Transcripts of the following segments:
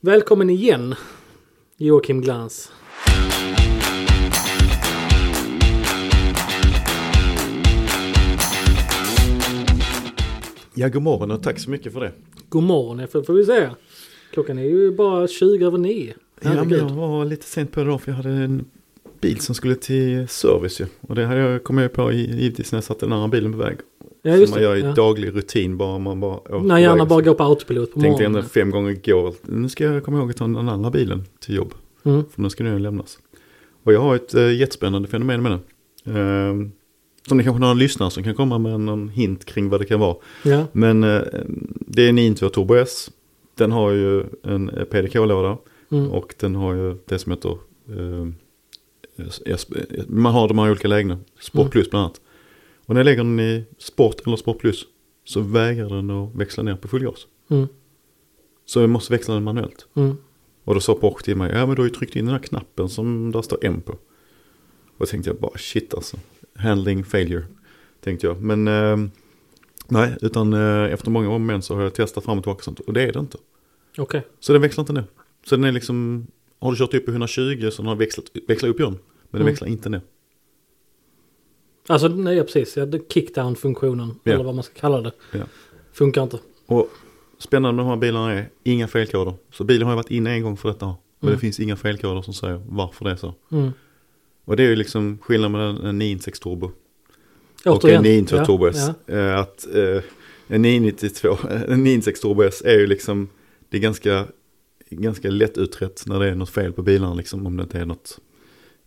Välkommen igen, Joakim Glans. Ja, god morgon och tack så mycket för det. God morgon får, får vi säga. Klockan är ju bara 20 över 9. Ja, men jag var lite sent på det då för jag hade en bil som skulle till service ju. Och det hade jag, kom jag på i- givetvis när jag satte den andra bilen på väg. Ja, som just man det. gör i Ja. daglig rutin bara man bara När hjärnan bara går på autopilot på Tänkte morgonen. fem gånger igår, nu ska jag komma ihåg att ta den andra bilen till jobb. Mm. För nu ska den lämnas. Och jag har ett äh, jättespännande fenomen med den. Ehm, som det kanske någon lyssnare som kan komma med någon hint kring vad det kan vara. Ja. Men eh, det är en 992 Turbo S. Den har ju en PDK-låda. Mm. Och den har ju det som heter, eh, man har de här olika lägena, Sport. Plus bland annat. Och när jag lägger den i Sport eller Sport Plus så vägrar den att växla ner på full gas. Mm. Så jag måste växla den manuellt. Mm. Och då sa Porsche till mig, ja men du har ju tryckt in den här knappen som där står M på. Och då tänkte jag bara shit alltså, handling failure, tänkte jag. Men eh, nej, utan eh, efter många om så har jag testat fram och tillbaka och sånt. Och det är det inte. Okej. Så den växlar inte ner. Så den är liksom, har du kört upp i 120 så den har växlat, växlat upp igen. Men den Mm. växlar inte ner. Alltså, nej precis. Kickdown-funktionen, Ja. eller vad man ska kalla det. Ja. Funkar inte. Och spännande med de här bilarna är inga felkoder. Så bilen har ju varit inne en gång för detta. Men Mm. det finns inga felkoder som säger varför det är så. Mm. Och det är ju liksom skillnad med en, en 996 turbo. Och Återigen. en 992 Ja, turbo S. ja. Eh, Att eh, en 992, en 996 turbo S är ju liksom, det är ganska, ganska lätt utrett när det är något fel på bilarna liksom. Om det inte är något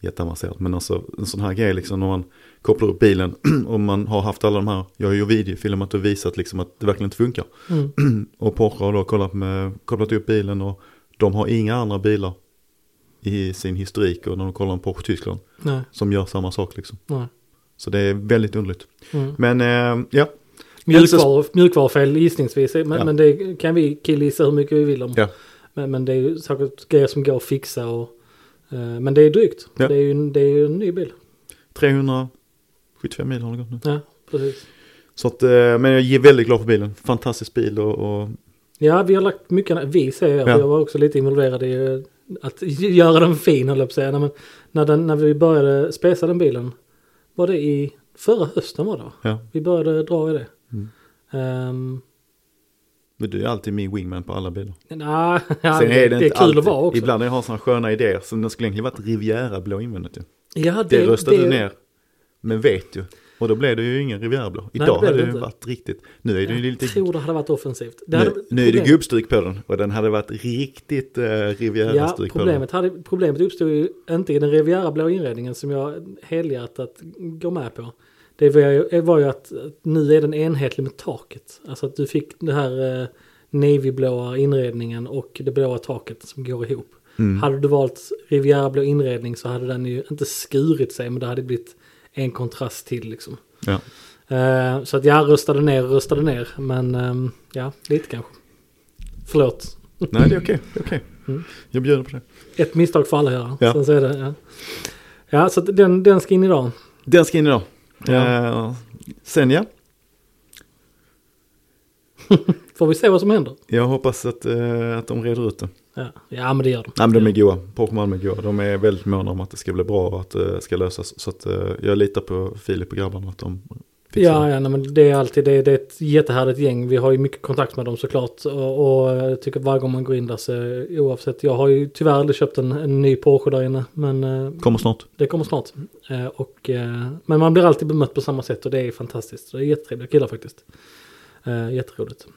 jätteavancerat. Men alltså en sån här grej liksom när man kopplar upp bilen och man har haft alla de här, jag har ju videofilmat och visat liksom att det verkligen inte funkar. Mm. Och Porsche har då kollat, med, kopplat upp bilen och de har inga andra bilar i sin historik och när de kollar på Porsche Tyskland Nej, som gör samma sak liksom. nej. Så det är väldigt underligt. Mm. Men eh, ja, Mjukvaru, mjukvarufel gissningsvis, men, Ja. men det kan vi killgissa hur mycket vi vill om. Ja. Men, men det är ju säkert grejer som går att fixa och... eh, men det är drygt. Ja. Det, är ju, en- det är ju en ny bil. 375 mil har det gått nu. Ja, precis. Så att, eh, men jag är väldigt glad för bilen. Fantastisk bil och, och Ja, vi har lagt mycket, vi säger jag, Ja. jag var också lite involverad i eh, att göra den fin höll jag på säga. Men när, den, när vi började spesa den bilen, var det i förra hösten var det ja. Vi började dra i det. Mm. Ehm, Men du är alltid min wingman på alla bilar. nej, ja, Sen det, är det, det är inte kul alltid. att vara också. Ibland när jag har sådana sköna idéer som den skulle egentligen varit Riviera blå invändigt ju. ja, Det, röstade du ner. Men vet ju. Och då blev det ju ingen Riviera blå. det Idag hade det det ju inte. varit riktigt. Nu är det Jag lite... tror det hade varit offensivt. Det Nu, hade, nu är det gubbstryk på den. Och den hade varit riktigt Ja, Riviera-stryk på den. hade, problemet uppstod ju inte i den Riviera blå inredningen som jag helhjärtat går med på. Det var ju, var ju att nu är den enhetlig med taket. Alltså att du fick det här eh, navyblåa inredningen och det blåa taket som går ihop. Mm. Hade du valt Riviera blå inredning så hade den ju inte skurit sig men det hade blivit en kontrast till liksom. Ja. Eh, så att jag röstade ner och röstade ner men ehm, ja, lite kanske. Förlåt. Nej, det är okej. det är okej. Mm. Jag bjuder på det. Ett misstag får alla göra. Ja. Sen så är det, ja. ja, så den, den ska in idag. Den ska in idag. Ja. Eh, sen ja, Får vi se vad som händer. jag hoppas att, eh, att de reder ut det. Ja, ja men det gör de. Nej men de är goa. Malmö är goa. De är väldigt måna om att det ska bli bra och att det ska lösas. Så att eh, jag litar på Filip och grabbarna att de Ja, det. ja men det är alltid det, det är ett jättehärligt gäng. Vi har ju mycket kontakt med dem såklart. Och, och jag tycker varje gång man går in där så oavsett. Jag har ju tyvärr aldrig köpt en, en ny Porsche där inne. Men eh, Kommer snart. det kommer snart. Eh, och, eh, men man blir alltid bemött på samma sätt och det är fantastiskt. Det är jättetrevliga killar faktiskt. Jätteroligt.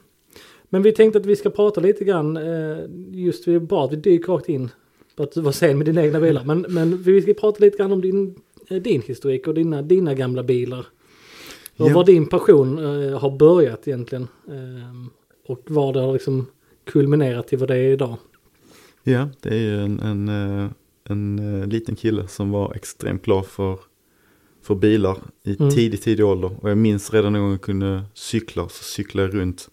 Men vi tänkte att vi ska prata lite grann, just vi bra att vi dyker rakt in på att du var sen med dina egna bilar. Men, men vi ska prata lite grann om din, din historik och dina, dina gamla bilar. Och Ja. var din passion eh, har börjat egentligen. Eh, och var det har liksom kulminerat till vad det är idag. Ja, det är ju en, en, eh, en eh, liten kille som var extremt glad för, för bilar i Mm. tidig, tidig ålder. Och jag minns redan en gång jag kunde cykla, så cyklade jag runt.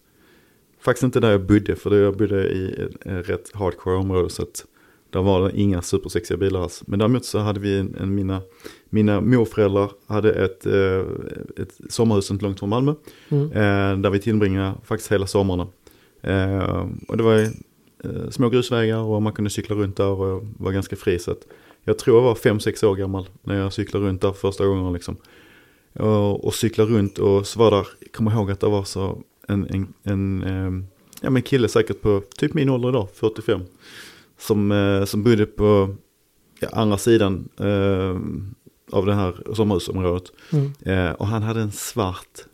Faktiskt inte där jag bodde, för jag bodde i ett, ett rätt hardcore område. Så att där var det inga supersexiga bilar alls. Men däremot så hade vi en, en mina, mina morföräldrar hade ett, eh, ett sommarhus inte långt från Malmö. Mm. Eh, där vi tillbringade faktiskt hela sommarna. Eh, och det var små grusvägar och man kunde cykla runt där och var ganska fri. Så jag tror jag var 5-6 år gammal när jag cyklade runt där första gången liksom. Och, och cykla runt och så var där, jag kommer ihåg att det var så en, en, en eh, ja, men kille säkert på typ min ålder idag, 45. Som, som bodde på ja, andra sidan eh, av det här sommarhusområdet. Mm. Eh, och han hade en svart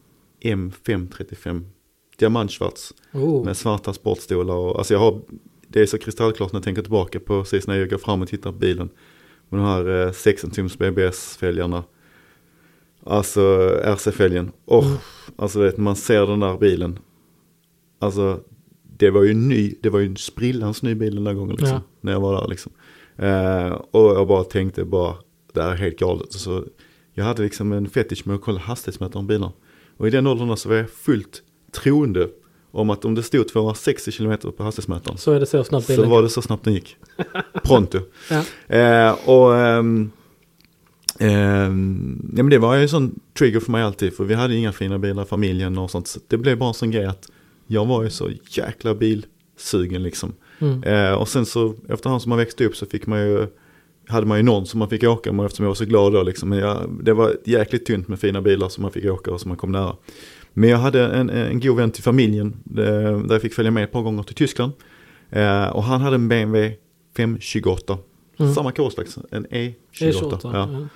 M535, diamantsvarts. Oh. Med svarta sportstolar och alltså jag har, det är så kristallklart när jag tänker tillbaka på precis när jag går fram och tittar på bilen. Med de här eh, 16 tums BBS-fälgarna. Alltså RC-fälgen. Och Mm. alltså vet, man ser den där bilen. Alltså det var ju ny, det var ju en sprillans ny bil den där gången liksom. Ja. När jag var där liksom. Eh, och jag bara tänkte bara, det här är helt galet. Så jag hade liksom en fetisch med att kolla hastighetsmätaren på bilar. Och i den åldern så var jag fullt troende om att om det stod 260 km på hastighetsmätaren Så är det så snabbt så var det så snabbt den gick. Pronto. Ja. Eh, och ehm, ehm, ja, men det var ju en sån trigger för mig alltid. För vi hade inga fina bilar i familjen och sånt. Så det blev bara en sån grej att jag var ju så jäkla bilsugen liksom. Mm. Eh, och sen så efterhand som man växte upp så fick man ju hade man ju någon som man fick åka med eftersom jag var så glad då liksom. Men jag, det var jäkligt tunt med fina bilar som man fick åka och som man kom nära. Men jag hade en, en god vän till familjen eh, där jag fick följa med ett par gånger till Tyskland. Eh, och han hade en BMW 528. Mm. Samma kårslags, en E28. Det är short, ja.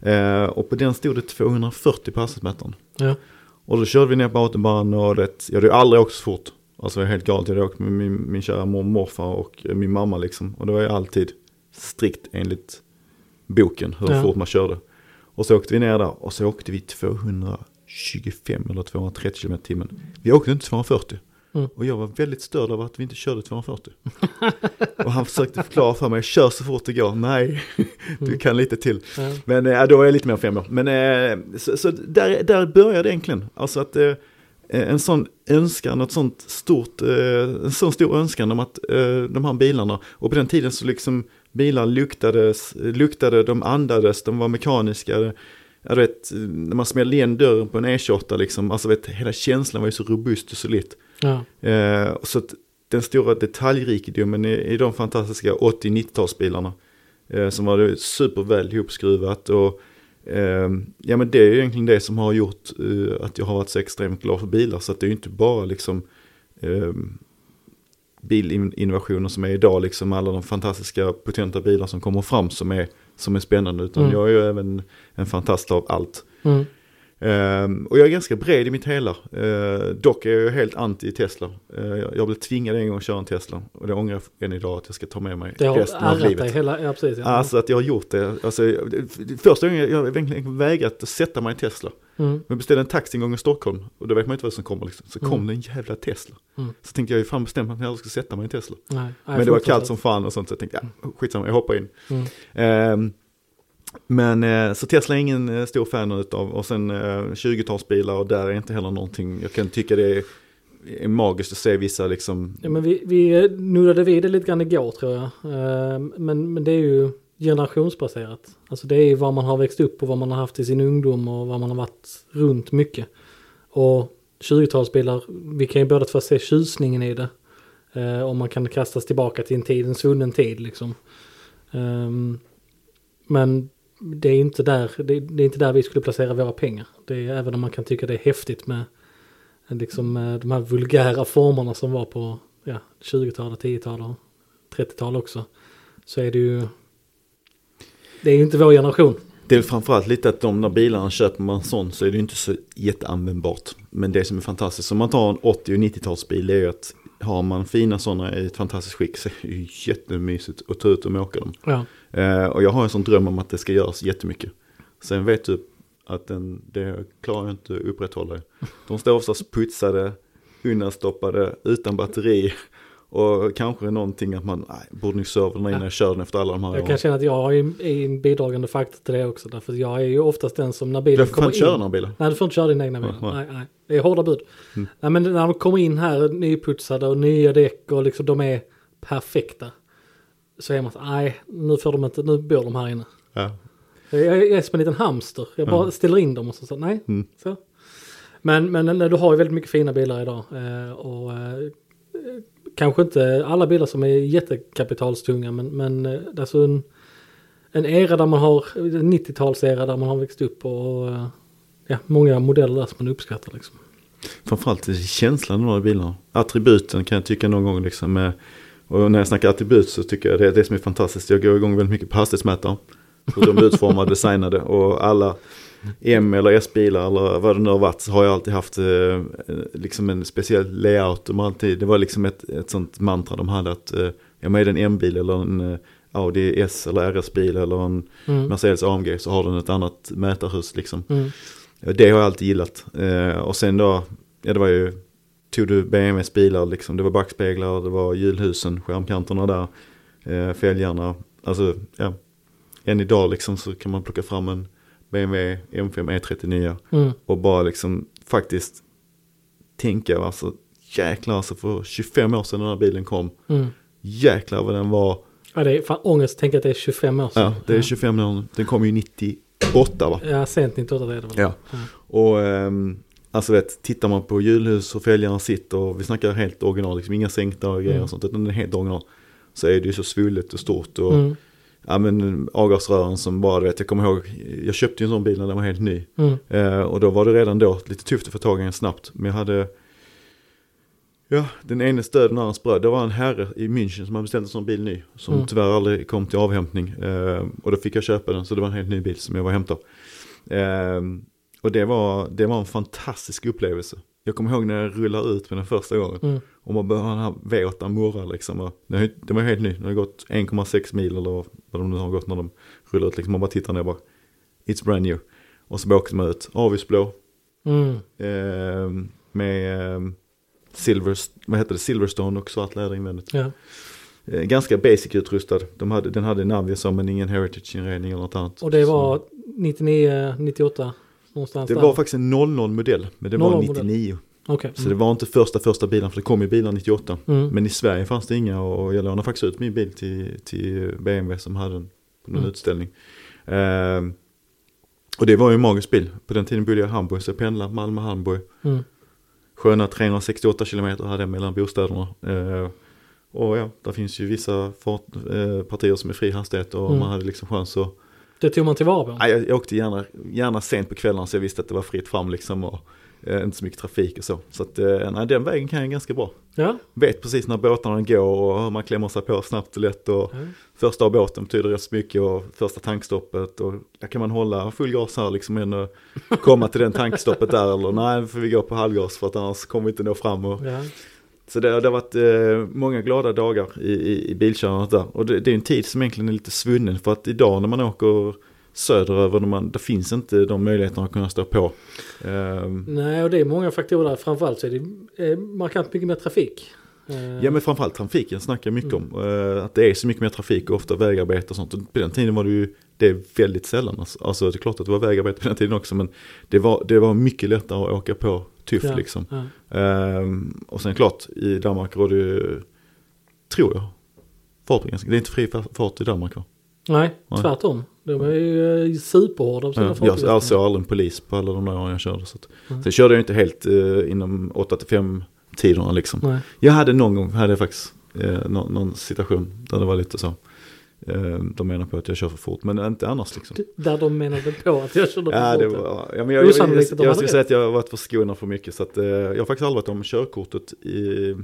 ja. Eh, och på den stod det 240 på hastighetsmätaren. Ja. Och då körde vi ner på autobahn och det, jag hade aldrig åkt så fort. Alltså jag är helt galet, jag hade åkt med min, min kära mormor, morfar och min mamma liksom. Och det var ju alltid strikt enligt boken hur Ja. fort man körde. Och så åkte vi ner där och så åkte vi 225 eller 230 km timmen. Vi åkte inte 240. Mm. Och jag var väldigt störd av att vi inte körde 240. och han försökte förklara för mig, kör så fort det går. Nej, du Mm. kan lite till. Ja. Men eh, då var jag lite mer fem år. Men eh, så, så där, där började det egentligen. Alltså att eh, en sån önskan, ett sånt stort, en sån stor önskan om att de här bilarna, och på den tiden så liksom bilar luktades, luktade, de andades, de var mekaniska. Jag vet, när man smällde igen dörren på en E28 liksom, alltså vet, hela känslan var ju så robust och solid. Ja. Eh, så att den stora detaljrikedomen i, i de fantastiska 80-90-talsbilarna eh, som var superväl ihopskruvat och eh, ja men det är ju egentligen det som har gjort eh, att jag har varit så extremt glad för bilar så att det är ju inte bara liksom eh, bilinnovationer som är idag liksom alla de fantastiska potenta bilar som kommer fram som är, som är spännande utan Mm. jag är ju även en fantast av allt. Mm. Ehm, och jag är ganska bred i mitt hela. Uh, dock är jag helt anti Tesla. Eh, jag, jag blev tvingad en gång att köra en Tesla. Och det ångrar jag än idag att jag ska ta med mig har resten av ärrat dig livet. hela, ja precis. Ja. Alltså att jag har gjort det. Alltså, jag- första gången jag, jag vägrat att sätta mig i Tesla. Mm. Jag beställde en taxi en gång i Stockholm. Och då vet man inte vad som kommer liksom. Så kom Mm. det en jävla Tesla. Mm. Så tänkte jag ju fan bestämt att jag aldrig ska sätta mig i en Tesla. Nej, nej, Men det var kallt fruktansvärt. som fan och sånt. Så jag tänkte, ja, skitsamma, jag hoppar in. Mm. Ehm, men eh, så Tesla är ingen eh, stor fan utav och sen eh, 20-talsbilar och där är inte heller någonting. Jag kan tycka det är, är magiskt att se vissa liksom. Ja, men vi, vi nuddade vid det lite grann igår tror jag. Eh, Men, men det är ju generationsbaserat. Alltså det är ju vad man har växt upp och vad man har haft i sin ungdom och vad man har varit runt mycket. Och 20-talsbilar, vi kan ju båda två se tjusningen i det. Eh, Om man kan kastas tillbaka till en tid, en svunnen tid liksom. Um, Men det är inte där, det, det är inte där vi skulle placera våra pengar. Det är även om man kan tycka det är häftigt med liksom de här vulgära formerna som var på ja, 20-talet, 10-talet och 30-talet också. Så är det ju, det är ju inte vår generation. Det är framförallt lite att de där bilarna köper man sån så är det ju inte så jätteanvändbart. Men det som är fantastiskt, om man tar en 80 och 90-talsbil det är ju att har man fina sådana i ett fantastiskt skick så är det ju jättemysigt att ta ut och åka dem. Ja, Eh, och jag har en sån dröm om att det ska göras jättemycket. Sen vet du att den, det klarar jag inte att upprätthålla. De står oftast putsade, undanstoppade, utan batteri. Och kanske någonting att man, nej, borde serva den innan jag kör den efter alla de här jag åren. kan känna att jag är en bidragande faktor till det också. Därför att jag är ju oftast den som när bilen Du får kommer inte köra in. bilar. Nej, du får inte köra din egna bil. Nej, Nej, nej. Det är hårda bud. Mm. Nej, men när de kommer in här nyputsade och nya däck och liksom de är perfekta. Så är man så nej, nu får de inte, nu bor de här inne. Ja. Jag är som en liten hamster. Jag bara Ja. ställer in dem och så, så nej. Mm. Så. Men, men du har ju väldigt mycket fina bilar idag. Eh, och eh, kanske inte alla bilar som är jättekapitalstunga men, men eh, alltså en, en era där man har, 90-talsera där man har växt upp och eh, ja, många modeller där som man uppskattar liksom. Framförallt känslan av de här bilarna. Attributen kan jag tycka någon gång liksom. Med, och när jag snackar attribut så tycker jag det är det som är fantastiskt. Jag går igång väldigt mycket på hastighetsmätare. Hur de är utformade, designade och alla M eller S-bilar eller vad det nu har varit så har jag alltid haft eh, liksom en speciell layout. De alltid, det var liksom ett, ett sånt mantra de hade att eh, ja, men är det en M-bil eller en eh, Audi S eller RS-bil eller en Mm. Mercedes AMG så har den ett annat mätarhus liksom. Mm. Det har jag alltid gillat. Eh, och sen då, ja det var ju, tog du BMWs bilar liksom, det var backspeglar, det var hjulhusen, skärmkanterna där, eh, fälgarna. Alltså, ja, än idag liksom så kan man plocka fram en BMW M5 E39 Mm. och bara liksom faktiskt tänka, alltså jäklar alltså för 25 år sedan den här bilen kom, Mm. jäklar vad den var, Ja, det är fan ångest tänka att det är 25 år sedan. ja det är 25 år, den kom ju 98 va? Ja, sent 98 är det väl. Ja. Ja. Och ehm, alltså vet, tittar man på hjulhus och fälgarna sitter, vi snackar helt original, liksom inga sänkta och grejer Mm. och sånt, utan det är helt original. Så är det ju så svullet och stort och Mm. Ja men avgasrören som bara, du vet, jag kommer ihåg, jag köpte ju en sån bil när den var helt ny. Mm. Eh, och då var det redan då lite tufft att få tag i en snabbt. Men jag hade, ja den ene stöd den andra bröd. Det var en herre i München som hade beställt en sån bil ny. Som Mm. tyvärr aldrig kom till avhämtning. Eh, och då fick jag köpa den så det var en helt ny bil som jag var och hämtade. Eh, och det var, det var en fantastisk upplevelse. Jag kommer ihåg när jag rullade ut med den första gången. Mm. Och man började den här V8 murra liksom. Ju- den var helt ny. Den har gått 1,6 mil eller vad de nu har gått när de rullar ut. Liksom. Man bara tittar ner bara. It's brand new. Och så bara åkte man ut. Avisblå. Mm. Eh, med eh, silver, vad heter det? Silverstone och svart läder invändigt. Ja. Eh, ganska basic utrustad. De hade, den hade Navi som men ingen heritage-inredning eller något annat. Och det var 99, 98 någonstans Det där. var faktiskt en 00 modell. Men det var 00 modell. 99. Okej. Så det var inte första första bilen för det kom ju bilar 98. Mm. Men i Sverige fanns det inga och jag lånade faktiskt ut min bil till, till BMW som hade den på någon Mm. utställning. Ehm, och det var ju en magisk bil. På den tiden bodde jag i Hamburg så jag pendlade Malmö-Hamburg. Mm. Sköna 368 kilometer hade jag mellan bostäderna. Ehm, och ja, där finns ju vissa fart, eh, partier som är fri hastighet och Mm. man hade liksom chans att... Det tog man tillvara på. Nej, jag, jag åkte gärna, gärna sent på kvällarna så jag visste att det var fritt fram liksom och eh, inte så mycket trafik och så. Så att eh, nej, den vägen kan jag ganska bra. Ja. Vet precis när båtarna går och hur man klämmer sig på snabbt och lätt och Ja. första av båten betyder rätt så mycket och första tankstoppet och där kan man hålla full gas här liksom än komma till den tankstoppet där eller nej får vi gå på halvgas för att annars kommer vi inte nå fram och Ja. Så det, det har varit eh, många glada dagar i, i, i bilkörandet där och det, det är en tid som egentligen är lite svunnen för att idag när man åker söderöver, när man, det finns inte de möjligheterna att kunna stå på. Ehm, Nej, och det är många faktorer där. Framförallt så är det eh, markant mycket mer trafik. Eh, Ja men framförallt trafiken snackar jag mycket om. Eh, att det är så mycket mer trafik och ofta vägarbete och sånt. Och på den tiden var det ju det är väldigt sällan. Alltså, alltså det är klart att det var vägarbete på den tiden också. Men det var, det var mycket lättare att åka på tuff ja, liksom. Ja. Ehm, och sen klart i Danmark råder ju, tror jag, fartbegränsning. Det är inte fri fart i Danmark va? Nej, Nej. tvärtom. De är ju eh, superhårda på sina Ja, jag fartbegränsningar. jag såg aldrig en polis på alla de där åren jag körde. Så att, Mm. Sen körde jag inte helt eh, inom 8-5 tiderna liksom. Nej. Jag hade någon gång, hade jag faktiskt eh, någon, någon situation där det var lite så. Eh, de menar på att jag kör för fort, men inte annars liksom. Där de menade på att jag körde Ja, för det fort. var, ja, men jag, jag, jag, jag, skulle säga att jag har varit förskonad för mycket. Så att, eh, jag har faktiskt aldrig varit om körkortet. I,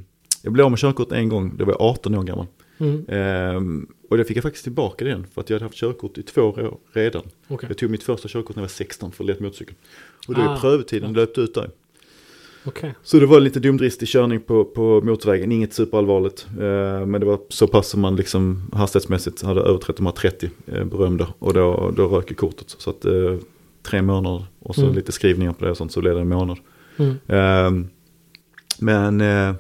jag blev av med körkort en gång, det var jag 18 år gammal. Mm. Ehm, och det fick jag faktiskt tillbaka igen för att jag hade haft körkort i två år redan. Okej, Jag tog mitt första körkort när jag var 16 för lätt motorcykel. Och då är Ah. prövotiden löpte ut där. Okej. Så det var lite dumdristig körning på, på motorvägen, inget superallvarligt. Eh, men det var så pass som man liksom hastighetsmässigt hade överträtt de här 30 eh, berömda. Och då, då rök ju kortet. Så att eh, tre månader och så Mm. lite skrivningar på det och sånt så blev det en månad. Mm. Eh, men, eh,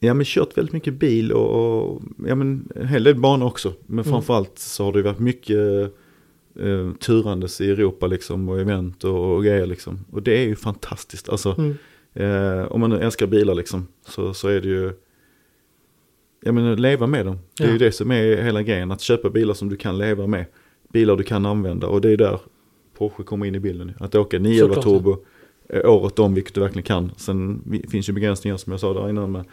ja men kört väldigt mycket bil och, och ja men en hel del banor också. Men Mm. framförallt så har det varit mycket eh, turandes i Europa liksom och event och, och grejer liksom. Och det är ju fantastiskt. Alltså Mm. Eh, om man älskar bilar liksom så, så är det ju Jag menar leva med dem. Det är Ja. ju det som är hela grejen. Att köpa bilar som du kan leva med. Bilar du kan använda och det är där Porsche kommer in i bilden. Att åka 911 Såklart, turbo eh, året om vilket du verkligen kan. Sen finns ju begränsningar som jag sa där innan med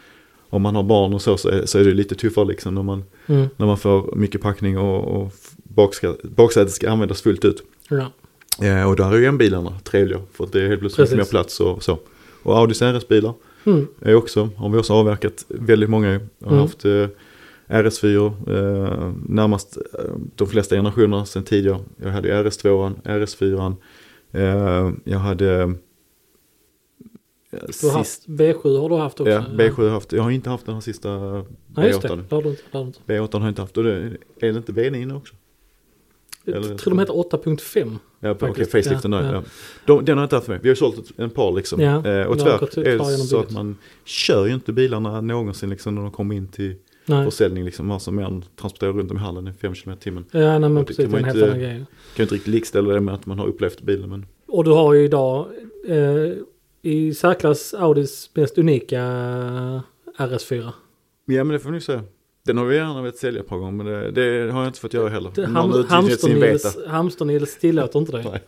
om man har barn och så så är, så är det lite tuffare liksom när man, Mm. när man får mycket packning och, och bakska, baksätet ska användas fullt ut. Ja. Eh, och där är ju M-bilarna trevliga för att det är helt plötsligt mycket mer Precis. plats och så. Och Audis RS-bilar Mm. är också, har vi också avverkat väldigt många. Har Mm. haft eh, RS4 eh, närmast eh, de flesta generationerna sedan tidigare. Jag hade RS2, RS4. Eh, jag hade eh, Du har haft B7 har du haft också? Ja, B7 har jag haft. Jag har inte haft den här sista Nej, just det. B8. Det har du inte. Det har du inte. B8 har jag inte haft. Och det, är det inte V9 också? Jag tror de heter 8.5. Ja, okej, Faktiskt, faceliften ja, där. ja. De, den har jag inte haft med. Vi har sålt ett, en par liksom. Ja, eh, och tyvärr är det så att man kör ju inte bilarna någonsin liksom när de kommer in till Nej. försäljning liksom. Alltså än transporterar runt dem i hallen i 5 km i timmen. Ja, nej men det precis. kan Det man helt inte-. Kan ju inte riktigt likställa det med att man har upplevt bilen men. Och du har ju idag eh, i särklass Audis mest unika RS4. Ja men det får ni säga. Den har vi gärna velat sälja ett par gånger men det, det har jag inte fått göra heller. Det- Ham. Hamster-Nils Hamster tillåter inte det. Nej.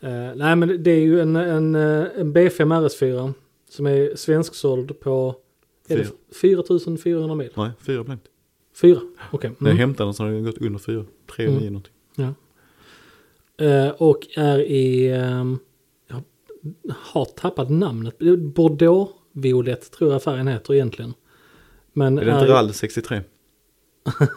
Eh, nej men det är ju en, en, en B5 RS4 som är svensksåld på är det 4400 mil. Nej, fyra blankt. Fyra? Okej. När jag Mm. hämtade den så hade den gått under fyra. Tre, Mm. nio någonting. Eh, och är i, ehm, jag har tappat namnet, Bordeaux Violett tror jag färgen heter egentligen. Men Är det inte RAL 63?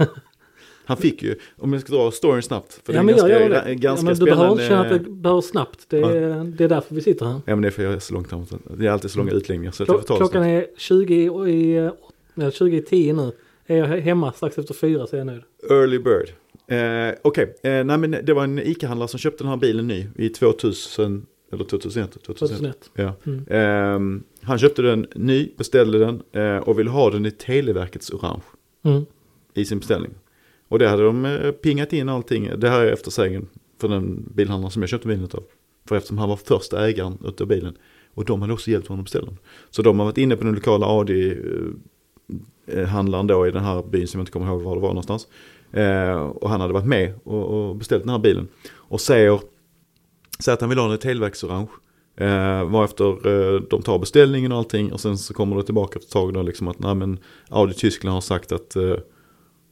Han fick ju, om jag ska dra storyn snabbt. För ja, det men är jag ganska, gör det. ganska ja, men du behöver känna att det behöver snabbt. Det är, det är därför vi sitter här. Ja men det är för jag är så långt framåt. Det är alltid så långa utläggningar. Så Klo- klockan snabbt. är 20 och i, nej, 20 i 10 nu. Är jag hemma strax efter fyra så är jag nöjd. Early Bird. Eh, Okej, eh, nej men det var en ICA-handlare som köpte den här bilen ny i 2000, eller 2001. 2001. 2001. Ja. Mm. Ehm, han köpte den ny, beställde den eh, och ville ha den i Televerkets orange Mm. i sin beställning. Och det hade de eh, pingat in allting. Det här är efter sägen för den bilhandlaren som jag köpte bilen av. För eftersom han var första ägaren utav bilen. Och de hade också hjälpt honom att beställa den. Så de har varit inne på den lokala Audi-handlaren då i den här byn som jag inte kommer ihåg var det var någonstans. Eh, och han hade varit med och, och beställt den här bilen. Och säger, säger att han vill ha den i Televerksorange. Eh, varefter eh, de tar beställningen och allting och sen så kommer det tillbaka ett tag då liksom att nej men Audi Tyskland har sagt att eh,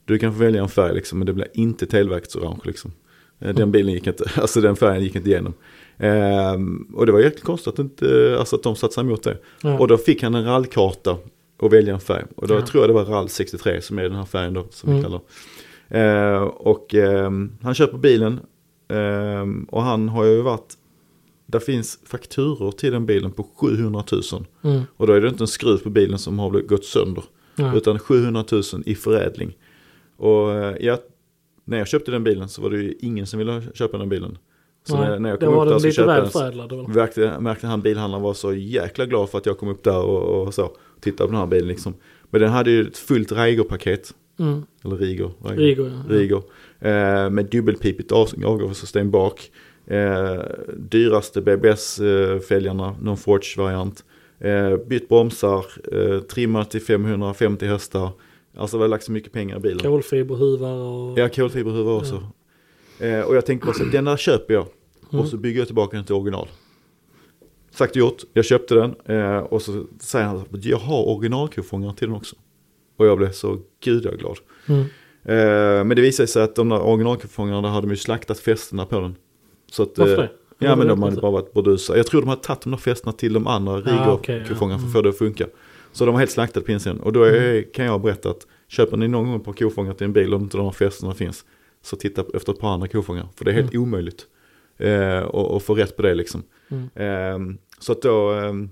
du kan få välja en färg liksom men det blir inte Televerkets orange liksom. Eh, Den bilen gick inte, alltså den färgen gick inte igenom. Ehm, och det var jäkligt konstigt att, inte, alltså att de satte sig emot det. Ja. Och då fick han en rallkarta och välja en färg. Och då Ja. tror jag det var rall 63 som är den här färgen då som Mm. vi kallar eh, Och ehm, han köper bilen ehm, och han har ju varit, där finns fakturor till den bilen på 700 000. Mm. Och då är det inte en skruv på bilen som har gått sönder. Ja. Utan 700 000 i förädling. Och eh, jag, när jag köpte den bilen så var det ju ingen som ville köpa den bilen. Så Nej, när, när jag kom upp där köpte så förädlad. väl? märkte, märkte han bilhandlaren var så jäkla glad för att jag kom upp där och, och så. Tittade på den här bilen liksom. Men den hade ju ett fullt Reiger-paket. Mm. Eller Riger. Rigo, ja. Riger. Eh, med dubbelpipigt av- avgassystem bak. Eh, dyraste BBS-fälgarna, någon Forge-variant. Eh, bytt bromsar, eh, trimmat till 550 hästar. Alltså det var lagt så mycket pengar i bilen. Kolfiberhuvar och... Ja, kolfiberhuvud också. Eh, och jag tänkte bara så, den där köper jag. Mm. Och så bygger jag tillbaka den till original. Sagt och gjort, jag köpte den. Eh, och så säger han, jag har originalkofångare till den också. Och jag blev så gudaglad. Mm. Eh, men det visade sig att de där originalkofångarna hade de ju slaktat fästena på den. Så att, Varför eh, det? Ja men de hade bara varit burdusar. Jag tror de hade tagit de där fästena till de andra Ah, ja. Rigo-kofångarna för att Mm. få det att funka. Så de var helt slaktade på insidan. Och då är, kan jag berätta att köper ni någon gång ett par kofångare till en bil och inte de här fästena finns. Så titta efter ett par andra kofångare. För det är helt omöjligt. Eh, och, och få rätt på det liksom. Mm. Ehm, så att då ehm,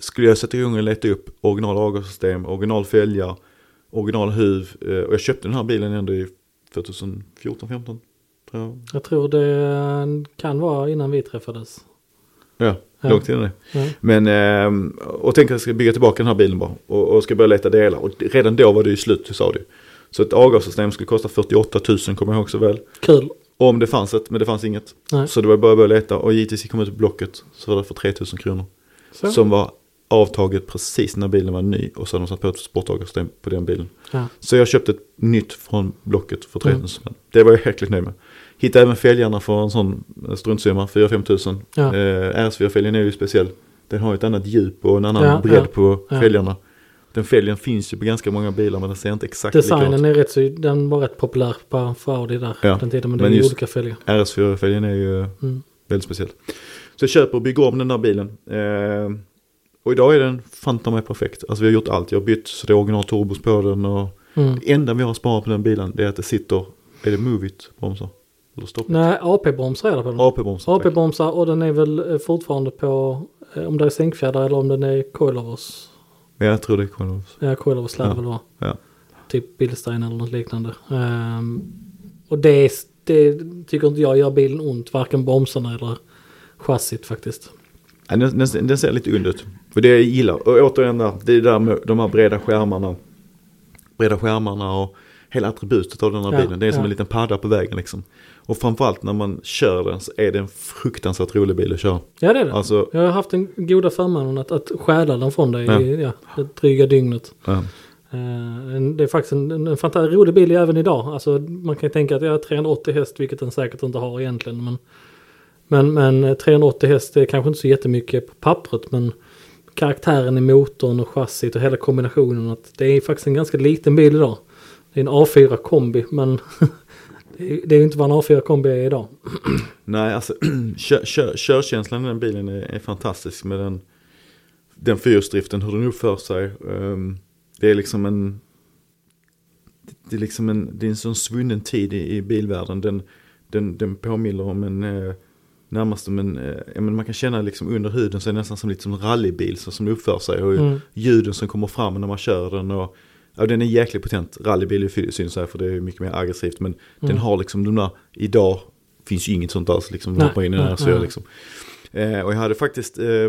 skulle jag sätta igång och leta upp original avgassystem, original fälgar, original huv. Eh, och jag köpte den här bilen ändå i 2014, 15 tror jag. Jag tror det kan vara innan vi träffades. Ja, Ja. långt innan det. Ja. Men, ehm, och tänkte att jag ska bygga tillbaka den här bilen bara. Och, och ska börja leta delar. Och redan då var det ju slut hos Audi. Så ett avgassystem skulle kosta 48 000 kommer jag ihåg så väl. Kul. Om det fanns ett, men det fanns inget. Nej. Så det var bara att börja leta. Och givetvis kom ut på Blocket. Så var det för 3 000 kronor. Så. Som var avtaget precis när bilen var ny. Och så hade de satt på ett sportavgassystem på den bilen. Ja. Så jag köpte ett nytt från Blocket för 3 000 Mm. spänn. Det var jag helt nöjd med. Hittade även fälgarna för en sån struntsumma, 4-5 tusen. Ja. Eh, RS4-fälgen är ju speciell. Den har ett annat djup och en annan Ja, bredd ja, på ja. fälgarna. Den fälgen finns ju på ganska många bilar men den ser inte exakt likadan Designen ut. är rätt så, den var rätt populär på, för Audi där. Ja, Den tiden, men det men är ju olika fälgar. RS4-fälgen är ju Mm. väldigt speciell. Så jag köper och bygger om den där bilen. Eh, och idag är den fanta mig perfekt. Alltså vi har gjort allt. Jag har bytt så det är original turbos på den och Mm. det enda vi har sparat på den bilen det är att det sitter, är det Movit bromsar? Eller stopp? Nej, AP-bromsar är det på den. AP-bromsar. AP-bromsar och den är väl eh, fortfarande på, eh, om det är sänkfjädrar eller om den är coilovers. Ja, jag tror det är Coilovers. Ja, coilovers lär Ja, väl vara. ja. Typ Bilstein eller något liknande. Ehm, och det, det tycker inte jag gör bilen ont, varken bromsarna eller chassit faktiskt. Den, den, den ser lite und ut. Och det jag gillar, och återigen det är där med de här breda skärmarna. Breda skärmarna och hela attributet av den här Ja, bilen. Det är som ja. en liten padda på vägen liksom. Och framförallt när man kör den så är det en fruktansvärt rolig bil att köra. Ja det är det. Alltså, Jag har haft den goda förmånen att, att stjäla den från dig Ja. i ja, det dryga dygnet. ja. Eh, det är faktiskt en, en, fantastiskt rolig bil även idag. Alltså, man kan ju tänka att jag har 380 häst, vilket den säkert inte har egentligen. Men, men, men eh, 380 häst är kanske inte så jättemycket på pappret. Men karaktären i motorn och chassit och hela kombinationen. Att det är faktiskt en ganska liten bil idag. Det är en A4 kombi, men det är ju inte vad en A4 kombi är idag. Nej, alltså kör, kör, körkänslan i den bilen är, är fantastisk med den, den fyrhjulsdriften, hur den uppför sig. Um, det är liksom en, det är liksom en, det är en sån svunnen tid i, i bilvärlden. Den, den, den påminner om en, eh, närmast om en, eh, man kan känna liksom under huden så är det nästan som lite som en rallybil så som uppför sig. Och Mm. ljuden som kommer fram när man kör den. Och, ja, den är jäkligt potent. Rallybil är ju syns här för det är mycket mer aggressivt. Men den Mm. har liksom de där, idag finns ju inget sånt alls. Liksom, Nej, hoppa in i den här så nej. liksom. Eh, och jag hade faktiskt eh,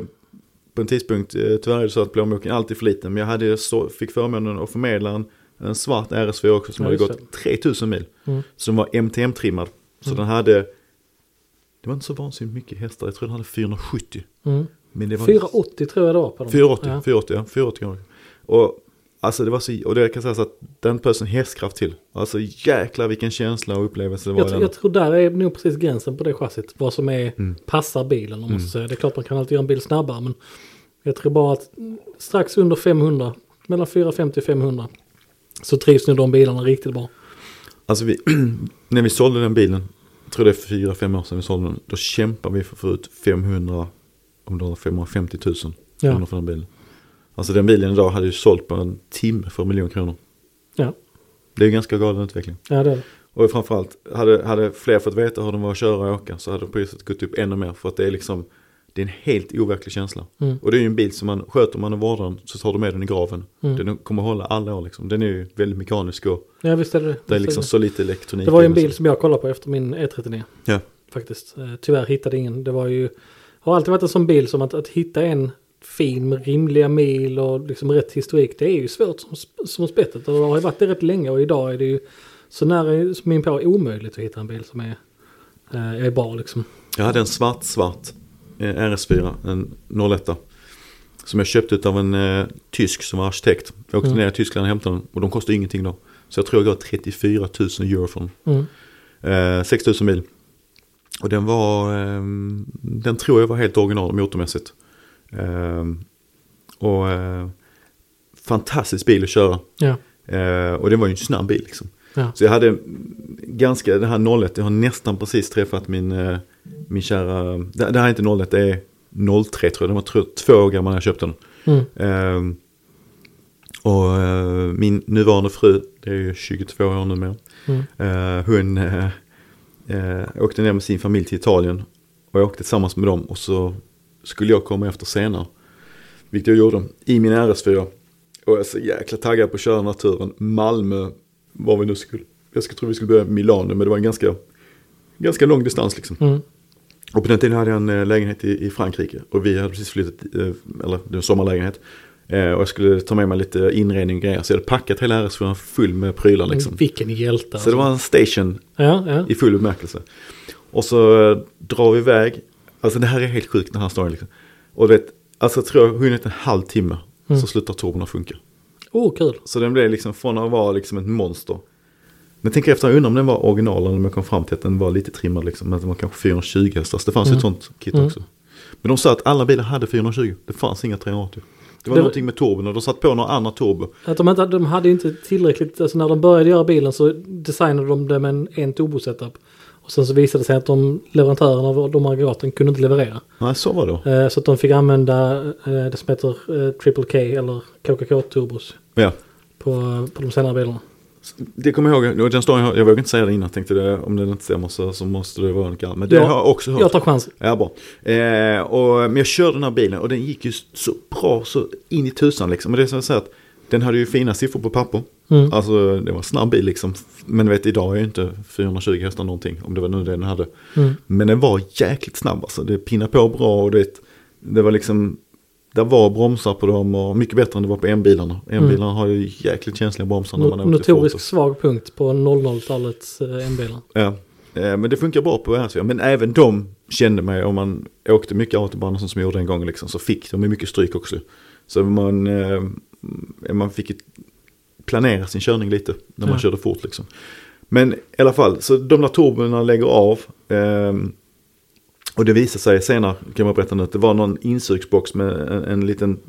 på en tidpunkt, eh, tyvärr är det så att plånboken alltid är för liten. Men jag hade så, fick förmånen att förmedla en, en svart RS4 också som Ja, hade gått 3000 mil. Mm. Som var MTM-trimmad. Så Mm. den hade, det var inte så vansinnigt mycket hästar. Jag tror den hade 470. Mm. Men det var 480 tror jag det var på dem. 480, Ja. 480, ja, 480 gånger. Och alltså det var så, och det kan sägas att den pösen hästkraft till. Alltså jäklar vilken känsla och upplevelse det var Jag, jag tror där är nog precis gränsen på det chassit. Vad som är, Mm. passar bilen om man Mm. säga. Det är klart man kan alltid göra en bil snabbare men jag tror bara att strax under 500, mellan 450 och 500 så trivs nog de bilarna riktigt bra. Alltså vi, när vi sålde den bilen, tror det är fyra, fem år sedan vi sålde den, då kämpade vi för att få ut 500, om det var 550 000 Ja. kronor för den bilen. Alltså den bilen idag hade ju sålt på en timme för en miljon kronor. Ja, Det är ju ganska galen utveckling. ja det är det. Och framförallt, hade, hade fler fått veta hur den var att köra och åka så hade priset gått upp ännu mer. För att det är liksom, det är en helt overklig känsla. Mm. Och det är ju en bil som man, sköter man och vårdar den så tar du med den i graven. Mm. Den kommer hålla alla år liksom. Den är ju väldigt mekanisk och Ja visst är det det är liksom så lite elektronik. Det var ju en bil som jag kollade på efter min E39. Ja. Faktiskt. Eh, Tyvärr hittade ingen. Det var ju, har alltid varit en sån bil som att, att hitta en fin med rimliga mil och liksom rätt historik. Det är ju svårt som, som spettet. Och det har ju varit det rätt länge och idag är det ju så nära som min på omöjligt att hitta en bil som är, eh, är bra liksom. Jag hade en svart svart RS4, en 01. Som jag köpte av en eh, tysk som var arkitekt. Jag åkte Mm. ner i Tyskland och hämtade den och de kostade ingenting då. Så jag tror jag gav 34 000 euro för den. Mm. Eh, 6 000 mil. Och den var, eh, den tror jag var helt original motormässigt. Eh, och eh, fantastisk bil att köra. Ja. Eh, och det var ju en snabb bil liksom. Ja. Så jag hade ganska, det här 01, jag har nästan precis träffat min, eh, min kära, det, det här är inte 01, det är 03 tror jag, den var två år gammal när jag köpte den. Mm. Ehm, och eh, min nuvarande fru, det är ju 22 år numera, Mm. eh, hon eh, eh, åkte ner med sin familj till Italien. Och jag åkte tillsammans med dem och så skulle jag komma efter senare. Vilket jag gjorde i min RS4. Och jag är så jäkla taggad på att köra naturen. Malmö var vi nu skulle, jag skulle tro vi skulle börja Milano men det var en ganska, ganska lång distans liksom. Mm. Och på den tiden hade jag en eh, lägenhet i, i Frankrike. Och vi hade precis flyttat, eh, eller det var en sommarlägenhet. Eh, och jag skulle ta med mig lite inredning och grejer. Så jag hade packat hela RS4 full med prylar liksom. Vilken hjälte. Så det var en station Ja, ja. i full bemärkelse. Och så drar vi iväg. Alltså det här är helt sjukt den här storyn liksom. Och du vet, alltså jag tror jag hunnit en halvtimme. Mm. Så slutar turbon att funka. Oh, kul. Så den blev liksom från att vara liksom ett monster. Men tänk efter, jag undrar om den var original eller om jag kom fram till att den var lite trimmad liksom. Att den var kanske 420 hästars. Det fanns ju Mm. ett sånt kit Mm. också. Men de sa att alla bilar hade 420. Det fanns inga 380. Det var Det- någonting med turbon och de satt på några andra turbo. Att de, inte, de hade ju inte tillräckligt, alltså när de började göra bilen så designade de det med en, en turbosetup. Och sen så visade det sig att de leverantörerna av de aggregaten kunde inte leverera. Nej, så var det. Eh, så att de fick använda eh, det som heter eh, Triple K eller KKK-turbos Ja. på, på de senare bilarna. Det kommer jag ihåg, den storyn, jag vågar inte säga det innan, tänkte det, om den inte stämmer så, så måste det vara en gall. Men det Ja, har jag också hört. Jag tar chansen. Ja, bra. Eh, och, men jag körde den här bilen och den gick ju så bra så in i tusan liksom. Och det är som jag säger att den hade ju fina siffror på papper. Mm. Alltså det var en snabb bil liksom. Men vet idag är ju inte 420 hästar någonting. Om det var nu det den hade. Mm. Men den var jäkligt snabb alltså. Det pinnade på bra och det, det var liksom. Det var bromsar på dem och mycket bättre än det var på M-bilarna. M-bilarna har ju jäkligt känsliga bromsar när man No- åker till Notorisk fart. svag punkt på 00-talets eh, M-bilar. Ja, eh, men det funkar bra på RS4. Men även de kände mig, om man åkte mycket autobahn som jag gjorde en gång liksom, så fick de mycket stryk också. Så man, eh, man fick planera sin körning lite när man Ja. körde fort liksom. Men i alla fall, så de där turborna lägger av. och det visar sig senare, kan man berätta nu, att det var någon insugsbox med en, en liten,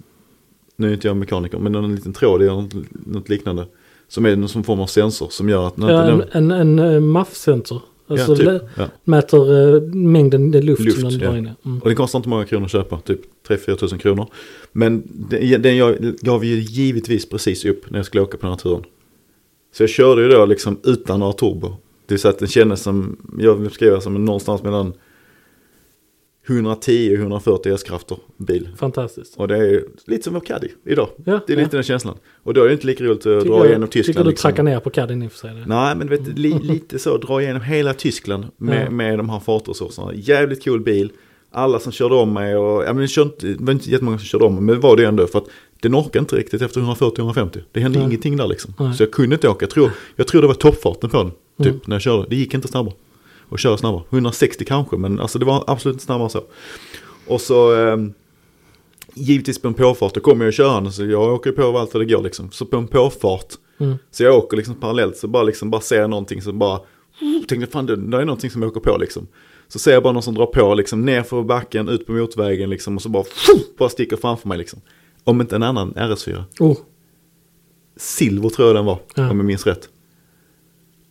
nu är inte jag mekaniker, men en liten tråd eller något, något liknande. Som är någon som form av sensor som gör att Ja, en, den, en, en eh, MAF-sensor. Alltså ja, typ, ja. mäter eh, mängden luft, Luft, som den ja. drar in i. Mm. Och den kostar inte många kronor att köpa, typ 3-4 tusen kronor. Men den, den jag gav ju givetvis precis upp när jag skulle åka på den här turen. Så jag körde ju då liksom utan några turbo. Det vill säga att den kändes som, jag vill beskriva som någonstans mellan 110 och 140 hästkrafter bil. Fantastiskt. Och det är lite som vår Caddy idag. Ja, Det är lite den känslan. Och då är det inte lika roligt att Tycker dra jag- igenom Tycker Tyskland. du liksom. trackar ner på caddien i och för sig. det. Nej, men vet, li, lite så, dra igenom hela Tyskland med, Ja. med de här fartresurserna. Jävligt cool bil. Alla som körde om mig och, ja men det var inte jättemånga som körde om mig, men det var det ändå för att den orkade inte riktigt efter 140-150. Det hände Nej. ingenting där liksom. Nej. Så jag kunde inte åka. Jag tror, jag tror det var toppfarten på den, typ, Mm. när jag körde. Det gick inte snabbare. Och köra snabbare. 160 kanske, men alltså det var absolut inte snabbare så. Och så, ehm, givetvis på en påfart, då kommer jag körande så jag åker på allt vad det går liksom. Så på en påfart Mm. så jag åker liksom parallellt så bara liksom bara ser jag någonting som bara tänkte fan det, det är någonting som jag åker på liksom. Så ser jag bara någon som drar på liksom ner för backen ut på motorvägen liksom och så bara bara sticker framför mig liksom. Om inte en annan RS4. Oh, Silver tror jag den var Ja. om jag minns rätt.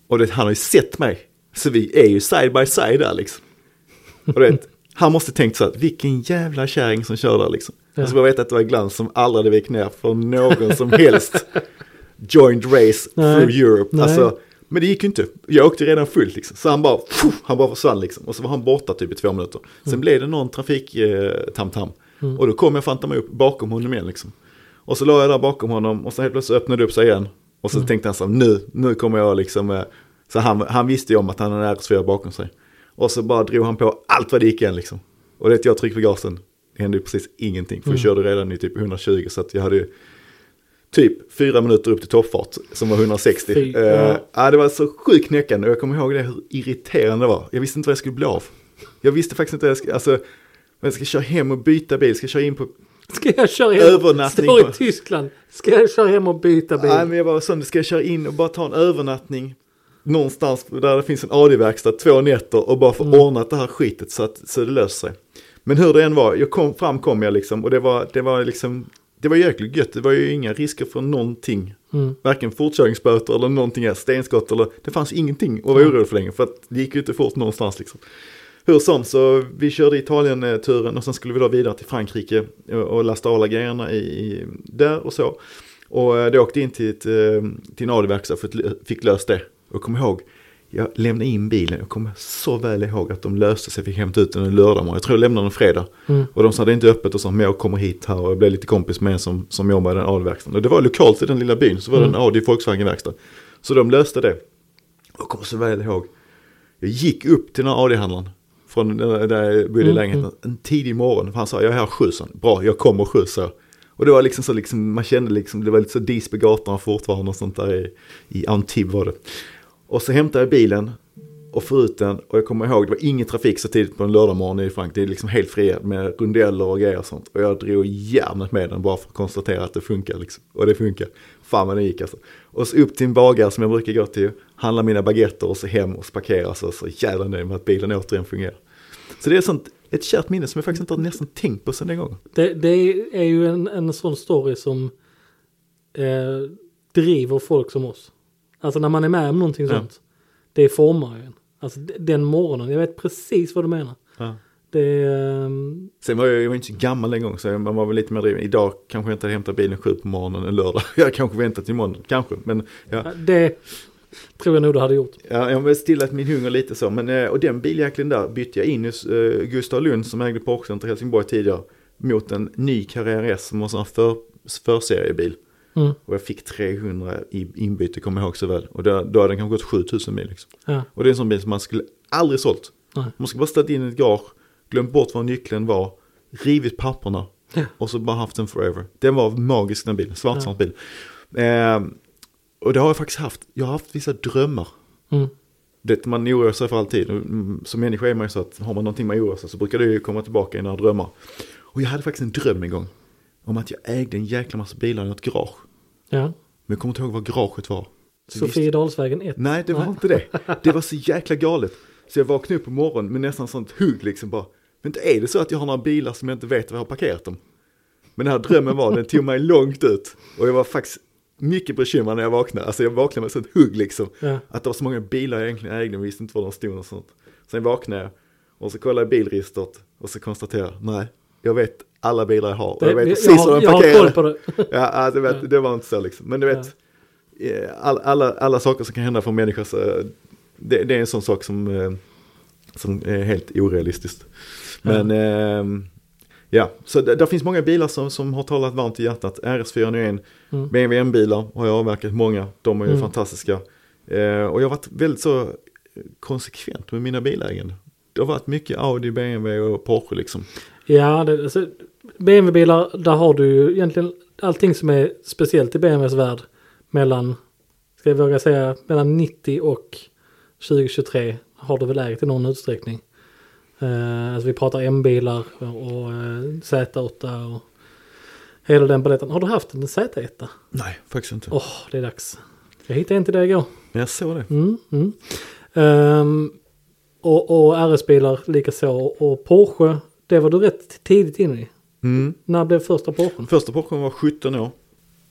Och det, han har ju sett mig. Så vi är ju side by side där liksom. Och du vet, han måste tänkt så att vilken jävla kärring som kör där liksom. Ja. Och så bara vet att det var glans som aldrig hade vikt ner för någon som helst joint race Nej. through Europe. Nej. Alltså, men det gick ju inte. Jag åkte redan fullt liksom. Så han bara, pff, han bara försvann liksom. Och så var han borta typ i två minuter. Sen Mm. blev det någon trafik eh, tam-tam. Och då kom jag fanta mig upp bakom honom igen liksom. Och så la jag där bakom honom och så helt plötsligt öppnade det upp sig igen. Och så Mm. tänkte han så här, nu, nu kommer jag liksom, eh, så han, han visste ju om att han hade en RS4 bakom sig. Och så bara drog han på allt vad det gick igen liksom. Och det jag tryckte på gasen, det hände ju precis ingenting. För Mm. vi körde redan i typ 120 så att jag hade ju typ fyra minuter upp till toppfart som var 160. Fy, Eh, ja. ja, det var så sjukt knäckande och jag kommer ihåg det hur irriterande det var. Jag visste inte vad jag skulle bli av. Jag visste faktiskt inte vad jag skulle, alltså, jag ska köra hem och byta bil, ska köra in på Ska jag köra hem? Övernattning Står i Tyskland. Ska jag köra hem och byta bil? Nej men jag var sån, ska jag köra in och bara ta en övernattning någonstans där det finns en AD-verkstad två nätter och bara få Mm. ordnat det här skitet så att så det löser sig. Men hur det än var, jag kom, fram kom jag liksom och det var, det var liksom, det var jäkligt gött. Det var ju inga risker för någonting. Mm. Varken fortkörningsböter eller någonting, stenskott eller, det fanns ingenting att vara orolig för längre för att det gick ju inte fort någonstans liksom. Hur som, så vi körde Italien-turen och sen skulle vi då vidare till Frankrike och- lasta alla grejerna i, i, där och så. Och eh, då åkte in till, ett, eh, till en AD-verkstad för att fick löst det. Och kom ihåg, jag lämnade in bilen, jag kommer så väl ihåg att de löste sig, jag fick hämta ut den en lördag morgon. Jag tror jag lämnade den fredag. Mm. Och de sa det är inte öppet och så, men jag kommer hit här och jag blev lite kompis med en som, som jobbar i den AD-verkstaden. Och det var lokalt i den lilla byn, så var det en Mm. Audi Volkswagen-verkstad. Så de löste det. Och jag kommer så väl ihåg, jag gick upp till den här AD-handlaren. Från där jag bodde i Mm, lägenheten. En tidig morgon. För han sa jag är här sju. Bra, jag kommer sju. jag. Och det var liksom så liksom, man kände liksom, det var lite så dis på gatorna fortfarande och sånt där i, i Antibes var det. Och så hämtade jag bilen och får ut den och jag kommer ihåg det var ingen trafik så tidigt på en lördagmorgon i Frank. Det är liksom helt fria med rundeller och grejer och sånt. Och jag drog järnet med den bara för att konstatera att det funkar liksom. Och det funkar. Fan vad det gick alltså. Och så upp till en bagare som jag brukar gå till. Handla mina baguetter och så hem och så parkera så, så jävla nöjd med att bilen återigen fungerar. Så det är sånt ett kärt minne som jag faktiskt inte har nästan tänkt på sedan den gången. Det, det är ju en, en sån story som eh, driver folk som oss. Alltså när man är med om någonting Ja. sånt. Det formar ju en. Alltså den morgonen, jag vet precis vad du menar. Ja. Det, ehm, Sen var jag, jag var inte så gammal en gång så man var väl lite mer driven. Idag kanske jag inte hade hämtat bilen sju på morgonen en lördag. Jag kanske väntat till måndag, kanske. Men ja, det tror jag nog du hade gjort. ja, jag har stillat min hunger lite så. Men, eh, och den biljäkeln där bytte jag in hos uh, Gustav Lund som ägde Porrcenter Helsingborg tidigare. Mot en ny Carrera S som var en sån här för, förseriebil. Mm. Och jag fick 300 i inbyte, kommer jag ihåg så väl. Och då, då hade den kanske gått 7000 mil. Liksom. Ja. Och det är en sån bil som man skulle aldrig sålt. Nej. Man skulle bara ställt in i ett garage, glömt bort var nyckeln var, rivit papperna Ja. och så bara haft den forever. Den var magisk den bilen, svartsvart bil. Eh, och det har jag faktiskt haft. Jag har haft vissa drömmar. Mm. Det, man oroar sig för alltid. Mm, Som människa är man ju så att har man någonting man oroar sig så brukar det ju komma tillbaka i några drömmar. Och jag hade faktiskt en dröm en gång. Om att jag ägde en jäkla massa bilar i ett garage. Ja. Men jag kommer inte ihåg vad garaget var. Sofiedalsvägen 1. Nej, det var Nej. inte det. Det var så jäkla galet. Så jag vaknade upp på morgonen med nästan sånt hugg liksom bara. Men inte är det så att jag har några bilar som jag inte vet var jag har parkerat dem? Men den här drömmen var, den tog mig långt ut. Och jag var faktiskt mycket bekymrad när jag vaknade. Alltså jag vaknade med sånt hugg liksom. Ja. Att det var så många bilar jag egentligen ägde och visste inte var de stod och sånt. Sen vaknade jag och så kollade jag bilregistret och så konstaterade jag, nej, jag vet alla bilar jag har. Och jag vet Det- precis jag, var har, de jag har koll på det. Ja, alltså, vet, det var inte så liksom. Men du vet, eh, all, alla, alla saker som kan hända för en människa, så, eh, det, det är en sån sak som, eh, som är helt orealistiskt. Men ehm, ja, så det, finns många bilar som, som har talat varmt i hjärtat. RS401, Mm. BMW M-bilar har jag avverkat många. De är ju Mm. fantastiska. Eh, och jag har varit väldigt så konsekvent med mina bilägande. Det har varit mycket Audi, BMW och Porsche liksom. Ja, det, alltså, BMW-bilar, där har du ju egentligen allting som är speciellt i BMWs värld. Mellan, ska jag våga säga, mellan 90 och 2023 har du väl ägt i någon utsträckning. Uh, alltså vi pratar M-bilar och, eh, Z8 och hela den paletten. Har du haft en Z1? Nej, faktiskt inte. Åh, det är dags. Jag hittade en till dig igår. Jag såg det. Mm, mm. Ehm, och, och RS-bilar likaså. Och Porsche, det var du rätt tidigt inne i. Mm. När blev första Porschen? Första Porschen var 17 år.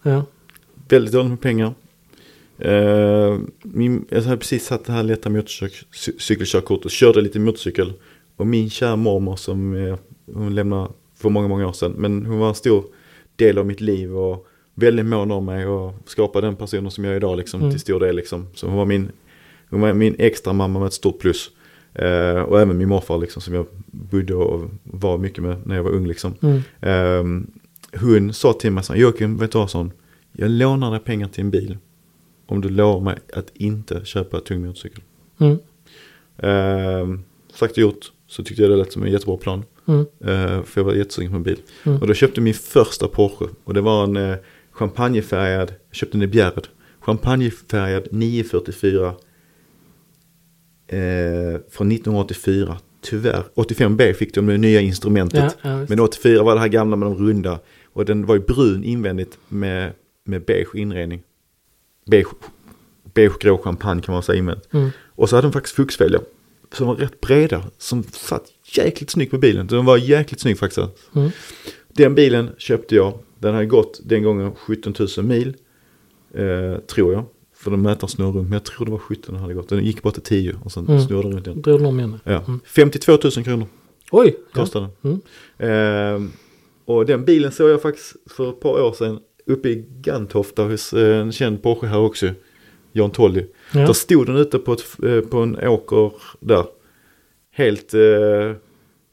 Ja. Väldigt dåligt med pengar. Eh, min, jag hade precis satt det här lätta motorcykelkörkortet. Körde lite motorcykel. Och min kära mormor som eh, hon lämnade för många, många år sedan. Men hon var en stor del av mitt liv. Och väldigt mån om mig. Och skapade den personen som jag är idag liksom. Mm. Till stor del liksom. Så hon var min, hon var min extra mamma med ett stort plus. Eh, och även min morfar liksom. Som jag bodde och var mycket med när jag var ung liksom. Mm. Ehm, hon sa till mig så här, Joakim, vet du vad sån? Jag lånar dig pengar till en bil. Om du lovar mig att inte köpa tung motorcykel. Mm. Ehm, sagt och gjort så tyckte jag det lät som en jättebra plan. Mm. Ehm, för jag var jättesugen på en bil. Mm. Och då köpte min första Porsche. Och det var en eh, champagnefärgad, jag köpte den i Bjärred. Champagnefärgad 944. Eh, från 1984. Tyvärr, 85B fick de det nya instrumentet. Ja, ja. Men 84 var det här gamla med de runda. Och den var ju brun invändigt med, med beige inredning. Beige, beige grå champagne kan man säga invändigt. Mm. Och så hade den faktiskt fuxfälgar. Som var rätt breda. Som satt jäkligt snyggt med bilen. Den var jäkligt snygg faktiskt. Mm. Den bilen köpte jag. Den hade gått den gången 17 000 mil. Eh, tror jag. För den mätaren snurrar runt. Men jag tror det var 17 den hade gått. Den gick bara till 10 och sen Mm. snurrade runt igen. Drog någon igen? Ja. Mm. 52 000 kronor Oj! Ja. kostade den. Mm. Eh, och den bilen såg jag faktiskt för ett par år sedan uppe i Gantofta hos eh, en känd Porsche här också. Jan Tolly. Ja. Där stod den ute på, ett, eh, på en åker där. Helt, eh,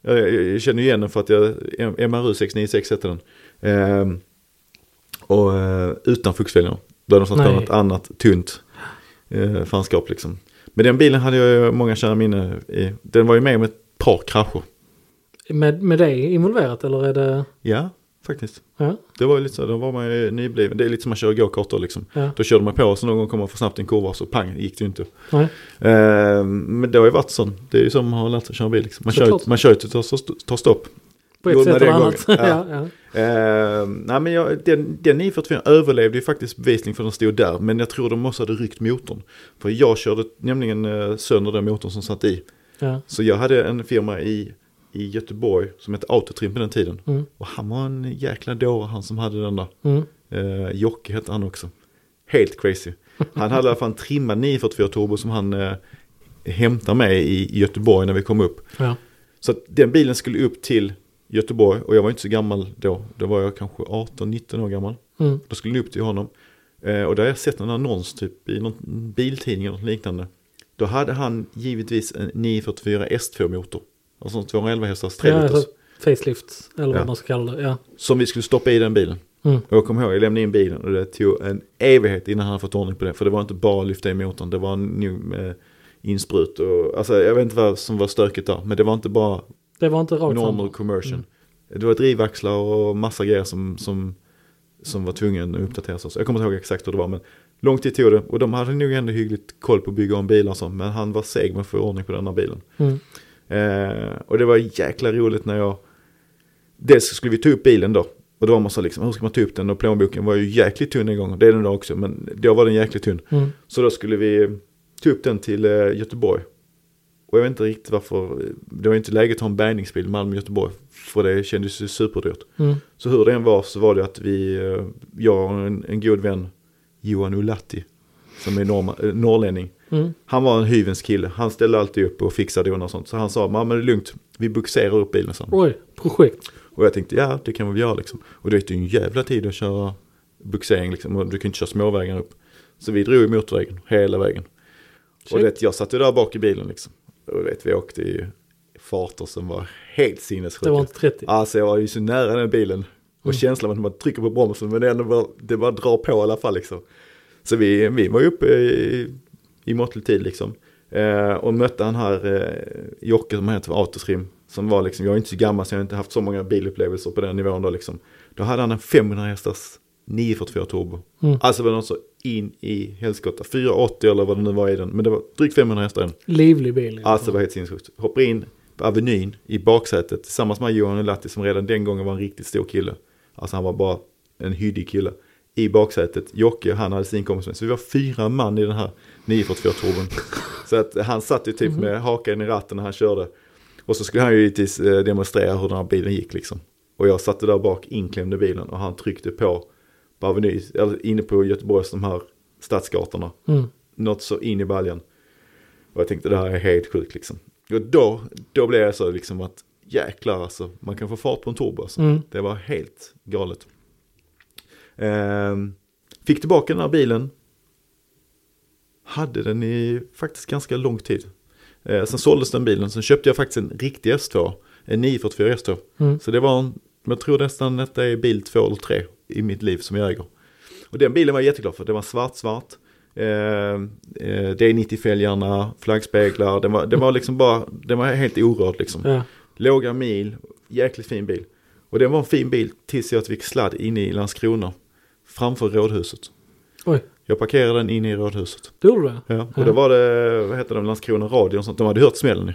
jag, känner igen den för att jag, MRU 696 heter den. Eh, och eh, utan fuxfälgarna. Då hade de satt på något annat tunt eh, fanskap liksom. Men den bilen hade jag många kära minnen i. Den var ju med om ett par krascher. Med, med dig involverat eller är det? Ja, faktiskt. Ja. Det var ju lite så, då var man ju nybliven. Det är lite som att köra go-kart då liksom. ja. Då körde man på och så någon gång kom man för snabbt i en kurva och så pang gick det ju inte. Nej. Eh, men det har ju varit sån. Det är ju som man har lärt sig köra bil liksom. Man, kör, Såklart. ju- man kör ju till att ta stopp. På ett sätt eller annat. ja. gång? Ja, Eh, nej men jag, den, den 944 överlevde ju faktiskt bevisligen för den stod där. Men jag tror de också hade ryckt motorn. För jag körde nämligen eh, sönder den motorn som satt i. ja. Så jag hade en firma i i Göteborg som hette Autotrim på den tiden. Mm. Och han var en jäkla dåre han som hade den där. Mm. Eh, Jocke hette han också. Helt crazy. Han hade i alla fall en trimmad 944 turbo som han eh, hämtade med i Göteborg när vi kom upp. Ja. Så den bilen skulle upp till Göteborg och jag var inte så gammal då. Då var jag kanske 18-19 år gammal. Mm. Då skulle den upp till honom. Eh, och då har jag sett en annons typ i någon biltidning eller något liknande. Då hade han givetvis en 944 S2-motor. Alltså en 211 hästars 3 Ja, alltså, facelift, eller Ja. vad man ska kalla det. Ja. Som vi skulle stoppa i den bilen. Mm. Och jag kommer ihåg, jag lämnade in bilen och det tog en evighet innan han hade fått ordning på det. För det var inte bara att lyfta i motorn, det var nog med insprut och, alltså jag vet inte vad som var stökigt där. Men det var inte bara Det var inte rakt normal fram. commercial. Mm. Det var drivaxlar och massa grejer som, som, som var tvungen att uppdateras. Jag kommer inte ihåg exakt hur det var men lång tid tog det. Och de hade nog ändå hyggligt koll på att bygga om bilar och så. Men han var seg med att få ordning på den här bilen. Mm. Eh, och det var jäkla roligt när jag... Dels skulle vi ta upp bilen då. Och då var man så liksom, hur ska man ta upp den? Och plånboken var ju jäkligt tunn en gång. Det är den då också, men då var den jäkligt tunn. Mm. Så då skulle vi ta upp den till eh, Göteborg. Och jag vet inte riktigt varför, det var inte läge att ha en bärgningsbil Malmö-Göteborg. För det kändes ju superdyrt. Mm. Så hur det än var så var det att vi, eh, jag och en, en god vän, Johan Ulatti, som är norma, eh, norrlänning. Mm. Han var en hyvens kille. Han ställde alltid upp och fixade och sånt. Så han sa, men det är lugnt, vi buxerar upp bilen. Så. Oj, projekt. Och jag tänkte, ja det kan vi göra liksom. Och det är ju en jävla tid att köra buxering liksom. Och du kan inte köra småvägar upp. Så vi drog i motorvägen hela vägen. Och Shit. det, jag satt ju där bak i bilen liksom. Och vet, vi åkte i farter som var helt sinnessjuka. Det var inte 30. Alltså jag var ju så nära den bilen. Och Mm. känslan att man trycker på bromsen men det, ändå bara, det bara drar på i alla fall liksom. Så vi, vi var uppe i, i måttlig tid liksom. Eh, och mötte han här eh, Jocke som heter för Autotrim. Som var liksom, jag är inte så gammal så jag har inte haft så många bilupplevelser på den nivån då liksom. Då hade han en 500 hästars 944 turbo. Mm. Alltså var något så in i helskotta. 480 eller vad det nu var i den. Men det var drygt 500 hästar i den. Livlig bil. Alltså det var helt sinnessjukt. Hoppar in på Avenyn i baksätet tillsammans med Johan Latti som redan den gången var en riktigt stor kille. Alltså han var bara en hyddig kille. I baksätet, Jocke, han hade sin kompis med. Så vi var fyra man i den här 944 turbon. Så att han satt ju typ med hakan i ratten när han körde. Och så skulle han ju givetvis eh, demonstrera hur den här bilen gick liksom. Och jag satte där bak inklämd i bilen och han tryckte på på Aveny, eller inne på Göteborgs de här stadsgatorna Mm. något så in i baljan. Och jag tänkte det här är helt sjukt liksom. Och då, då blev jag så liksom att jäklar alltså, man kan få fart på en turbo alltså. Mm. Det var helt galet. Ehm, fick tillbaka den här bilen. Hade den i faktiskt ganska lång tid. Ehm, sen såldes den bilen, sen köpte jag faktiskt en riktig S2. En 944 S2. Mm. Så det var en, jag tror nästan att det är bil två eller tre i mitt liv som jag äger. Och den bilen var jag jätteglad för. Den var svart, svart. Eh, eh, D90-fälgarna, flaggspeglar. Den var, den var liksom bara, den var helt orörd liksom. Ja. Låga mil, jäkligt fin bil. Och den var en fin bil tills jag fick sladd inne i Landskrona. Framför rådhuset. Oj, Jag parkerade den inne i rådhuset. du gjorde det? Ja, och Ja. då var det, vad heter det, Landskrona radio och sånt. De hade hört smällen ju.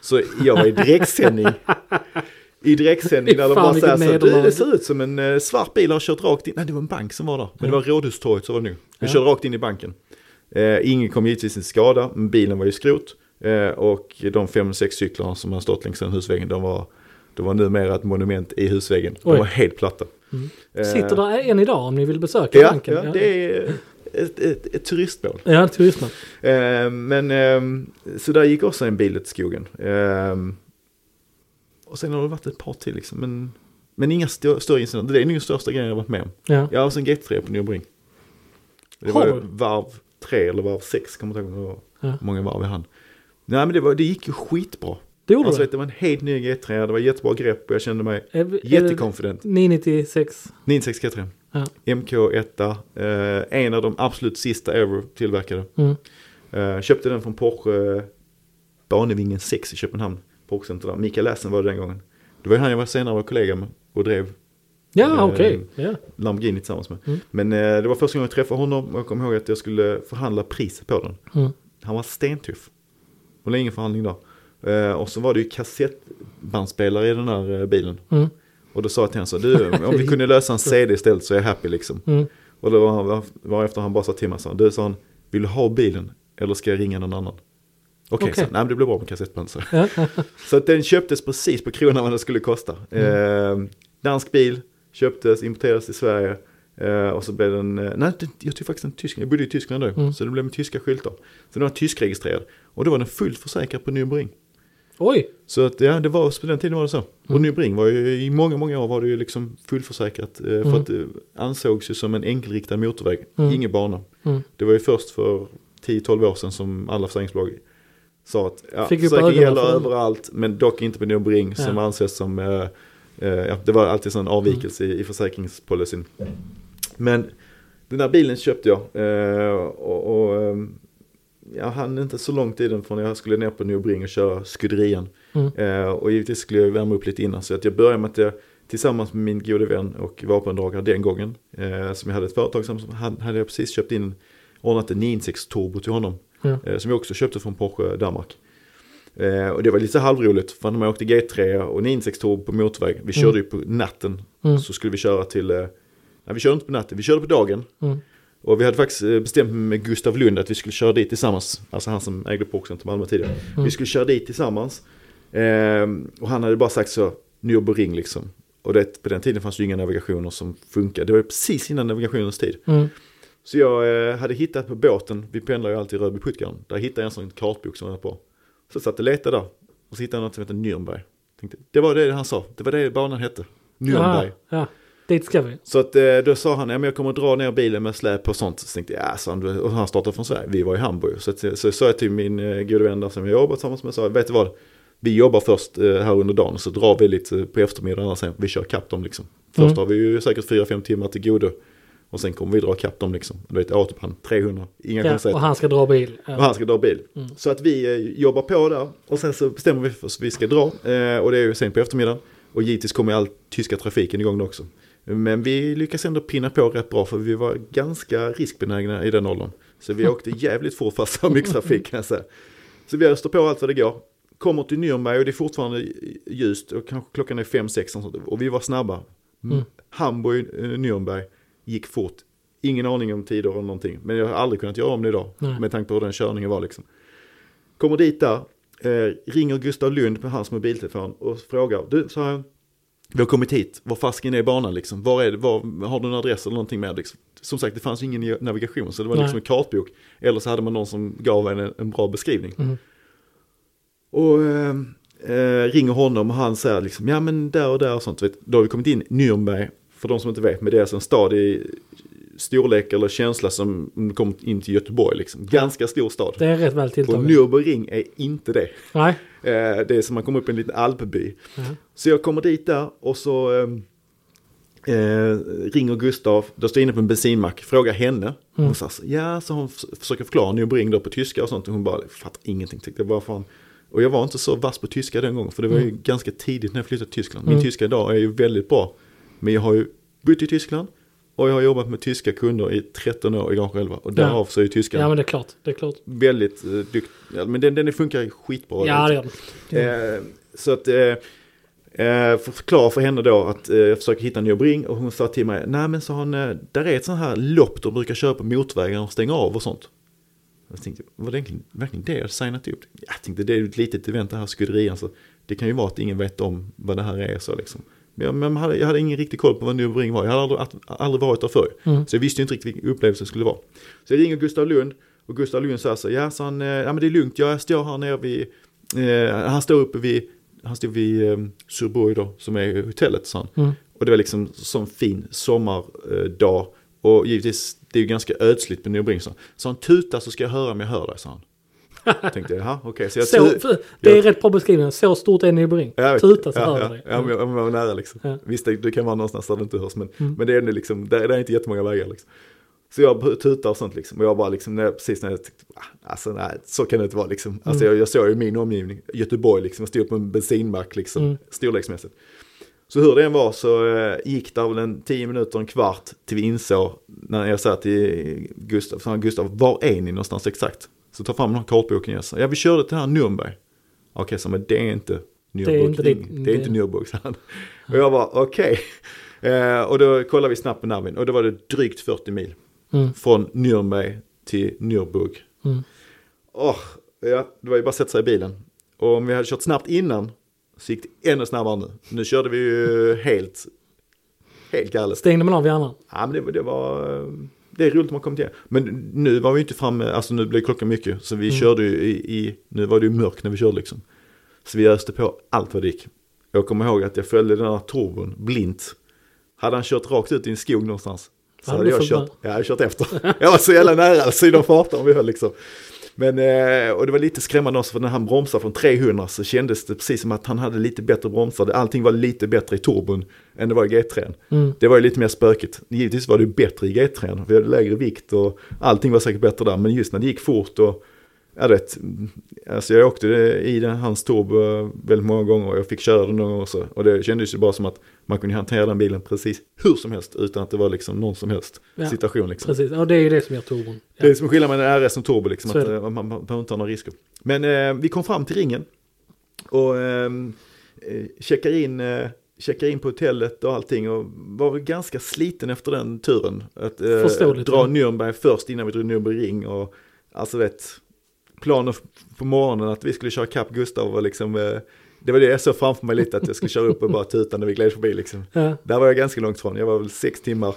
Så jag var i direktsändning. I direktsändning där de bara säger så här, du det ser ut som en eh, svart bil har kört rakt in. Nej det var en bank som var där. Men det var Rådhustorget så var det nu. Vi Ja. körde rakt in i banken. Eh, ingen kom givetvis till skada, men bilen var ju skrot. Eh, och de fem, sex cyklarna som har stått längs den husväggen, de var, de var numera ett monument i husväggen. De Oj. var helt platta. Mm. Eh, Sitter där än idag om ni vill besöka Ja, banken? ja, det är ett, ett, ett turistmål. Ja, turismen. Eh, men ehm, så där gick också en bil åt skogen. Och sen har det varit ett par till liksom. Men, men inga stö- större incidenter. Det är nog den största grejen jag varit med om. Ja. Jag har också en GT3 på Nybring. Det var varv tre eller varv sex. Kommer inte ihåg hur Ja. många varv jag hann. Nej men det, var, det gick ju skitbra. Det gjorde Alltså du? vet, det var en helt ny GT3. Det var jättebra grepp och jag kände mig Är, det jättekonfident. 996? 96 GT3. Ja. MK1. Eh, en av de absolut sista ever tillverkade. Mm. Eh, köpte den från Porsche Banevingen 6 i Köpenhamn. Porsche Center där. Mikael Lassen var det den gången. Det var han jag var senare var kollega med och drev Ja, Eh, okej. Ja. Lamborghini tillsammans med. Mm. Men eh, det var första gången jag träffade honom och jag kommer ihåg att jag skulle förhandla priset på den. Mm. Han var stentuff. Det var ingen förhandling då. Eh, och så var det ju kassettbandspelare i den här eh, bilen. Mm. Och då sa jag till honom så du om vi kunde lösa en CD istället så är jag happy liksom. Mm. Och då var, var efter han bara sa till mig så du sa han, vill du ha bilen eller ska jag ringa någon annan? Okej, nej men det blir bra med kassettband. Så. Så den köptes precis på kronan vad det skulle kosta. Mm. Eh, dansk bil, köptes, importerades till Sverige. Eh, och så blev den, eh, nej jag tog faktiskt en tysk, jag bodde i Tyskland då. Mm. Så det blev med tyska skyltar. Så den var tyskregistrerad. Och då var den fullt försäkrad på Nürburgring. Oj, Så att ja, det var, på den tiden var det så. Och Mm. Nürburgring var ju, i många, många år var det ju liksom fullförsäkrat. Eh, för Mm. att det ansågs ju som en enkelriktad motorväg, Mm. ingen bana. Mm. Det var ju först för 10-12 år sedan som alla försäkringsbolag sa att ja, Fick upp försäkring ögonen gäller för dem. överallt men dock inte på som Ja. anses som, eh, eh, ja, det var alltid sån avvikelse i, i försäkringspolicyn. Men den där bilen köpte jag eh, och, och eh, jag hann inte så långt i den från jag skulle ner på Nürburgring och köra skuderian. Mm. Eh, och givetvis skulle jag värma upp lite innan så att jag började med att jag tillsammans med min gode vän och vapendragare den gången eh, som jag hade ett företag som hade jag precis köpt in ordnat en 996 turbo till honom. Eh, som jag också köpte från Porsche Danmark. Eh, och det var lite så halvroligt för när man åkte G3 och 996 turbo på motorväg. Vi körde ju på natten. Mm. Så skulle vi köra till, eh, nej vi körde inte på natten, vi körde på dagen. Mm. Och vi hade faktiskt eh, bestämt med Gustav Lund att vi skulle köra dit tillsammans. Alltså han som ägde Porschen till Malmö tidigare. Mm. Vi skulle köra dit tillsammans. Ehm, och han hade bara sagt så, Nürburgring liksom. Och det, på den tiden fanns ju inga navigationer som funkade. Det var precis innan navigationens tid. Så jag eh, hade hittat på båten, vi pendlar ju alltid i Rödby Puttgarden. Där hittade jag en sån kartbok som hade på. Så satt och letade där. Och så hittade jag något som heter Nürnberg. Tänkte, det var det han sa, det var det banan hette. Nürnberg. Ja, ja, dit ska vi. Så att eh, då sa han, ja men jag kommer att dra ner bilen med släp och sånt. Så tänkte jag, ja han, och han startade från Sverige, vi var i Hamburg. Så, att, så sa jag till min eh, gode vän där som jag jobbar tillsammans med, sa, vet du vad? Vi jobbar först eh, här under dagen så drar vi lite på eftermiddagen sen. Vi kör kapp dem liksom. Först Mm. har vi ju säkert 4-5 timmar till godo. Och sen kommer vi dra kapp dem liksom. Du vet, autobahn 300, inga Ja, konstigheter. och han ska dra bil. Och han ska dra bil. Mm. Så att vi eh, jobbar på där och sen så bestämmer vi för att vi ska dra. Eh, och det är ju sen på eftermiddagen. Och givetvis kommer all tyska trafiken igång då också. Men vi lyckas ändå pinna på rätt bra för vi var ganska riskbenägna i den åldern. Så vi åkte jävligt fort fast så mycket trafik kan jag säga. Så vi öster på allt vad det går. Kommer till Nürnberg och det är fortfarande ljust och kanske klockan är 5-6 och vi var snabba. Mm. Hamburg, eh, Nürnberg gick fort. Ingen aning om tider eller någonting. Men jag har aldrig kunnat göra om det idag. Nej. Med tanke på hur den körningen var liksom. Kommer dit där. Eh, ringer Gustav Lund på hans mobiltelefon och frågar. Du, sa han. Vi har kommit hit. Var fasken är banan liksom? Var är det? Var, har du en adress eller någonting med liksom? Som sagt det fanns ingen navigation så det var Nej. liksom en kartbok. Eller så hade man någon som gav en en bra beskrivning. Mm. Och eh, eh, ringer honom och han säger liksom, ja men där och där och sånt. Vet, då har vi kommit in Nürnberg, för de som inte vet, men det är alltså en stad i storlek eller känsla som om du kommer in till Göteborg liksom. Ganska stor stad. Det är rätt väl Och tilltaget. Nürburgring är inte det. Nej. Eh, det är som man kommer upp i en liten alpby. Ja. Så jag kommer dit där och så eh, eh, ringer Gustav, då står jag inne på en bensinmack, frågar henne. Mm. Hon sa, så, ja, så hon försöker förklara Nürburgring då på tyska och sånt. Och hon bara, fattar ingenting. Tänkte, vad fan. Och jag var inte så vass på tyska den gången, för det var ju Mm. ganska tidigt när jag flyttade till Tyskland. Min Mm. tyska idag är ju väldigt bra. Men jag har ju bott i Tyskland och jag har jobbat med tyska kunder i 13 år igång själva. Och därav så är ju tyskan ja, men det är klart. Det är klart. väldigt eh, duktig. Ja, men den, den funkar skitbra. Ja, det gör det. Eh, så att, eh, eh, för- förklara för henne då att eh, jag försöker hitta en Nürburgring och hon sa till mig, nej men sa hon, eh, där är ett sånt här lopp de brukar köra på motorvägar och stänga av och sånt. Jag tänkte, var det egentligen, verkligen det jag signat upp? Jag tänkte, det är ett litet event det här skuderian så det kan ju vara att ingen vet om vad det här är så liksom. Men jag, hade, jag hade ingen riktig koll på vad Nürburgring var, jag hade aldrig, aldrig varit där förr. Mm. Så jag visste inte riktigt vilken upplevelse det skulle vara. Så jag ringer Gustav Lund och Gustav Lund säger så, ja, så han, eh, ja men det är lugnt, jag står här nere vid, eh, han står uppe vid, han stod vid eh, Surborg då, som är hotellet, sa han. Mm. Och det var liksom sån fin sommardag. Och givetvis, det är ju ganska ödsligt på Nürburgring. Så, så han tutar så ska jag höra om jag hör dig, sa han. Jag tänkte, jaha, okej. Så jag Så, för, det är jag- rätt bra beskrivning. Så stort är Nybring. Ja, jag vet. Tuta så ja, ja, det. ja, men jag, jag var nära liksom. Ja. Visst, det, det kan vara någonstans där det inte hörs, men, Mm. men det är liksom, där, där är inte jättemånga vägar liksom. Så jag tutar och sånt liksom. Och jag bara liksom, när jag, precis när jag tänkte, ah, alltså nej, så kan det inte vara liksom. Alltså Mm. jag, jag såg ju min omgivning, Göteborg liksom, jag stod på en bensinmack liksom, Mm. storleksmässigt. Så hur det än var så eh, gick det väl en tio minuter, en kvart till vi insåg, när jag sa till Gustav, så Gustav, var är ni någonstans exakt? Så ta fram den här kartboken sa, ja vi körde till här Nürnberg. Okej, så men det är inte Nürburgring, är inte det, det är inte Nürburg, sa han. Och jag var okej. Eh, och då kollade vi snabbt på navin och då var det drygt 40 mil. Mm. Från Nürnberg till Nürburg. Mm. Åh, Ja, det var ju bara att sätta sig i bilen. Och om vi hade kört snabbt innan så gick det ännu snabbare nu. Nu körde vi ju helt, helt galet. Stängde man av hjärnan? Ja, men det, det var, det är roligt att man kommit igen. Men nu var vi inte framme, alltså nu blev klockan mycket. Så vi Mm. körde ju i, i, nu var det ju mörkt när vi körde liksom. Så vi öste på allt vad det gick. Jag kommer ihåg att jag följde den här turbon blint. Hade han kört rakt ut i en skog någonstans. Så Hade jag kört, ja, jag hade kört efter. Jag var så jävla nära, så de vi höll liksom. Men, eh, och det var lite skrämmande också för när han bromsade från 300 så kändes det precis som att han hade lite bättre bromsar. Allting var lite bättre i turbon än det var i G3. Mm. Det var ju lite mer spökigt. Givetvis var det bättre i G3. Vi hade lägre vikt och allting var säkert bättre där. Men just när det gick fort och jag vet, alltså jag åkte i den, hans turbo väldigt många gånger och jag fick köra den någon gång också. Och det kändes ju bara som att man kunde hantera den bilen precis hur som helst utan att det var liksom någon som helst Ja, situation liksom. Precis, och det är ju det som gör turbon. Ja. Det är som skillnaden med en RS och turbo liksom, Så att eh, man, man behöver inte ha några risker. Men eh, vi kom fram till ringen och ehm, eh, checkar in, eh, checkar in på hotellet och allting och var ganska sliten efter den turen. Att eh, dra ja. Nürnberg först innan vi drog Nürnberg ring och alltså vet, planen på morgonen att vi skulle köra kapp Gustav var liksom, eh, det var det jag såg framför mig lite att jag skulle köra upp och bara tuta när vi gled förbi liksom. Ja. Där var jag ganska långt från, jag var väl sex timmar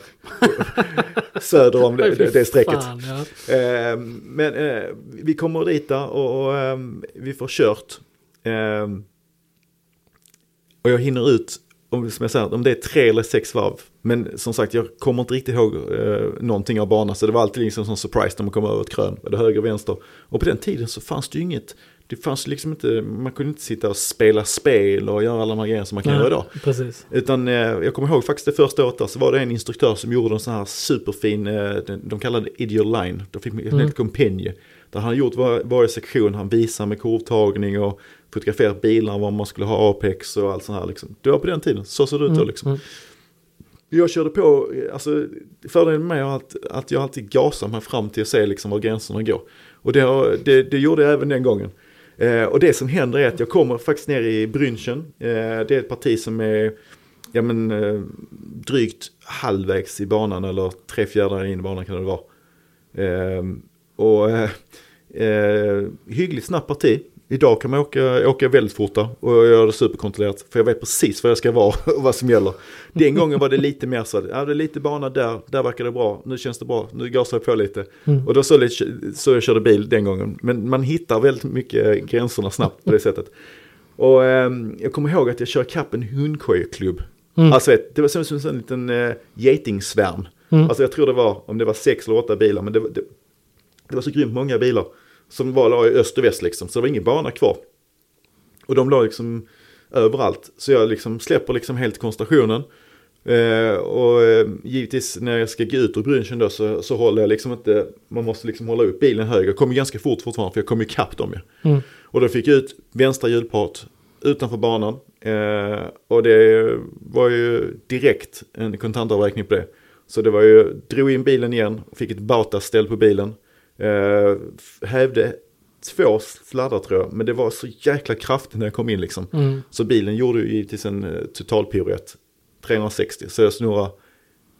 söder om det, det, det strecket. Fan, ja. Eh, men eh, vi kommer dit där och, och eh, vi får kört. Eh, och jag hinner ut, om, som jag säger, om det är tre eller sex varv. Men som sagt, jag kommer inte riktigt ihåg eh, någonting av banan. Så det var alltid liksom som surprise när man kom över ett krön. Det höger och vänster. Och på den tiden så fanns det ju inget, det fanns liksom inte, man kunde inte sitta och spela spel och göra alla de här grejerna som man kan göra idag. Precis. Utan eh, jag kommer ihåg faktiskt det första året där, så var det en instruktör som gjorde en sån här superfin, eh, de kallade det ideal line, de fick Mm. mm. ett kompenje. Där han gjort var, varje sektion, han visar med kurvtagning och fotograferat bilar, var man skulle ha Apex och allt sånt här liksom. Det var på den tiden, så såg det ut då liksom. Mm. Jag körde på, alltså fördelen med mig är att, att jag alltid gasar mig fram till att se liksom var gränserna går. Och det, har- det, det gjorde jag även den gången. Eh, och det som händer är att jag kommer faktiskt ner i Brünchen. Eh, det är ett parti som är ja, men, eh, drygt halvvägs i banan eller tre fjärdedelar in i banan kan det vara. Eh, och eh, eh, hyggligt snabbt parti. Idag kan man åka, åka väldigt fort där och jag gör det superkontrollerat. För jag vet precis var jag ska vara och vad som gäller. Den gången var det lite mer så ja det är lite bana där, där verkar det bra, nu känns det bra, nu gasar jag på lite. Mm. Och då så, lite, så jag körde bil den gången. Men man hittar väldigt mycket gränserna snabbt på det sättet. Och ehm, jag kommer ihåg att jag kör kapp en hundkojeklubb. Mm. Alltså vet, det var som, som en liten uh, getingsvärm. Mm. Alltså jag tror det var, om det var sex eller åtta bilar, men det, var- det, det var så grymt många bilar. Som var la i öst och väst liksom, så det var ingen bana kvar. Och de la liksom överallt. Så jag liksom släpper liksom helt koncentrationen. Eh, och eh, givetvis när jag ska gå ut ur Brünchen då så, så håller jag liksom inte, man måste liksom hålla upp bilen höger. Jag kommer ganska fort fortfarande för jag kommer ikapp dem ju. Mm. Och då fick jag ut vänstra hjulparet utanför banan. Eh, och det var ju direkt en kontantavräkning på det. Så det var ju, drog in bilen igen, fick ett Bautas-ställ på bilen. Eh, hävde två sladdar tror jag, men det var så jäkla kraftigt när jag kom in liksom. Mm. Så bilen gjorde ju givetvis en eh, totalpiruett. 360, så jag snurrade,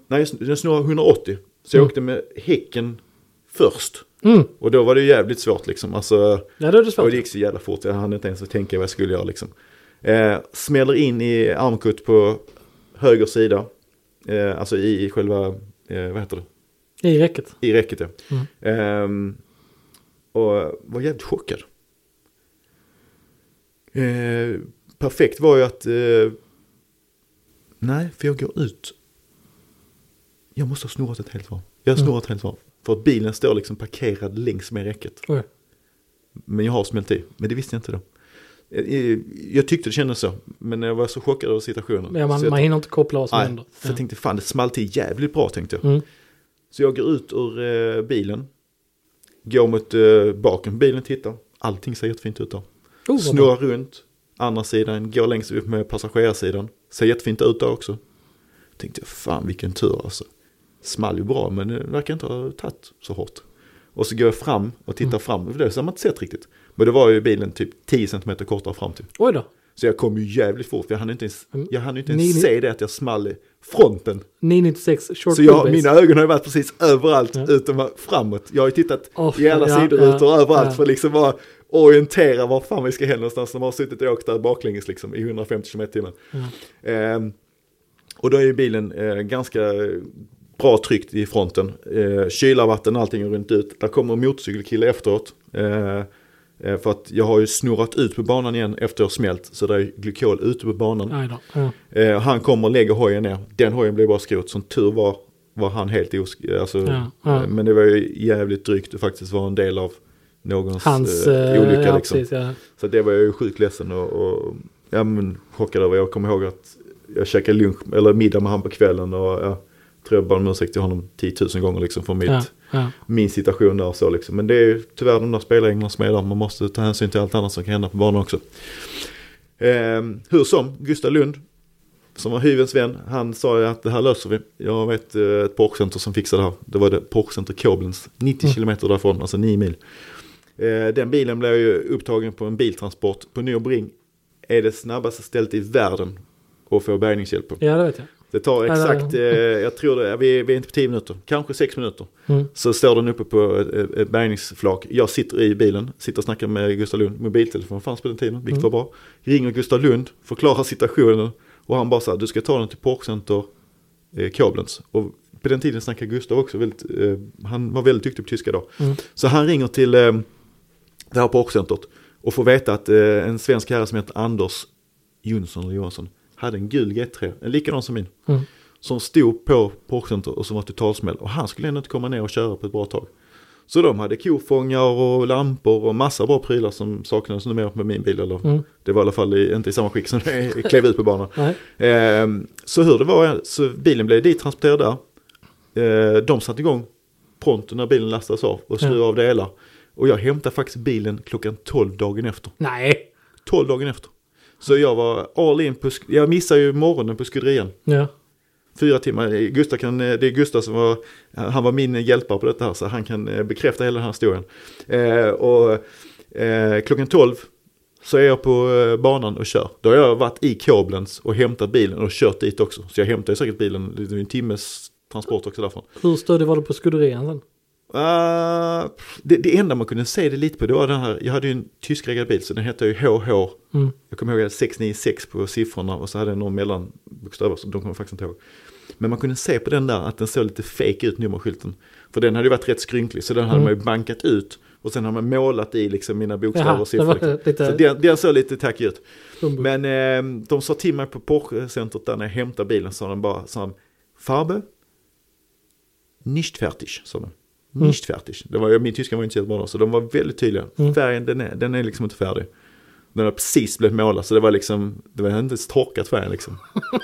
nej jag snurrade 180. Så jag Mm. åkte med häcken först. Mm. Och då var det jävligt svårt liksom. Alltså, Ja, är det svårt. och det gick så jävla fort, jag hann inte ens tänka vad jag skulle göra liksom. Eh, smäller in i armkut på höger sida. Eh, alltså i själva, eh, vad heter det? I räcket. I räcket ja. Mm. Ehm, och var jävligt chockad. Eh, perfekt var ju att, eh, nej för jag går ut. Jag måste ha snurrat ett helt varv. Jag har Mm. snurrat ett helt varv. För att bilen står liksom parkerad längs med räcket. Oj. Men jag har smält i, men det visste jag inte då. Eh, Jag tyckte det kändes så, men jag var så chockad över situationen. Ja, man, så jag, man hinner inte koppla vad som nej, händer. så jag tänkte fan det small till jävligt bra tänkte jag. Mm. Så jag går ut ur eh, bilen, går mot eh, baken på bilen, tittar. Allting ser jättefint ut där. Oh. Snurrar runt, andra sidan, går längst upp med passagerarsidan. Ser jättefint ut där också. Tänkte jag, fan vilken tur alltså. Small ju bra men det verkar inte ha tagit så hårt. Och så går jag fram och tittar Mm. fram, för det har man inte sett riktigt. Men det var ju bilen typ 10 cm kortare fram till. Oj då. Så jag kom ju jävligt fort, för jag hann inte ens, Mm. jag hann inte ens Ni- se det att jag small i fronten. 996 short Så jag, mina ögon har ju varit precis överallt Ja. utom framåt. Jag har ju tittat Åh, i alla ja, sidorutor ja, överallt ja. för liksom bara, orientera var fan vi ska hen någonstans. De har suttit och åkt där baklänges liksom i 150 km timmen. Ja. Eh, och då är ju bilen eh, ganska bra tryckt i fronten. Eh, kylarvatten, allting runt ut. Där kommer en motorcykelkille efteråt. Eh, för att jag har ju snurrat ut på banan igen efter att jag smält. Så det är glykol ute på banan. Ja. Eh, han kommer och lägger hojen ner. Den hojen blev bara skrot. Som tur var var han helt osk... Alltså, Ja, ja. eh, Men det var ju jävligt drygt att faktiskt vara en del av någons Hans eh, eh, olycka. ja, liksom. precis. Så det var jag ju sjukt ledsen och, och ja, men, chockad över. Jag kommer ihåg att jag käkade lunch eller middag med han på kvällen och ja, tror jag bad om ursäkt till honom 10 000 gånger liksom för mitt, Ja, min situation där och så liksom. Men det är ju tyvärr de där spelreglerna som är där. Man måste ta hänsyn till allt annat som kan hända på banan också. Ehm, hur som, Gustav Lund, som var hyvens vän, han sa ju att det här löser vi. Jag vet eh, ett porrcenter som fixar det här. Det var det porrcenter Koblenz, 90 Mm. kilometer därifrån, alltså 9 mil. Eh, den bilen blev ju upptagen på en biltransport på Nürburgring. Är det snabbaste stället i världen att få bärgningshjälp på. ja, det vet jag. Det tar exakt, eh, jag tror det, vi, vi är inte på 10 minuter, kanske 6 minuter. Mm. Så står den uppe på ett, ett- ett bärgningsflak. Jag sitter i bilen, sitter och snackar med Gustav Lund. Mobiltelefon fanns på den tiden, vilket Mm. var bra. Ringer Gustav Lund, förklarar situationen. Och han bara så här, du ska ta den till Porkcenter eh, Koblenz. Och på den tiden snackade Gustav också väldigt, eh, han var väldigt duktig på tyska då. Mm. Så han ringer till eh, det här Porkcentret. Och får veta att eh, en svensk herre som heter Anders Jonsson eller Johansson hade en gul G3, en likadan som min. Mm. Som stod på Porkcenter och som var totalsmäll. Och han skulle ändå inte komma ner och köra på ett bra tag. Så de hade kofångare och lampor och massa bra prylar som saknades numera med min bil. Eller Mm. det var i alla fall i, inte i samma skick som det klev ut på banan. Ehm, så hur det var, så bilen blev dit transporterad där. Ehm, de satte igång pronto när bilen lastades av och skruvade Ja. av delar. Och jag hämtade faktiskt bilen klockan 12 dagen efter. Nej. 12 dagen efter. Så jag var all in på, jag missade ju morgonen på skuderian. Ja. Fyra timmar, Gustav kan, det är Gustav som var, han var min hjälpare på detta här så han kan eh, bekräfta hela den här historien. Eh, och eh, klockan 12 så är jag på eh, banan och kör. Då har jag varit i Koblenz och hämtat bilen och kört dit också. Så jag hämtade säkert bilen, det är en timmes transport också därifrån. Hur stödig var du på skuderian sen? Uh, det, det enda man kunde se det lite på det var den här, jag hade ju en tyskreggad bil så den hette ju HH. Mm. Jag kommer ihåg att jag hade 696 på siffrorna och så hade jag någon mellanbokstäver så de kommer jag faktiskt inte ihåg. Men man kunde se på den där att den såg lite fake ut nummerskylten. För den hade ju varit rätt skrynklig så den hade Mm. man ju bankat ut. Och sen har man målat i liksom mina bokstäver Jaha, och siffror. liksom. lite Så den, den såg lite tacky ut. Men eh, de sa till mig på Porsche-centret där när jag hämtade bilen sa de bara, sa de, Farbe, nicht fertig, sa de. Mm. Nicht fertig. Det var, min tyska var inte så då, så de var väldigt tydliga. Mm. Färgen, den är, den är liksom inte färdig. Den har precis blivit målad, så det var liksom, det var inte ens torkat färgen liksom.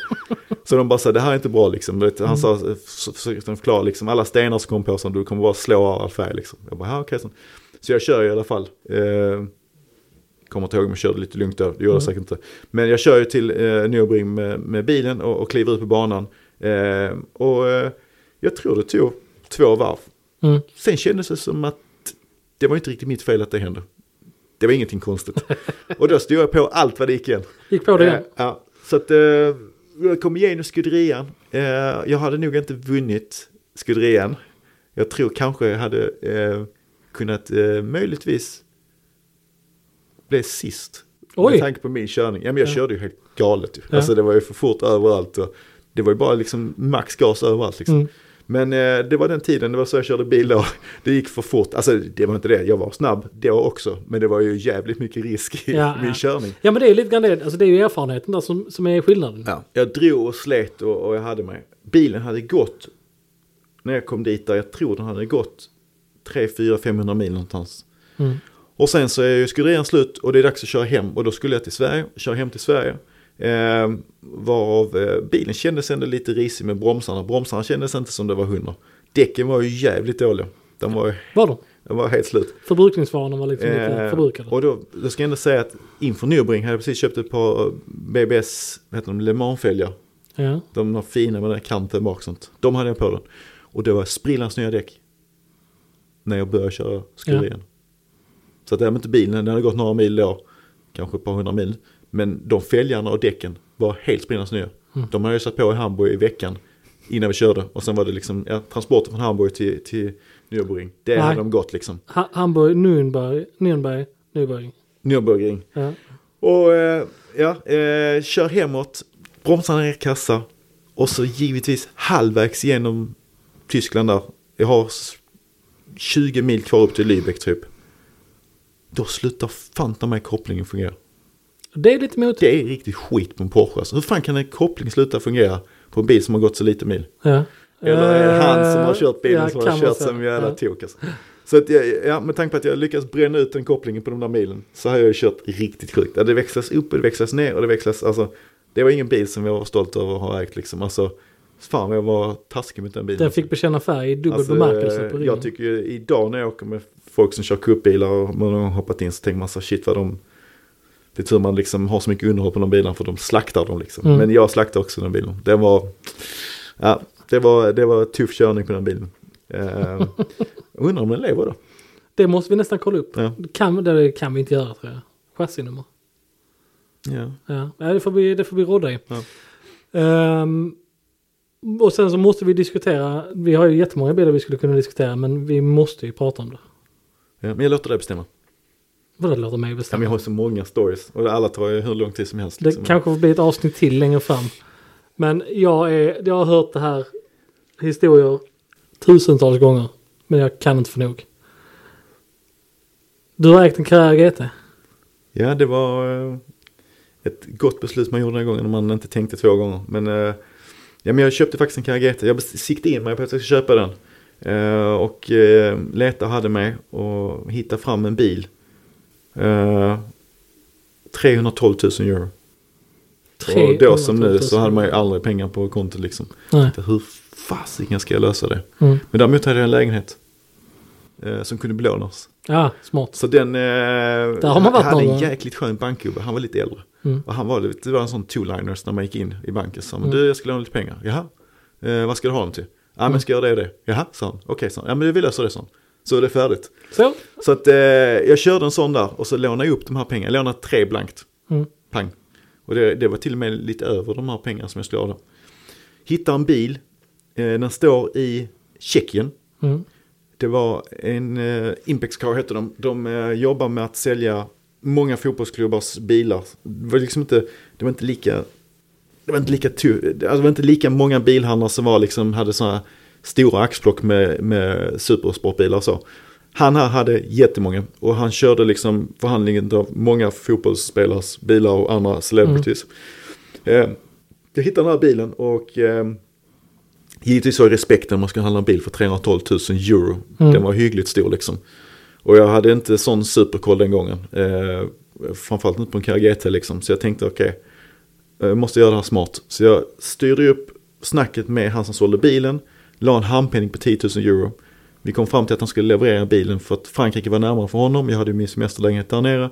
så de bara sa, det här är inte bra liksom. Vet, Han sa, så försökte förklara liksom, alla stenar som kom på som du kommer bara slå av all färg liksom. Jag bara, okej. så. Så jag kör i alla fall. Eh, kommer inte ihåg om jag körde lite lugnt då, det gjorde jag Mm. säkert inte. Men jag kör ju till eh, Nürburgring med, med bilen och, och kliver ut på banan. Eh, och eh, jag tror det tog två varv. Mm. Sen kändes det som att det var inte riktigt mitt fel att det hände. Det var ingenting konstigt. och då stod jag på allt vad det gick igen. Gick på det Eh, igen. ja, så att eh, jag kom igenom skuderian. Eh, jag hade nog inte vunnit skuderian. Jag tror kanske jag hade eh, kunnat eh, möjligtvis bli sist. Oj. Med tanke på min körning. Ja men jag Ja. körde ju helt galet ju. Ja. Alltså det var ju för fort överallt. Och det var ju bara liksom max gas överallt liksom. Mm. Men eh, det var den tiden, det var så jag körde bil då. Det gick för fort. Alltså det var inte det, jag var snabb då också. Men det var ju jävligt mycket risk i Ja, min ja. körning. Ja men det är lite grann det, alltså det är ju erfarenheten där som, som är skillnaden. Ja, jag drog och slet och, och jag hade mig. Bilen hade gått, när jag kom dit där, jag tror den hade gått 3, 4, 500 mil någonstans. Mm. Och sen så är ju skuderian slut och det är dags att köra hem. Och då skulle jag till Sverige, köra hem till Sverige. Eh, varav eh, bilen kändes ändå lite risig med bromsarna. Bromsarna kändes inte som det var 100. Däcken var ju jävligt dåliga. De var, Var de? de var helt slut. Förbrukningsvarorna var liksom lite Eh, förbrukade. och då, då ska jag ändå säga att inför Nürburgring hade jag precis köpt ett par BBS, vad heter de, Le Mans-fälgar. Ja. De var fina med den här kanten bak sånt. De hade jag på den. Och det var sprillans nya däck. När jag började köra skuderian. Så att det var inte bilen, den hade gått några mil då. Kanske ett par hundra mil. Men de fälgarna och däcken var helt sprillans nya. Mm. De hade jag satt på i Hamburg i veckan. Innan vi körde. Och sen var det liksom ja, transporten från Hamburg till, till Nürburgring. Det Nej. hade de gått liksom. Ha Hamburg, Nürnberg, Nürnberg, Nürburgring. Nürburgring. Ja. Och eh, ja, eh, kör hemåt, bromsarna ner kassa. Och så givetvis halvvägs genom Tyskland där. Jag har s- 20 mil kvar upp till Lübeck typ. Då slutar fanta mig kopplingen fungera. Det är lite motigt. Det är riktigt skit på en Porsche. Alltså. Hur fan kan en koppling sluta fungera på en bil som har gått så lite mil? Ja. Eller är det han som har kört bilen Ja, som har kört som jävla Ja. tok alltså. Så att jag, ja, med tanke på att jag lyckas bränna ut den kopplingen på de där milen så har jag ju kört riktigt sjukt. Det växlas upp och det växlas ner och det växlas, alltså det var ingen bil som jag var stolt över att ha ägt liksom. Alltså, fan jag var taskig mot den bilen. Den fick bekänna färg i dubbel Alltså, bemärkelse eh, på ryggen. Jag tycker ju idag när jag åker med folk som kör kuppbilar och man har hoppat in så tänker man så shit vad de det är tur man liksom har så mycket underhåll på de bilarna för de slaktar dem liksom. Mm. Men jag slaktar också den bilen. Det var, ja, det var, det var tuff körning på den bilen. Uh, undrar om den lever då. Det måste vi nästan kolla upp. Ja. Kan, det kan vi inte göra tror jag. Chassinummer. Ja. Ja, ja det, får vi, det får vi råda i. Ja. Ehm, och sen så måste vi diskutera, vi har ju jättemånga bilar vi skulle kunna diskutera men vi måste ju prata om det. Ja, men jag låter dig bestämma. Vad det låter mig Ja, bestämma. men jag har så många stories och alla tar ju hur lång tid som helst. Det Liksom. kanske får bli ett avsnitt till längre fram. Men jag, är, jag har hört det här historier tusentals gånger. Men jag kan inte få nog. Du har ägt en Carrera GT. Ja, det var eh, ett gott beslut man gjorde den gången när man inte tänkte två gånger. Men, eh, ja, men jag köpte faktiskt en Carrera GT. Jag siktade in mig på att jag skulle köpa den. Eh, och letade och hade mig och hittade fram en bil. Eh, 312 000 euro. Och då som nu så hade man ju aldrig pengar på kontot liksom. Nej. Hur fasiken ska jag lösa det? Mm. Men däremot hade jag en lägenhet. Eh, som kunde belånas. Ja, smart. Så den eh, har man varit hade någon en jäkligt skön bankgubbe. Han var lite äldre. Mm. Och han var, det var en sån two-liners när man gick in i banken. Så han, Mm. du jag ska låna lite pengar. Jaha, eh, vad ska du ha dem till? Ja men jag ska göra det och det. Jaha, sa han. Okej, sa han. Ja men vi löser det, sa han. Så är det färdigt. Så. Så att eh, jag körde en sån där och så lånade jag upp de här pengarna. Jag lånade tre blankt. Mm. Pang. Och det, det var till och med lite över de här pengarna som jag skulle ha. Hittar en bil. Eh, den står i Tjeckien. Mm. Det var en uh, Impex Car hette de. De eh, jobbar med att sälja många fotbollsklubbars bilar. Det var liksom inte, det var inte lika, det var inte lika, tu, alltså det var inte lika många bilhandlare som var liksom, hade sådana stora axplock med, med supersportbilar och så. Han här hade jättemånga och han körde liksom förhandlingen av många fotbollsspelares bilar och andra celebrities. Eh, jag hittade den här bilen och eh, Givetvis var respekten om man ska handla en bil för 312 000 euro. Mm. Den var hyggligt stor liksom. Och jag hade inte sån superkoll den gången. Eh, framförallt inte på en Carrera GT liksom. Så jag tänkte okej, jag måste göra det här smart. Så jag styrde upp snacket med han som sålde bilen. La en handpenning på 10 000 euro. Vi kom fram till att han skulle leverera bilen för att Frankrike var närmare för honom. Jag hade ju min semesterlägenhet där nere.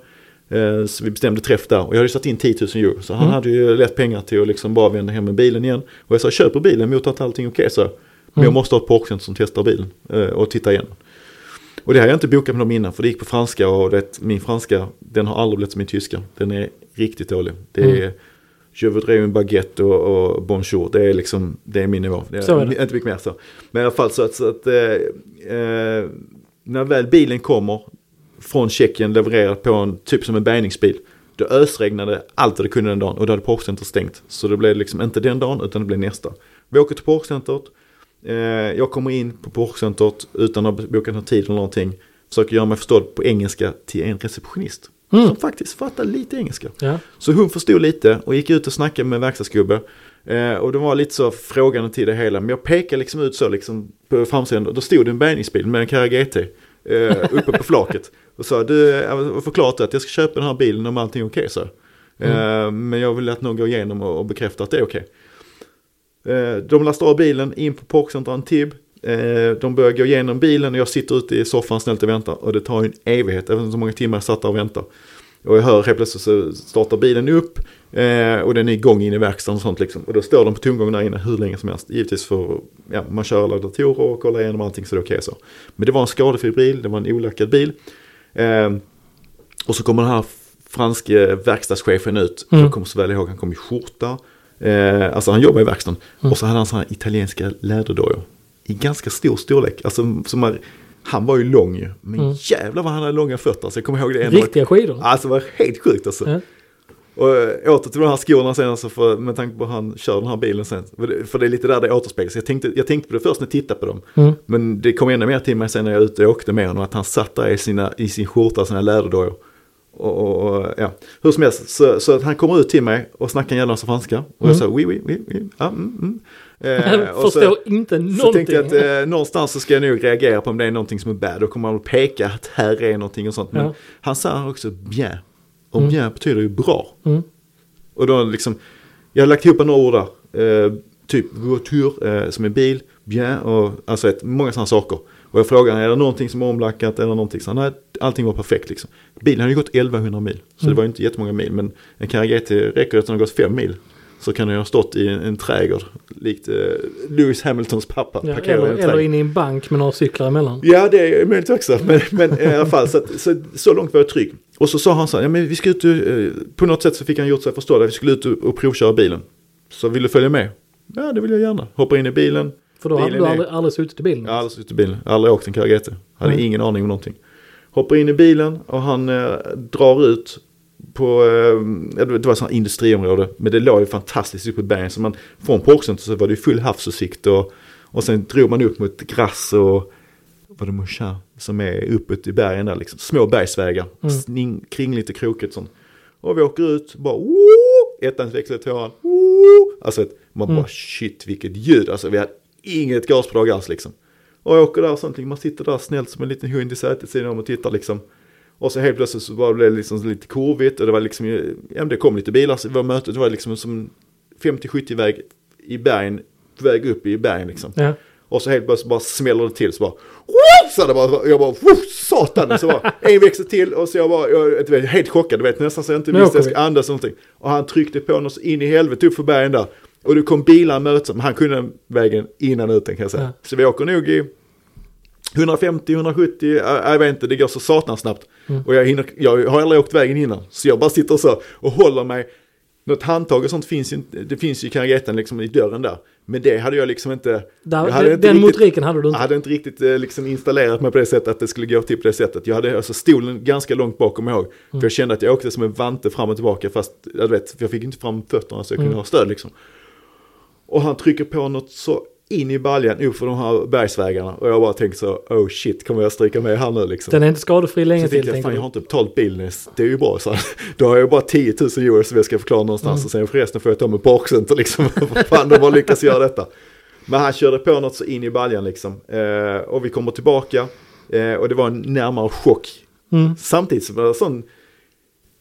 Eh, Så vi bestämde träff där och jag hade satt in 10 000 euro. Så han Mm. hade ju lätt pengar till att liksom bara vända hem med bilen igen. Och jag sa köper bilen mot att allting är okej så. Men Mm. jag måste ha ett Porsche som testar bilen eh, och tittar igenom. Och det har jag inte bokat med dem innan för det gick på franska och det, min franska den har aldrig blivit som min tyska. Den är riktigt dålig. Det är Mm. Je voudrais une baguette och, och bonjour. Det är liksom, det är min nivå. Det är, Så är det. Inte mycket mer så. Men i alla fall så att, så att eh, eh, när väl bilen kommer från Tjeckien levererad på en typ som en bärgningsbil. Då ösregnade allt det kunde den dagen och då hade Porsche Center stängt. Så det blev liksom inte den dagen utan det blev nästa. Vi åker till Porsche Center. Eh, jag kommer in på Porsche Center utan att ha bokat någon tid eller någonting. Försöker göra mig förstådd på engelska till en receptionist. Mm. Som faktiskt fattar lite engelska. Ja. Så hon förstod lite och gick ut och snackade med verkstadsgubbe. Eh, och det var lite så frågande till det hela. Men jag pekade liksom ut så liksom på framsidan. Då stod det en bärgningsbil med en Carrera GT. Eh, uppe på flaket. Och sa du, förklarat att jag ska köpa den här bilen om allting är okej så. Eh, Men jag vill att någon går igenom och, och bekräftar att det är okej. Eh, de lastar av bilen in på Parkcenter Antibes. Eh, de börjar gå igenom bilen och jag sitter ute i soffan snällt och väntar. Och det tar en evighet, även så många timmar jag satt där och väntade. Och jag hör helt plötsligt så startar bilen upp. Eh, och den är igång in i verkstaden och sånt liksom. Och då står de på tomgång där inne hur länge som helst. Givetvis för, ja, man kör alla datorer och kollar igenom allting så det är okej så. Men det var en skadefri bil, det var en olackad bil. Eh, och så kommer den här franske verkstadschefen ut. Mm. Jag kommer så väl ihåg, han kom i skjorta. Eh, alltså han jobbar i verkstaden. Mm. Och så hade han sådana här italienska läderdojor. I ganska stor storlek. Alltså som man Han var ju lång. Men Mm. jävlar vad han hade långa fötter. Så jag kommer ihåg det. Riktiga skidor. Alltså det var helt sjukt alltså. Ja. Och äh, åter till de här skorna sen alltså för, med tanke på att han kör den här bilen sen. För det, för det är lite där det återspeglas. Jag tänkte, jag tänkte på det först när jag tittade på dem. Mm. Men det kom ännu mer till mig sen när jag ute och åkte med honom. Att han satt där i, sina, i sin skjorta och sina läderdojor. Och, och, och, ja, hur som helst. Så, så att han kommer ut till mig och snackar en massa franska. Och jag sa oui, oui, oui, oui. Ja, mm, mm. Eh, och så- Förstår inte så någonting. tänkte jag att eh, någonstans så ska jag nog reagera på om det är någonting som är bad. Då kommer han att peka att här är någonting och sånt. Men Ja. han sa också bien. Och Mm. bien betyder ju bra. Mm. Och då liksom, jag har lagt ihop några ord där. Eh, typ voiture eh, som är bil, bien och alltså ett, många sådana saker. Och jag frågade, är det någonting som är omlackat eller någonting? Så nej, allting var perfekt liksom. Bilen hade ju gått 1100 mil. Så Mm. det var inte jättemånga mil. Men en Carrera GT räcker att den har gått 5 mil. Så kan den ha stått i en, en trädgård. Likt eh, Lewis Hamiltons pappa. Ja, eller, eller trädgård. in i en bank med några cyklar emellan. Ja, det är möjligt också. Men, men i alla fall, så, att, så, så långt var jag trygg. Och så sa han så här, ja men vi ska ut eh, på något sätt så fick han gjort sig förstå det. Vi skulle ut och, och provköra bilen. Så vill du följa med? Ja, det vill jag gärna. Hoppar in i bilen. För då hade du aldrig, aldrig suttit i bilen. Jag har aldrig suttit i bilen. Aldrig åkt en Carrera GT. Hade Nej. ingen aning om någonting. Hoppar in i bilen och han eh, drar ut på, eh, det var här industriområde. Men det låg ju fantastiskt upp på bergen. Så man, från Porkcenter så var det ju full havsutsikt. Och, och sen drog man upp mot Grass och vad det Mouchin som är uppåt i bergen där liksom. Små bergsvägar. Mm. Sning, kring lite krokigt sånt. Och vi åker ut, bara ettans växel tvåan. Alltså man Mm. bara shit vilket ljud. Alltså vi hade inget gaspådrag alls liksom. Och jag åker där och sånt, man sitter där snällt som en liten hund i sätet sidan om och tittar liksom. Och så helt plötsligt så var det liksom lite kurvigt och det var liksom, ja det kom lite bilar, så det var mötet, det var liksom som 50-70 väg i bergen, väg upp i bergen liksom. Ja. Och så helt plötsligt bara smäller det till så bara What? Så det bara, jag bara satan. Så bara en växel till och så jag bara, jag, vet, helt chockad, du vet nästan så jag inte visste jag ska andas någonting. Och han tryckte på så in i helvete upp för bergen där. Och det kom bilar möts, men han kunde den vägen innan uten kan jag säga. Ja. Så vi åker nog i 150, 170, jag, jag vet inte, det går så satan snabbt. Mm. Och jag, hinner, jag har aldrig åkt vägen innan. Så jag bara sitter så och håller mig. Något handtag och sånt finns ju inte, det finns ju i Carretten liksom i dörren där. Men det hade jag liksom inte, Där, jag hade den inte den riktigt- motoriken hade du jag inte. hade inte riktigt eh, liksom installerat mig på det sättet att det skulle gå till på det sättet. Jag hade alltså stolen ganska långt bakom ihåg. För jag kände att jag åkte som en vante fram och tillbaka fast jag vet, jag fick inte fram fötterna så jag kunde Mm. ha stöd liksom. Och han trycker på något så in i baljan upp för de här bergsvägarna. Och jag bara tänkte så, oh shit, kommer jag stryka med här nu liksom? Den är inte skadefri länge Så till tänkte jag, fan jag har inte betalt bilen, det är ju bra så. Då har jag bara 10 000 euro som jag ska förklara någonstans Mm. och sen förresten får jag ta mig på Parkcenter liksom. Fan, de har lyckats göra detta. Men han körde på något så in i baljan liksom. Eh, och vi kommer tillbaka eh, och det var en närmare chock. Mm. Samtidigt så var det sån,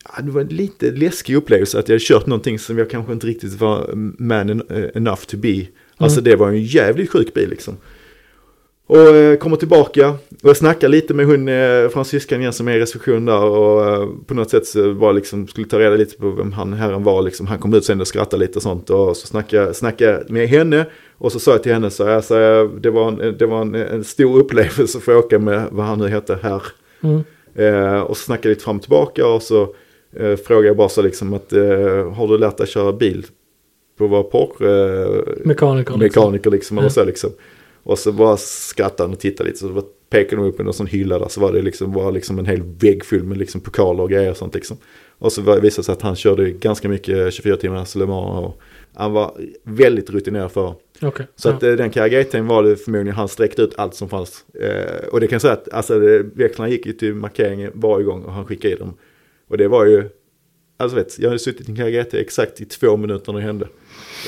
ja, det var en lite läskig upplevelse att jag hade kört någonting som jag kanske inte riktigt var man eh, enough to be. Alltså det var en jävligt sjuk bil liksom. Och eh, kommer tillbaka och jag snackar lite med hon eh, fransyskan igen som är i reception där och eh, på något sätt så var liksom, skulle ta reda lite på vem han herren var liksom. Han kom ut sen och skrattade lite och sånt och så snackade, jag med henne och så sa jag till henne så jag sa, det var, en, det var en, en stor upplevelse att få åka med vad han nu heter här. Mm. Eh, och så snackade jag lite fram och tillbaka och så eh, frågade jag bara så liksom att eh, har du lärt dig köra bil på att vara porr? Eh, Mekaniker. liksom. mekaniker liksom eller så liksom. Och så bara skrattade han och tittade lite så bara pekade de upp en sån hylla där så var det liksom, var liksom en hel vägg full med liksom pokaler och grejer och sånt liksom. Och så visade det sig att han körde ganska mycket 24 timmars Le Mans och han var väldigt rutinerad för. Okej. Så ja. att eh, den KRG-Tn var det förmodligen han sträckte ut allt som fanns. Eh, och det kan jag säga att alltså, växlarna gick ju till markeringen varje gång och han skickade i dem. Och det var ju, alltså vet, jag hade suttit i en KRG-T exakt i två minuter när det hände.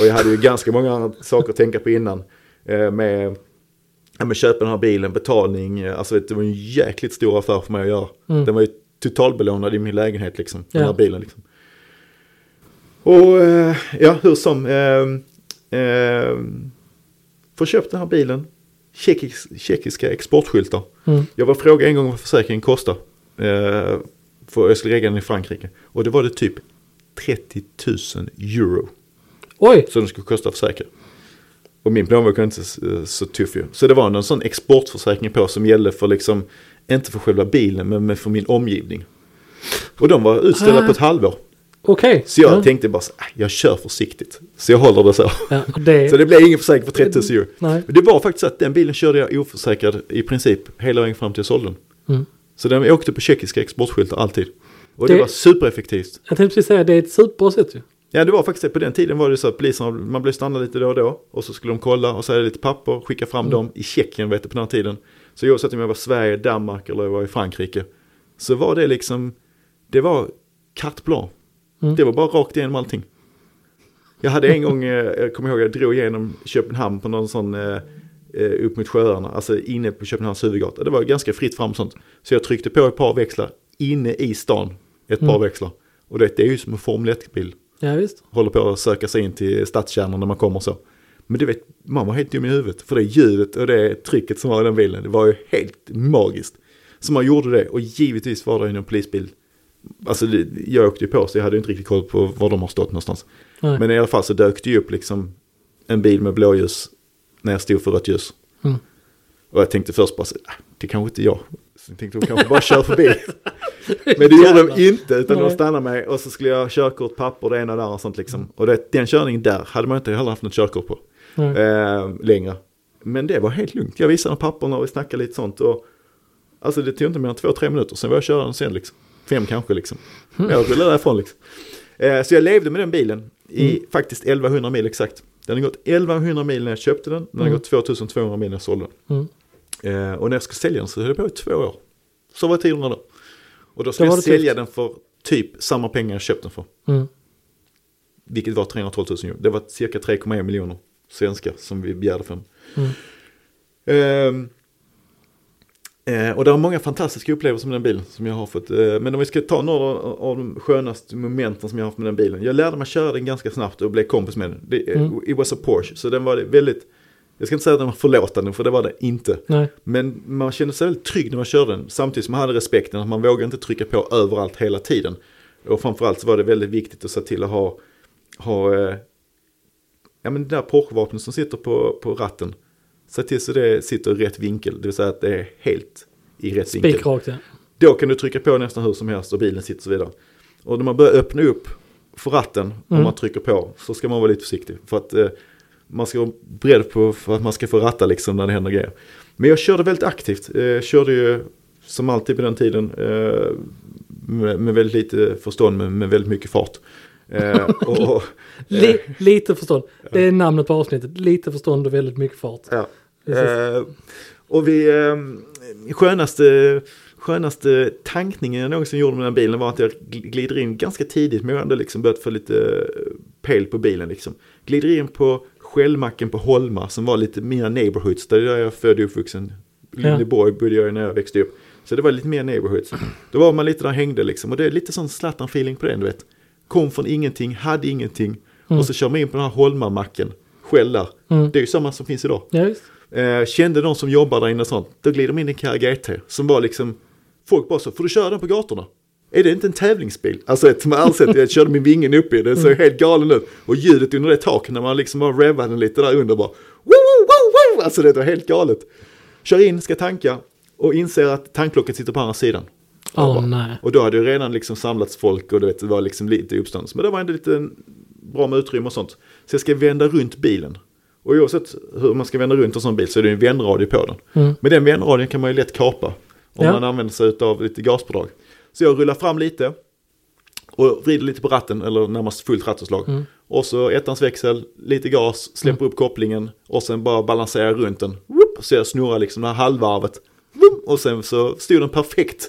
Och jag hade ju ganska många andra saker att tänka på innan. Eh, med, med köpa den här bilen, betalning, eh, alltså vet, det var en jäkligt stor affär för mig att göra. Mm. Den var ju totalbelånad i min lägenhet liksom, den Ja. här bilen liksom. Och eh, ja, hur som. Eh, eh, får köpt den här bilen. Tjeckisk, tjeckiska exportskyltar. Mm. Jag var fråga en gång vad försäkringen kostar. Eh, för jag skulle lägga den i Frankrike. Och det var det typ 30 000 euro. Oj! Så den skulle kosta att försäkra. Och min plånbok var inte så, så tuff ju. Så det var någon sån exportförsäkring på som gällde för liksom, inte för själva bilen men för min omgivning. Och de var utställda Ah. på ett halvår. Okej. Så jag ja. tänkte bara så, "Ah, jag kör försiktigt. Så jag håller det så. Ja, det, Så det blev ingen försäkring för 30 000 euro. nej. Men Det var faktiskt så att den bilen körde jag oförsäkrad i princip hela vägen fram till jag sålde den. Mm. Så den åkte på tjeckiska exportskyltar alltid. Och det, Det- var supereffektivt. Jag tänkte precis säga det är ett superbra sätt ju. Ja det var faktiskt det. På den tiden var det så att poliserna, man blev stanna lite då och då. Och så skulle de kolla och så lite papper, skicka fram Mm. dem i Tjeckien vet du på den här tiden. Så oavsett om jag var i Sverige, Danmark eller jag var i Frankrike. Så var det liksom, det var carte blanche. Mm. Det var bara rakt igenom allting. Jag hade en gång, eh, jag kommer ihåg, jag drog igenom Köpenhamn på någon sån eh, upp mot sjöarna, alltså inne på Köpenhamns huvudgata. Det var ganska fritt fram och sånt. Så jag tryckte på ett par växlar inne i stan, ett par Mm. växlar. Och det, det är ju som en Formel 1-bil Ja visst. håller på att söka sig in till stadskärnan när man kommer så. Men du vet, man var helt dum i huvudet. För det ljudet och det trycket som var i den bilen, det var ju helt magiskt. Så man gjorde det och givetvis var det en polisbil. Alltså jag åkte ju på så jag hade inte riktigt koll på var de har stått någonstans. Nej. Men i alla fall så dök det ju upp liksom en bil med blåljus när jag stod för rött ljus. Mm. Och jag tänkte först bara "Ah, det kanske inte är jag. Så jag tänkte de kanske bara kör förbi. Men det gjorde de inte, utan de stannade mig och så skulle jag ha körkort, papper, det ena andra och sånt liksom. Och det, den körningen där hade man inte heller haft något körkort på eh, längre. Men det var helt lugnt. Jag visade papperna och vi snackade lite sånt. Och, alltså det tog inte mer än två, tre minuter, sen var jag körande sen liksom. Fem kanske liksom. Jag rullade därifrån liksom. Eh, så jag levde med den bilen i Mm. faktiskt 1100 mil exakt. Den har gått 1100 mil när jag köpte den, den har Mm. gått 2200 mil när jag sålde den. Mm. Eh, och när jag ska sälja den så höll jag på i två år. Så var tiderna då. Och då ska jag sälja tufft. den för typ samma pengar jag köpt den för. Mm. Vilket var 312 000 euro. Det var cirka 3,1 miljoner svenska som vi begärde för. Mm. Ehm, eh, och det är många fantastiska upplevelser med den bilen som jag har fått. Eh, men om vi ska ta några av de skönaste momenten som jag har haft med den bilen. Jag lärde mig köra den ganska snabbt och blev kompis med den. Det, eh, Mm. It was a Porsche, så den var väldigt, jag ska inte säga att den var förlåtande för det var det inte. Nej. Men man kände sig väldigt trygg när man körde den. Samtidigt som man hade respekten att man vågade inte trycka på överallt hela tiden. Och framförallt så var det väldigt viktigt att se till att ha, ha eh, ja men det där Porsche-vapnet som sitter på, på ratten. Se till så det sitter i rätt vinkel, det vill säga att det är helt i rätt vinkel. Spikrakt ja. Då kan du trycka på nästan hur som helst och bilen sitter och så vidare. Och när man börjar öppna upp för ratten, om Mm. man trycker på, så ska man vara lite försiktig. För att eh, man ska vara beredd på att man ska få ratta liksom när det händer grejer. Men jag körde väldigt aktivt. Eh, körde ju som alltid på den tiden eh, med, med väldigt lite förstånd men med väldigt mycket fart. Eh, och, Li, lite förstånd. Det är namnet på avsnittet. Lite förstånd och väldigt mycket fart. Ja. Eh, och vi, eh, skönaste, skönaste tankningen jag någonsin gjorde med den bilen var att jag gl- glider in ganska tidigt, men jag ändå liksom börjat få lite eh, pel på bilen liksom. Glider in på Skällmacken på Holma som var lite mina neighborhoods, där jag är född och uppvuxen. Ja. Lilleborg bodde jag när jag växte upp. Så det var lite mer neighborhoods. Då var man lite där och hängde liksom. Och det är lite sån Zlatan-feeling på den, du vet. Kom från ingenting, hade ingenting. Mm. Och så kör man in på den här Holma-macken. Skällar. Mm. Det är ju samma som finns idag. Ja. Eh, kände någon som jobbar där inne och sånt. Då glider de in i en Kia GT. Som var liksom, folk bara så, får du köra den på gatorna? Är det inte en tävlingsbil? Alltså med all sätt, jag körde min vingen upp i, den såg helt galen ut. Och ljudet under det taket när man liksom bara revvade den lite där under bara. Woo, woo, woo! Alltså det var helt galet. Kör in, ska tanka och inser att tanklocket sitter på andra sidan. Åh Och. Och då hade ju redan liksom samlats folk och vet, det var liksom lite uppståndelse. Men det var ändå lite bra med utrymme och sånt. Så jag ska vända runt bilen. Och oavsett hur man ska vända runt en sån bil så är det en vändradio på den. Mm. Men den vänradien kan man ju lätt kapa. Om Ja. man använder sig av lite gaspådrag. Så jag rullar fram lite. Och vrider lite på ratten, eller närmast fullt rattenslag. Mm. Och så ettans växel, lite gas, släpper upp kopplingen. Och sen bara balanserar runt den. Whoop, så jag snurrar liksom det här halvvarvet. Whoop, och sen så stod den perfekt.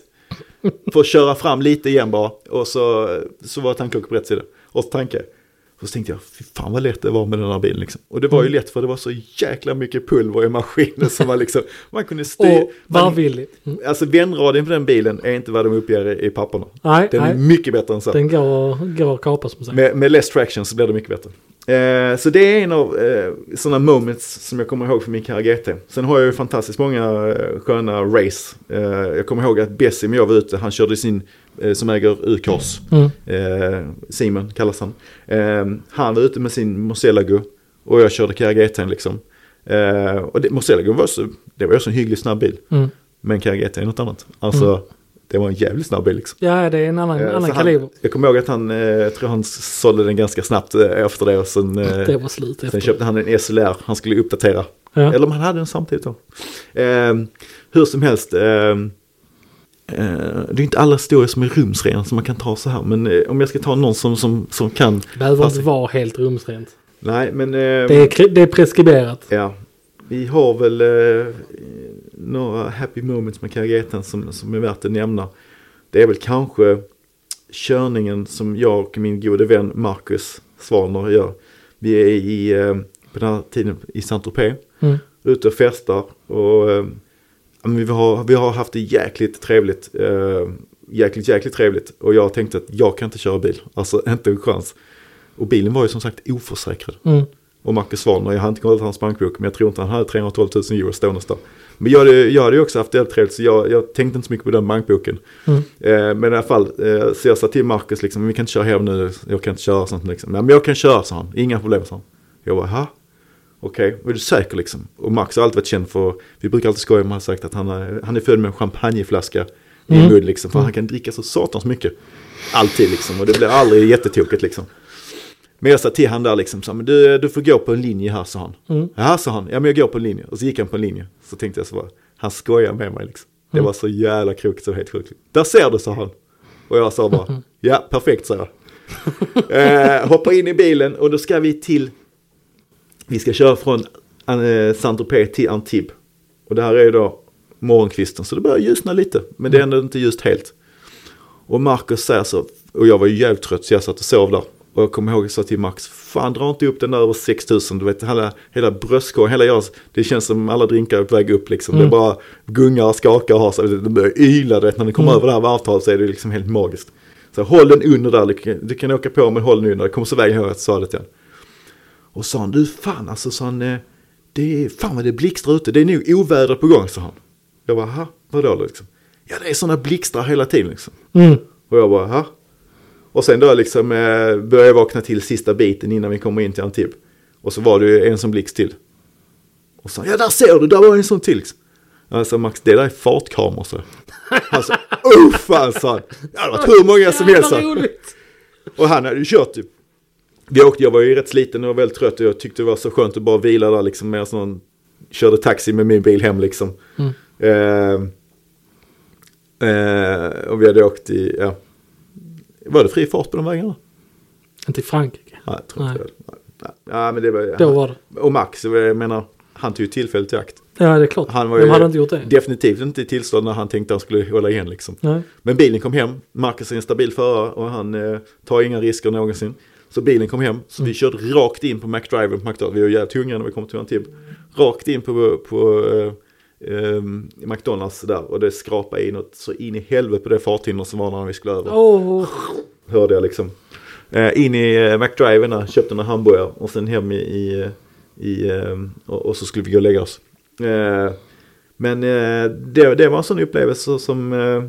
För att köra fram lite igen bara. Och så, så var tanklocket på rätt sida. Och så tankade jag. Och så tänkte jag, fy fan vad lätt det var med den här bilen liksom. Och det var ju lätt för det var så jäkla mycket pulver i maskinen som var liksom, man kunde styra. Och varvvillig. Mm. Alltså vändradien på den bilen är inte vad de uppger i, papperna. Nej, Den är nej. mycket bättre än så. Den går, går att kapa som sagt. Med, med less traction så blir det mycket bättre. Eh, så det är en av eh, sådana moments som jag kommer ihåg från min GT. Sen har jag ju fantastiskt många eh, sköna race. Eh, jag kommer ihåg att Bessie när jag var ute, han körde sin, eh, som äger U-Cars, Mm. eh, Simon kallas han. Eh, han var ute med sin Murcielago och jag körde GT liksom. Och det, var så, det var ju en hygglig snabb bil. Mm. Men GT är något annat. Alltså, det var en jävligt snabb bil liksom. Ja, det är en annan, Eh, annan han, kaliber. jag kommer ihåg att han, eh, jag tror han sålde den ganska snabbt eh, efter det och sen, eh, Det var slut sen efter. köpte han en SLR, han skulle uppdatera. Ja. Eller om han hade den samtidigt då. Eh, hur som helst, eh, eh, det är inte alla historier som är rumsrena som man kan ta så här. Men eh, om jag ska ta någon som, som, som kan. Det behöver inte vara helt rumsrent. Nej, men... Eh, Det är, det är preskriberat. Ja, vi har väl eh, några happy moments med Kageten som, som är värt att nämna. Det är väl kanske körningen som jag och min gode vän Marcus Svaner gör. Vi är i, eh, på den här tiden i Saint-Tropez, Mm. ute och festar och eh, ja, vi, har, vi har haft det jäkligt trevligt. Eh, jäkligt, jäkligt trevligt. Och jag tänkte att jag kan inte köra bil, alltså inte en chans. Och bilen var ju som sagt oförsäkrad. Mm. Och Marcus Svaner, jag har inte kollat hans bankbok men jag tror inte han hade 312 000 euro stående där. Men jag jag hade ju också haft det helt trevligt så jag, jag tänkte inte så mycket på den bankboken. Mm. Eh, men i alla fall, eh, så jag sa till Marcus liksom, vi kan inte köra hem nu, jag kan inte köra sånt liksom. Nej men jag kan köra sa han, inga problem sa han. Jag bara, ha? Okej, är du säker liksom? Och Max har alltid varit känd för, vi brukar alltid skoja med han sagt att han är, han är född med en champagneflaska i Mm. mun liksom. För han kan dricka så satans mycket. Alltid liksom, och det blir aldrig jättetokigt liksom. Men jag sa till han där liksom, så, men du, du får gå på en linje här sa han. Mm. Jaha sa han, ja men jag går på en linje. Och så gick han på en linje. Så tänkte jag så bara, han skojar med mig liksom. Det Mm. var så jävla krokigt så helt sjukt. Där ser du sa han. Och jag sa bara, ja perfekt sa jag. eh, hoppar in i bilen och då ska vi till, vi ska köra från eh, Saint-Tropez till Antibes. Och det här är ju då morgonkvisten så det börjar ljusna lite. Men det är ändå inte just helt. Och Marcus säger så, och jag var ju jävligt trött så jag satt och sov där. Och jag kommer ihåg att jag sa till Max, fan dra inte upp den där över 6000, du vet hela, hela bröstkorgen, hela jag, det känns som alla drinkar är på väg upp liksom. Det bara gungar och skakar och har så, det börjar yla, vet när den kommer över det här varvtalet så är det liksom helt magiskt. Så håll den under där, du kan, du kan åka på men håll den under, jag kommer så väl ihåg att jag sa det till. Och sa han, du fan alltså, sa han, eh, det är, fan vad det blixtrar ute, det är nog oväder på gång, sa han. Jag bara, ha, vadå liksom? Ja det är sådana blixtrar hela tiden liksom. Mm. Och jag bara, ha? Och sen då liksom eh, började jag vakna till sista biten innan vi kommer in till Antibes. Och så var det ju en som blixt till. Och så, ja där ser du, där var en sån till. liksom. Sa Max, det där är fartkameror så. Sa, oh fan sa han. Det hade varit hur många som helst. Och han hade ju kört typ. Vi åkte, jag var ju rätt sliten och väldigt trött och jag tyckte det var så skönt att bara vila där liksom. Medan någon körde taxi med min bil hem liksom. Mm. Eh, eh, och vi hade åkt i, ja. Var det fri fart på de vägarna? Inte i Frankrike. Nej, jag tror inte Nej. det. Nej. Ja, men det var, Då var det. Och Max, jag menar, han tog ju tillfället i akt. Ja, det är klart. Han var Vem hade inte gjort det? definitivt inte i tillstånd när han tänkte att han skulle hålla igen liksom. Nej. Men bilen kom hem, Marcus är en stabil förare och han eh, tar inga risker någonsin. Så bilen kom hem, så vi körde rakt in på McDriven på McDonalds. Vi var jävligt hungriga när vi kom till Antibes. Rakt in på, på eh, eh, McDonalds där och det skrapade in och så in i helvete på det farthinder som var när vi skulle över. Åh, Hörde jag liksom. Eh, in i eh, McDriven där, köpte några hamburgare och sen hem i, i, i eh, och, och så skulle vi gå och lägga oss. Eh, men eh, det, det var en sån upplevelse som eh,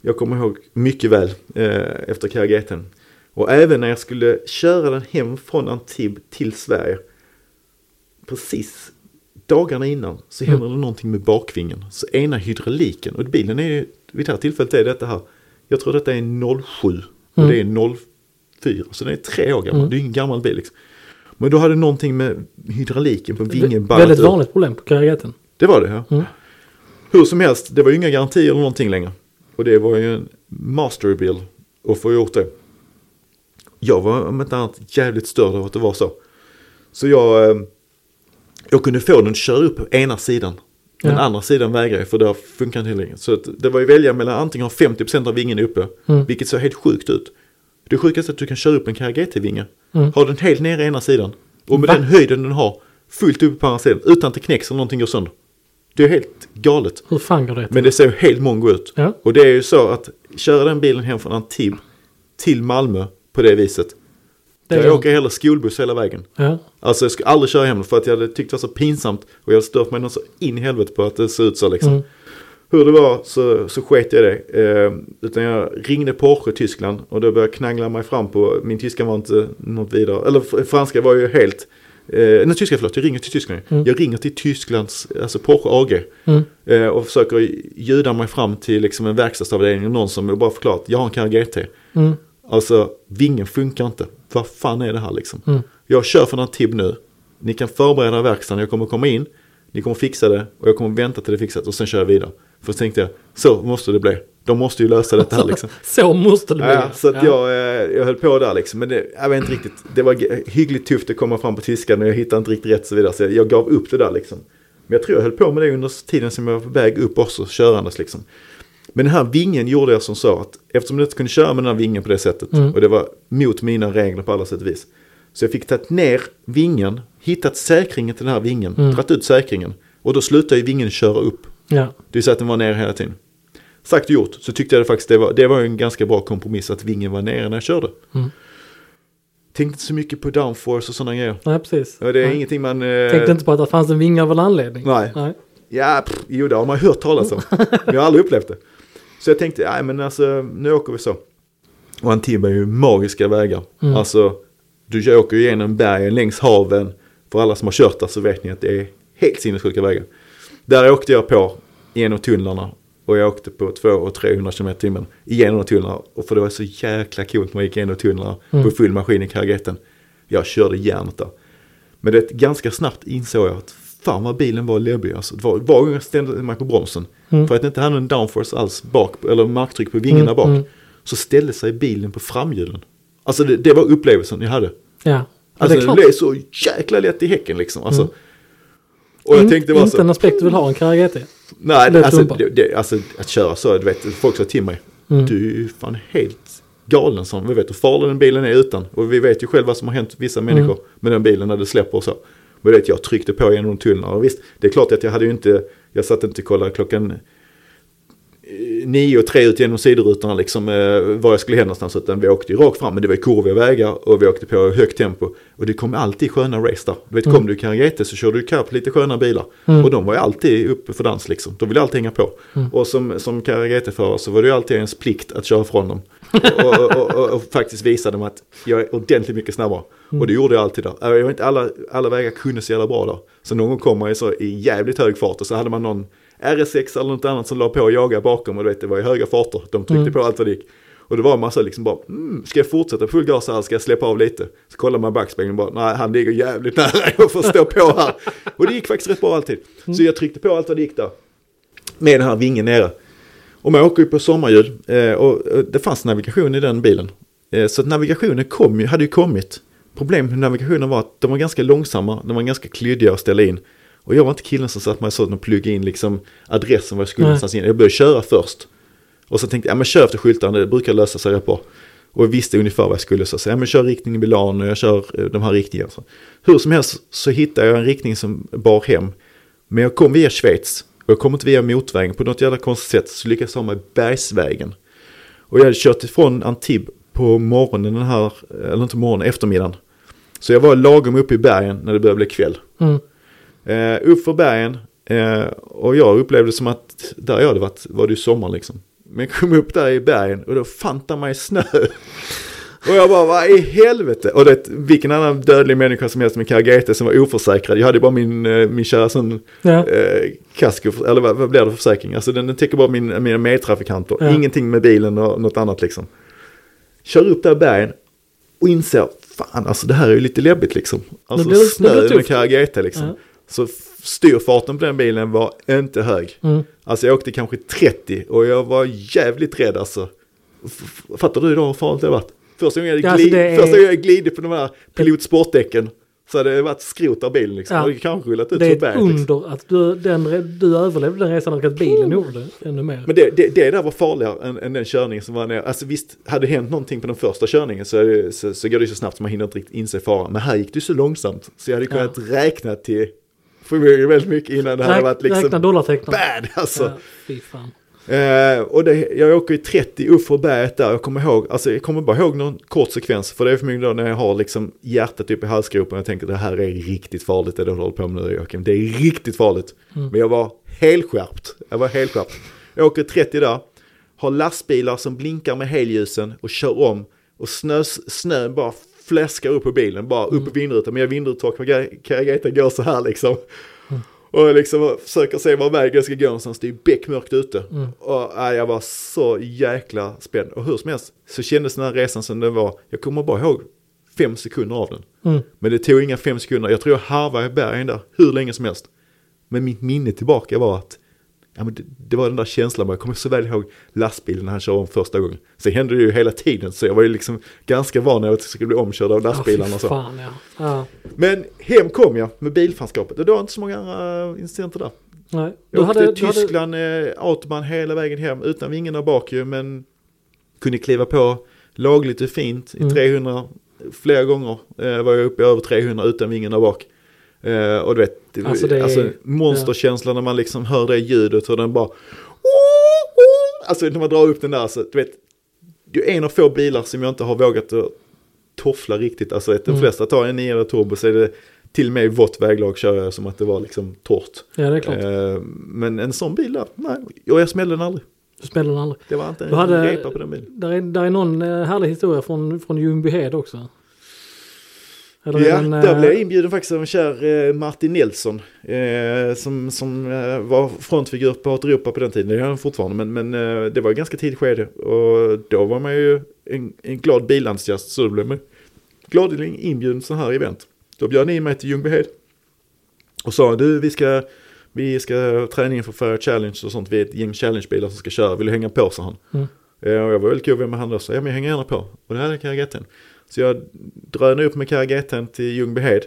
jag kommer ihåg mycket väl efter karriären. Och även när jag skulle köra den hem från Antibes till Sverige. Precis dagarna innan så händer det någonting med bakvingen. Så ena hydrauliken, och bilen är ju, vid det här tillfället är detta här. Jag tror detta är 07 och det är 04. Så den är tre år gammal, det är ju ingen gammal bil liksom. Men då hade någonting med hydrauliken på vingen ballat väldigt vanligt problem på karriären. Det var det ja. Mm. Hur som helst, det var ju inga garantier eller någonting längre. Och det var ju en masterbil att få gjort det. Jag var om inte annat jävligt störd av att det var så. Så jag, eh, jag kunde få den att köra upp ena sidan. Den Ja. andra sidan vägrade för det har funkat inte längre. Så det var ju välja mellan antingen ha 50% av vingen uppe, Mm. vilket ser helt sjukt ut. Det sjukaste är att du kan köra upp en KRGT-vinge. Mm. Ha den helt nere ena sidan. Och med Va? den höjden den har, fullt uppe på andra sidan. Utan att det knäcks eller någonting går sönder. Det är helt galet. Hur fan går det? Men det ser ju helt mongo ut. Ja. Och det är ju så att köra den bilen hem från Antibes till Malmö på det viset. Det jag är- åker hela skolbuss hela vägen. Ja. Alltså jag skulle aldrig köra hem för att jag hade tyckt det var så pinsamt. Och jag hade stört mig något så in i helvete på att det ser ut så liksom. Mm. Hur det var så, så sket jag det. Eh, utan jag ringde Porsche Tyskland och då började jag knangla mig fram på, min tyska var inte något vidare, eller fr- franska var ju helt Eh, nej, tyska förlåt, jag ringer till Tyskland. Mm. Jag ringer till Tysklands, alltså Porsche AG. Mm. Eh, och försöker ljuda mig fram till liksom en verkstadsavdelning. Någon som bara förklarat, jag har en Carrera GT. Mm. Alltså, vingen funkar inte. Vad fan är det här liksom? Mm. Jag kör för Antib nu. Ni kan förbereda verkstaden, jag kommer komma in. Ni kommer fixa det och jag kommer vänta till det är fixat och sen kör jag vidare. För så tänkte jag, så måste det bli. De måste ju lösa detta här liksom. Så måste det bli. Ja, så att Ja. jag, eh, jag höll på där liksom. Men det, jag vet inte riktigt. Det var hyggligt tufft att komma fram på tyskan och jag hittade inte riktigt rätt och så vidare. Så jag, jag gav upp det där liksom. Men jag tror jag höll på med det under tiden som jag var på väg upp också, körandes liksom. Men den här vingen gjorde jag som så att eftersom jag inte kunde köra med den här vingen på det sättet Mm. och det var mot mina regler på alla sätt och vis. Så jag fick tagit ner vingen, hittat säkringen till den här vingen, Mm. dragit ut säkringen. Och då slutade ju vingen köra upp. Ja. Det vill säga att den var nere hela tiden. Sagt och gjort så tyckte jag det faktiskt det var, det var en ganska bra kompromiss att vingen var nere när jag körde. Mm. Tänkte inte så mycket på downforce och sådana grejer. Nej, precis. Och det är Nej. ingenting man... Eh, Tänkte inte på att det fanns en vinge av en anledning. Nej. Nej. Ja, pff, jo det har man hört talas om. men jag har aldrig upplevt det. Så jag tänkte, nej men alltså nu åker vi så. Och Antibes är ju magiska vägar. Mm. Alltså, du åker ju igenom bergen längs haven. För alla som har kört där så vet ni att det är helt sinnessjuka vägar. Där åkte jag på genom tunnlarna. Och jag åkte på 200 och 300 km i timmen igenom tunnlarna. Och för det var så jäkla coolt när man gick igenom tunnlarna Mm. på full maskin i kargeten. Jag körde järnet där. Men det ganska snabbt insåg jag att fan vad bilen var läbbig. Alltså, det var, var gång jag ställde mig på bromsen. Mm. För att det inte hade en downforce alls bak, eller marktryck på vingarna Mm, bak. mm. Så ställde sig bilen på framhjulen. Alltså det, det var upplevelsen jag hade. Ja. Alltså det det, blev så jäkla lätt i häcken liksom. Alltså. Mm. Och jag In- tänkte bara inte så. en aspekt du vill ha en Carrera GT. Nej, alltså, det, det, alltså att köra så, du vet, folk sa till mig. Mm. Du är ju fan helt galen som vi vet hur farlig den bilen är utan. Och vi vet ju själva vad som har hänt vissa Mm. människor med den bilen när det släpper och så. Men vet, jag tryckte på genom tunnlarna och visst, det är klart att jag hade ju inte, jag satt inte och kollade klockan eh, nio och tre ut genom sidorutorna liksom eh, var jag skulle hem någonstans utan vi åkte ju rakt fram men det var kurviga vägar och vi åkte på högt tempo och det kom alltid sköna race där. Du vet Mm. kom du i GT så körde du ikapp lite sköna bilar Mm. och de var ju alltid uppe för dans liksom. De ville alltid hänga på. Mm. Och som, som Carrera GT-förare så var det ju alltid ens plikt att köra från dem. Och, och, och, och, faktiskt visa dem att jag är ordentligt mycket snabbare. Mm. Och det gjorde jag alltid där. Jag vet inte, alla, alla vägar kunde så jävla bra där. Så någon gång kom man ju så i jävligt hög fart och så hade man någon RS6 eller något annat som la på och jagade bakom och du vet det var i höga farter. De tryckte Mm. på allt vad det gick. Och det var en massa liksom bara, mm, ska jag fortsätta full gas här, ska jag släppa av lite? Så kollar man backspegeln och bara, nej han ligger jävligt nära, jag får stå på här. Och det gick faktiskt rätt bra alltid. Så jag tryckte på allt vad det gick där. Med den här vingen nere. Och man åker ju på sommarhjul eh, och och det fanns navigation i den bilen. Eh, så att navigationen kom ju, hade ju kommit. Problemet med navigationen var att de var ganska långsamma, de var ganska klyddiga att ställa in. Och jag var inte killen som satt mig så och pluggade in liksom adressen var jag skulle Nej. någonstans in. Jag började köra först. Och så tänkte jag, ja men kör efter skyltarna, det brukar lösa sig rätt bra. Och jag visste ungefär vad jag skulle så säga, ja men kör riktningen Milano, jag kör eh, de här riktningarna. Hur som helst så hittade jag en riktning som bar hem. Men jag kom via Schweiz och jag kom inte via motvägen. På något jävla konstigt sätt så lyckades jag ha mig bergsvägen. Och jag hade kört ifrån Antibes på morgonen den här, eller inte morgonen, eftermiddagen. Så jag var lagom uppe i bergen när det började bli kväll. Mm. Eh, upp för bergen eh, och jag upplevde som att där jag hade varit var det ju sommar liksom. Men jag kom upp där i bergen och då fanta mig snö. Och jag bara, vad i helvete? Och det, vilken annan dödlig människa som helst med Cargete som var oförsäkrad. Jag hade bara min, eh, min kära sån Ja. eh, kasko, eller vad, vad blir det för försäkring? Alltså den, den täcker bara min, mina medtrafikanter. Ja. Ingenting med bilen och något annat liksom. Kör upp där bergen och inser, fan alltså det här är ju lite läbbigt liksom. Alltså blir det- det snö blir med. Cargete liksom. Ja. Så styrfarten på den bilen var inte hög. Mm. Alltså jag åkte kanske 30 och jag var jävligt rädd alltså. Fattar du då hur farligt det har varit? Första gången jag, Ja, alltså glid, är- första gången jag glidit på de här pilotsportdäcken så hade det varit skrot av bilen liksom. Ja. Och kanske rullat ut Det är ett berget. Liksom. under att du, den, du överlevde den resan och att bilen gjorde det ännu mer. Men det, det, det där var farligare än, än den körningen som var ner. Alltså visst, hade det hänt någonting på den första körningen så, det, så, så går det så snabbt så man hinner inte riktigt inse faran. Men här gick det så långsamt så jag hade kunnat räkna till förmodligen väldigt mycket innan det hade varit liksom räkna dollartecknen. bad alltså. Ja, fy fan. Eh, och det, jag åker i 30 upp för berget där. Jag kommer ihåg, alltså jag kommer bara ihåg någon kort sekvens. För det är förmodligen då när jag har liksom hjärtat upp i halsgropen. Jag tänker det här är riktigt farligt det du håller på med nu Joakim. Det är riktigt farligt. Mm. Men jag var helt skärpt. Jag var helt skärpt. Jag åker 30 där. Har lastbilar som blinkar med helljusen och kör om. Och snö, snö bara fläskar upp på bilen, bara upp på vindrutan. Men jag vindrutetak med Carageta går så här liksom. Och liksom försöker se var vägen ska gå någonstans. Det är beckmörkt ute. Mm. Och äh, jag var så jäkla spänd. Och hur som helst så kändes den här resan som den var. Jag kommer bara ihåg fem sekunder av den. Mm. Men det tog inga fem sekunder. Jag tror jag harvade bergen där hur länge som helst. Men mitt minne tillbaka var att ja, men det, det var den där känslan. Jag kommer så väl ihåg lastbilen när han körde om första gången. Sen hände det ju hela tiden. Så jag var ju liksom ganska van att jag skulle bli omkörd av lastbilarna. Och fy så. fan ja. ja. Men hem kom jag med bilfanskapet. Och det var inte så många andra incidenter där. Nej. Jag åkte hade- Tyskland, eh, Autobahn hela vägen hem utan vingarna bak ju. Men kunde kliva på lagligt och fint i Mm. 300 flera gånger. Eh, var jag uppe i över 300 utan vingarna bak. Eh, och du vet, Alltså, alltså, det är- monsterkänslan när man liksom hör det ljudet och den bara... Alltså när man drar upp den där så, du vet. Det är en av få bilar som jag inte har vågat att toffla riktigt. Alltså att de Mm. flesta tar en 9 turbo så är det till och med i vått väglag kör jag som att det var liksom torrt. Ja, det är klart. Eh, men en sån bil där, nej. Och jag smällde den aldrig. Du spelade den aldrig. Det var inte en hade- repa på den bilen. Där är, där är någon eh, härlig historia från, från Ljungbyhed också. Eller Ja, den, där eh, blev jag inbjuden faktiskt av en kär eh, Martin Nilsson. Eh, som som eh, var frontfigur på Haut Europa på den tiden. Det är han fortfarande. Men, men eh, det var ganska tidigt skede. Och då var man ju en, en glad bilentusiast. Så då blev man gladeligen inbjuden så här event. Då bjöd ni mig till Ljungbyhed. Och sa du vi ska, vi ska träna inför Fair Challenge och sånt. Vi är ett gäng challengebilar som ska köra. Vill du hänga på sa han. Mm. Eh, och jag var väldigt cool med han då. Så ja men jag hänger gärna på. Och det här är Karageten. Så jag drönade upp med Karageten till Ljungbyhed.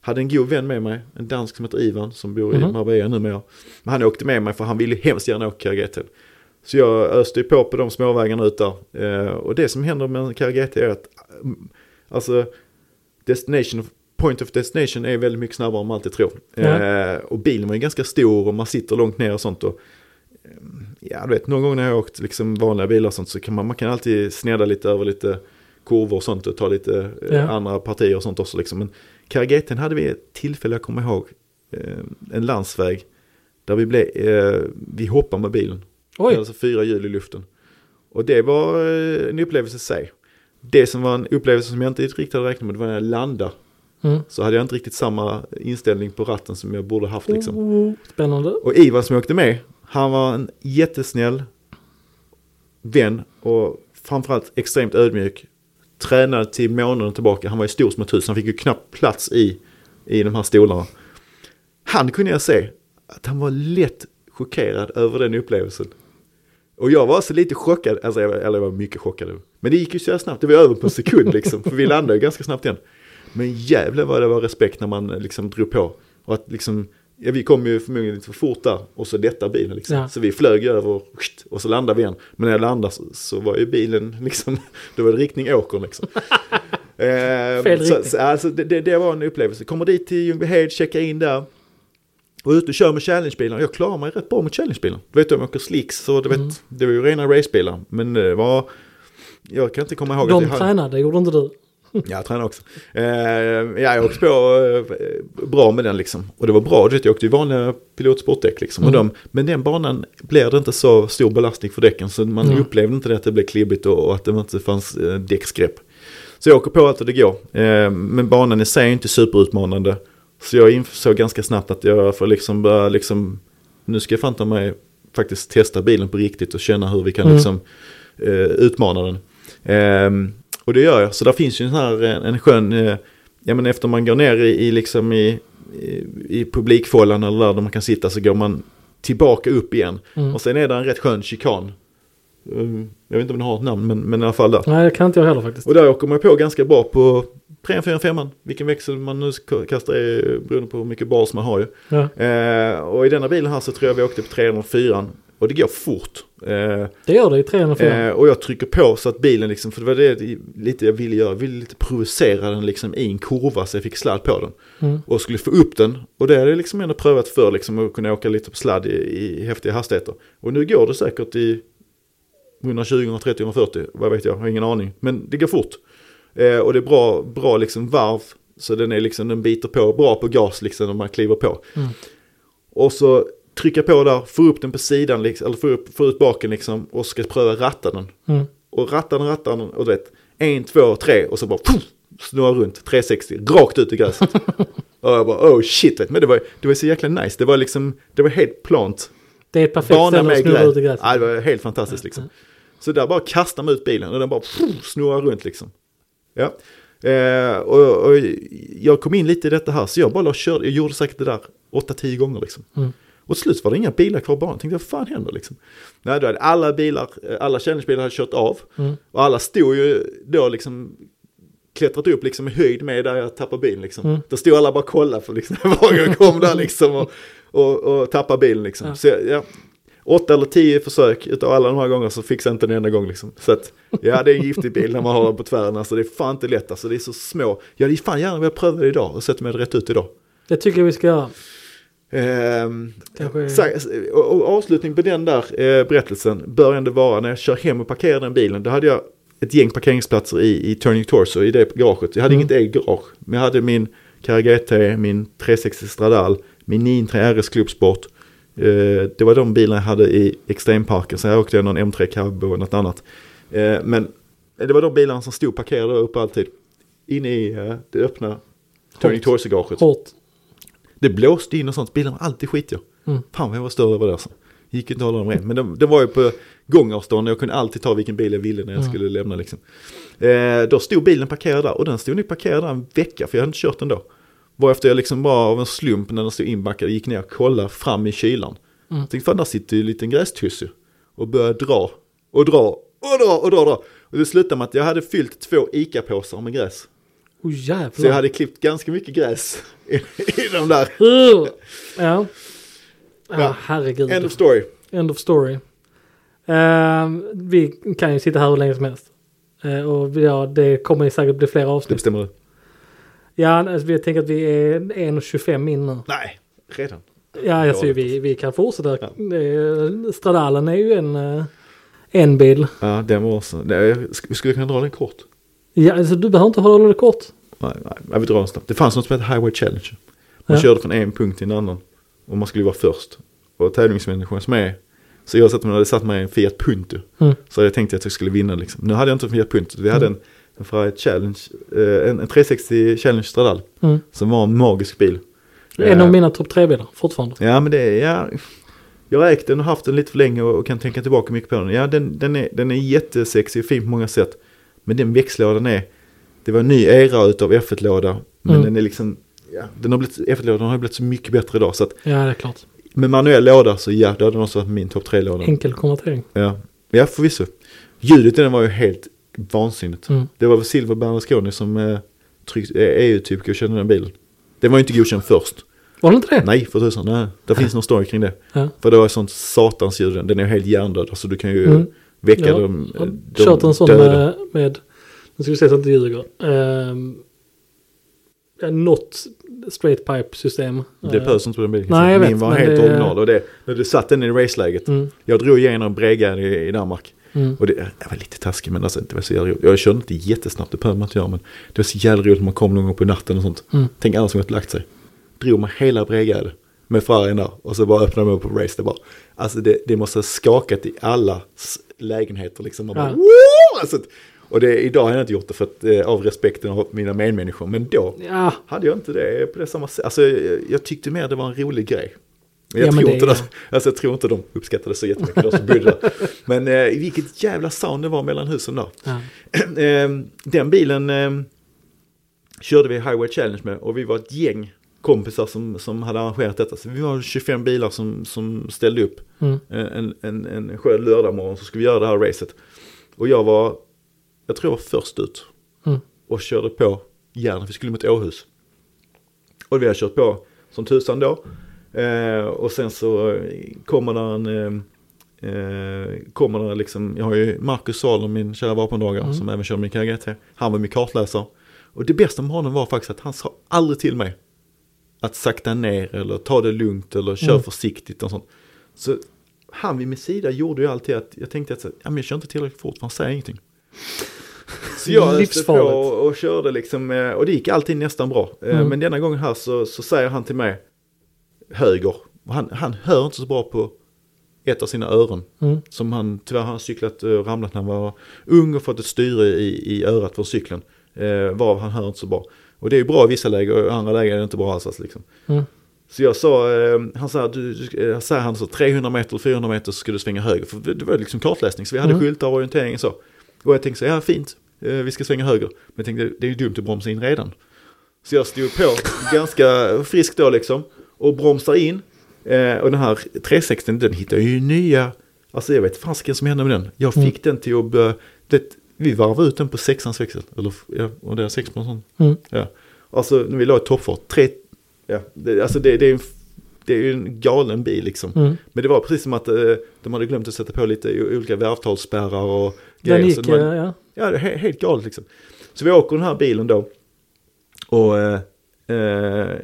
Hade en god vän med mig, en dansk som heter Ivan som bor i Mhm. Marbella numera. Men han åkte med mig för han ville hemskt gärna åka Karageten. Så jag öste ju på på de småvägarna ut där. Eh, och det som händer med en Karageten är att mm, alltså destination, point of destination är väldigt mycket snabbare än man alltid tror. Eh, och bilen var ju ganska stor och man sitter långt ner och sånt. Och, eh, ja, du vet, någon gång när jag har åkt liksom vanliga bilar och sånt så kan man, man kan alltid sneda lite över lite kurvor och sånt och ta lite eh, Ja. andra partier och sånt också. Liksom. Men Karageten hade vi ett tillfälle, jag kommer ihåg, eh, en landsväg där vi, blev, eh, vi hoppade med bilen. Oj, Alltså fyra hjul i luften. Och det var en upplevelse i sig. Det som var en upplevelse som jag inte riktigt hade räknat med, det var när jag landade. mm. Så hade jag inte riktigt samma inställning på ratten som jag borde haft liksom. Oh, spännande. Och Ivan som jag åkte med, han var en jättesnäll vän och framförallt extremt ödmjuk. Tränade till månaden tillbaka, han var ju stor som ett hus, han fick ju knappt plats i, i de här stolarna. Han kunde jag se att han var lätt chockerad över den upplevelsen. Och jag var så lite chockad, alltså jag, eller jag var mycket chockad. Men det gick ju så här snabbt, det var över på en sekund liksom, för vi landade ju ganska snabbt igen. Men jävlar vad det var respekt när man liksom drog på. Och att liksom, ja, vi kom ju förmodligen lite för fort där och så lättade bilen liksom. Ja. Så vi flög över och så landade vi igen. Men när jag landade så, så var ju bilen liksom, då var det riktning åkern liksom. Eh, så, så, alltså, det, det, var en upplevelse. Kommer dit till Ljungbyhed, checkar in där. Och ute och kör med challengebilar. Jag klarar mig rätt bra med challengebilar. Du vet, jag åker slicks och du vet, Mm. det var ju rena racebilar. Men det var, jag kan inte komma ihåg De att jag hade... tränade, gjorde inte du? Ja, jag tränar också. Eh, ja, jag åkte på eh, bra med den liksom. Och det var bra, jag åkte ju vanliga pilotsportdäck liksom. Och Mm. de, men den banan blev det inte så stor belastning för däcken. Så man Mm. upplevde inte det att det blev klibbigt och, och att det inte fanns eh, däcksgrepp. Så jag åker på allt och det går. Eh, men banan i sig är inte superutmanande. Så jag insåg ganska snabbt att jag får liksom börja liksom, nu ska jag fan ta mig faktiskt testa bilen på riktigt och känna hur vi kan Mm. liksom eh, utmana den. Och det gör jag. Så där finns ju en här en, en skön, eh, ja men efter man går ner i, i liksom i, i, i publikfållan eller där, där man kan sitta så går man tillbaka upp igen. Mm. Och sen är det en rätt skön chikan. Um, jag vet inte om den har ett namn men, men i alla fall där. Nej, det kan inte jag heller faktiskt. Och där åker man på ganska bra på 3 4 5 Vilken växel man nu kastar är beroende på hur mycket bas man har ju. Ja, Eh, och i denna bilen här så tror jag vi åkte på 304 Och det går fort. Eh, det gör det i 304. Eh, och jag trycker på så att bilen liksom, för det var det lite jag ville göra, jag ville lite provocera den liksom i en kurva så jag fick sladd på den. Mm. Och skulle få upp den, och det hade jag liksom ändå prövat för liksom att kunna åka lite på sladd i, i häftiga hastigheter. Och nu går det säkert i 120, 130, 140, vad vet jag, jag har ingen aning. Men det går fort. Eh, och det är bra, bra liksom varv, så den är liksom, den biter på, bra på gas liksom när man kliver på. Mm. Och så trycka på där, få upp den på sidan, liksom, eller få, upp, få ut baken liksom och ska pröva ratta den. Mm. Och rattar den, rattar den och du vet, en, två, tre och så bara puff, snurrar runt, 360, rakt ut i gräset. och jag bara, oh shit, vet. men det var, det var så jäkla nice. Det var liksom, det var helt plant. Det är ett perfekt ställe att snurra ut i gräset. Ja, det var helt fantastiskt liksom. Så där bara kastar man ut bilen och den bara pff, snurrar runt liksom. Ja. Eh, och, och, jag kom in lite i detta här, så jag bara körde, jag gjorde säkert det där 8-10 gånger liksom. Mm. Och slut var det inga bilar kvar banan. Jag tänkte, vad fan händer liksom? Nej, då hade alla bilar, alla challengebilar hade kört av. Mm. Och alla stod ju då liksom klättrat upp liksom i höjd med där jag tappade bilen liksom. Mm. Då stod alla bara och kollade för liksom, var jag kom där liksom och, och, och tappade bilen liksom. Ja. Så ja, åtta eller tio försök utav alla de här gångerna så fixade jag inte en enda gång liksom. Så att ja, det är en giftig bil när man har den på tvären. Alltså det är fan inte lätt alltså. Det är så små. Jag hade fan gärna velat pröva det idag och sätta mig rätt ut idag. Det tycker jag vi ska göra. Så- och, och avslutning på den där eh, berättelsen bör ändå vara när jag kör hem och parkerar den bilen. Då hade jag ett gäng parkeringsplatser i, i Turning Torso i det garaget. Jag hade Mm. inget eget garage. Men jag hade min Carrera GT, min 360 Stradal, min 93 RS Clubsport. Eh, det var de bilarna jag hade i extremparken. Sen åkte jag någon M3 Cab och något annat. Eh, men det var de bilarna som stod parkerade uppe alltid. Inne i eh, det öppna Turning. Torso-garaget. Hårt. Det blåste in och sånt. Bilarna var alltid skitiga. Mm. Fan vad jag var större över det alltså. Gick inte att hålla dem rent. Men det, det var ju på gångavstånd och jag kunde alltid ta vilken bil jag ville när jag Mm. skulle lämna liksom. Eh, då stod bilen parkerad där och den stod nog parkerad där en vecka för jag hade inte kört den då. Varefter jag liksom bara av en slump när den stod inbackad gick ner och kollade fram i kylan. Mm. Jag tänkte fan där sitter ju en liten grästuss. Och började dra och dra och dra och dra och dra. Och det slutade med att jag hade fyllt två ICA-påsar med gräs. Oh jävlar. Så jag hade klippt ganska mycket gräs i, i de där. Uh, ja. Ja, herregud. End of story. End of story. Ehm, vi kan ju sitta här hur länge som helst. Eh, och ja, det kommer ju säkert bli fler Det avsnitt. bestämmer du. Ja, alltså, jag tänker att vi är 1.25 in nu. Nej, redan. Ja, alltså, vi, vi kan fortsätta. Ja. Stradalen är ju en, eh, en bil. Ja, den var också. Vi skulle kunna dra den kort. Ja, alltså, du behöver inte hålla det kort. Nej, nej, jag vill dra den snabbt. Det fanns något som heter Highway Challenge. Man Ja. körde från en punkt till en annan. Och man skulle vara först. Och tävlingsmänniskan som är. Så jag satt hade satt mig i en Fiat Punto. Mm. Så jag tänkte att jag skulle vinna liksom. Nu hade jag inte en Fiat Punto. Vi hade Mm. en, en Ferrari Challenge. eh, En, en 360 Challenge Stradal. Mm. Som var en magisk bil. En Eh, av mina topp tre-bilar fortfarande. Ja men det är, ja. Jag har ägt den och haft den lite för länge och, och kan tänka tillbaka mycket på den. Ja den, den, är, den är jättesexig och fin på många sätt. Men den växellådan är, det var en ny era utav F1-låda. Men Mm. den är liksom, ja, den har blivit, F1-lådan har blivit så mycket bättre idag. Så att Ja, det är klart. med manuell låda så ja, då hade den också varit min topp 3-låda. Enkel konvertering. Ja. ja, förvisso. Ljudet i den var ju helt vansinnigt. Mm. Det var väl Silver Berlusconi som eh, tryckt, eh, EU-typ godkände den bilen. Den var ju inte godkänd först. Var det inte det? Nej, för tusan. Nej. Det finns någon story kring det. Ja. För det var ett sånt satans ljud. Den är helt hjärndöd. Alltså du kan ju Mm. väcka Ja, dem. Har de kört en sån döda. med, med, nu ska vi se så att inte ljuger. Um, något straight pipe system. Det Eh, behövs inte på den bilen. Nej, jag Min vet, var helt det- original. Och det, när du satt den i raceläget. Mm, Jag drog igenom Breggan i, i Danmark. mm. Och det, jag var lite taskig men alltså, det var så jävla roligt. Jag körde inte jättesnabbt, det behöver man inte göra. Men det var så jävla roligt när man kom någon gång på natten och sånt. Mm. Tänk alla som gått lagt sig. Drog man hela Breggan med Ferrarin där. Och så bara öppnade man upp på race. Det, bara, alltså det, det måste ha skakat i alla lägenheter liksom. Man bara, Ja. "Wow!" alltså, och det, idag har jag inte gjort det för att, eh, av respekten av mina medmänniskor. Men då Ja, hade jag inte det på det samma sätt. Alltså jag, jag tyckte mer det var en rolig grej. Jag, Ja, tror det inte det, alltså jag tror inte de uppskattade så jättemycket de som bodde där. Men eh, vilket jävla sound det var mellan husen där. ja. Eh, den bilen eh, körde vi Highway Challenge med och vi var ett gäng kompisar som, som hade arrangerat detta. Så vi var 25 bilar som, som ställde upp Mm. Eh, en, en, en skön lördagmorgon så skulle vi göra det här racet. Och jag var, jag tror jag var först ut Mm. och körde på järnet. Vi skulle mot Åhus. Och vi har kört på som tusan då. Eh, och sen så kommer där en, eh, eh, kommer där liksom, jag har ju Marcus Salom, min kära vapendragare, Mm. som även kör min KGT. Han var min kartläsare. Och det bästa med honom var faktiskt att han sa aldrig till mig att sakta ner eller ta det lugnt eller kör Mm. försiktigt och sånt. Så han vid min sida gjorde ju alltid att jag tänkte att så, ja, men jag kör inte tillräckligt fort för han säger ingenting. Så jag öste på och, och körde liksom, eh, och det gick alltid nästan bra. Eh, Mm. Men denna gången här så, så säger han till mig höger. Han, han hör inte så bra på ett av sina öron. Mm. Som han tyvärr har cyklat och ramlat när han var ung och fått ett styre i, i örat från cykeln. Eh, varav han hör inte så bra. Och det är ju bra i vissa lägen och i andra lägen är det inte bra alls. Liksom. Mm. Så jag sa, eh, han sa, du, jag sa han så 300 meter, 400 meter så skulle du svänga höger. För det var liksom kartläsning så vi hade Mm. skyltar och orientering och så. Och jag tänkte så, ja fint, eh, vi ska svänga höger. Men jag tänkte, det är ju dumt att bromsa in redan. Så jag stod på ganska friskt då liksom. Och bromsar in. Eh, och den här 360 den hittar ju nya, alltså jag vet fasiken som hände med den. Jag Mm. fick den till att, det, vi varvade ut den på sexans växel. Eller ja, och det är sex på en sån. Mm. Ja. Alltså när vi la i toppfart, tre, ja, det, alltså det, det är en det är ju en galen bil liksom. Mm. Men det var precis som att eh, de hade glömt att sätta på lite olika värvtalsspärrar och Den grejer. gick, Så det var- eh, ja. Ja, det är he- helt galet liksom. Så vi åker den här bilen då. Och eh, eh,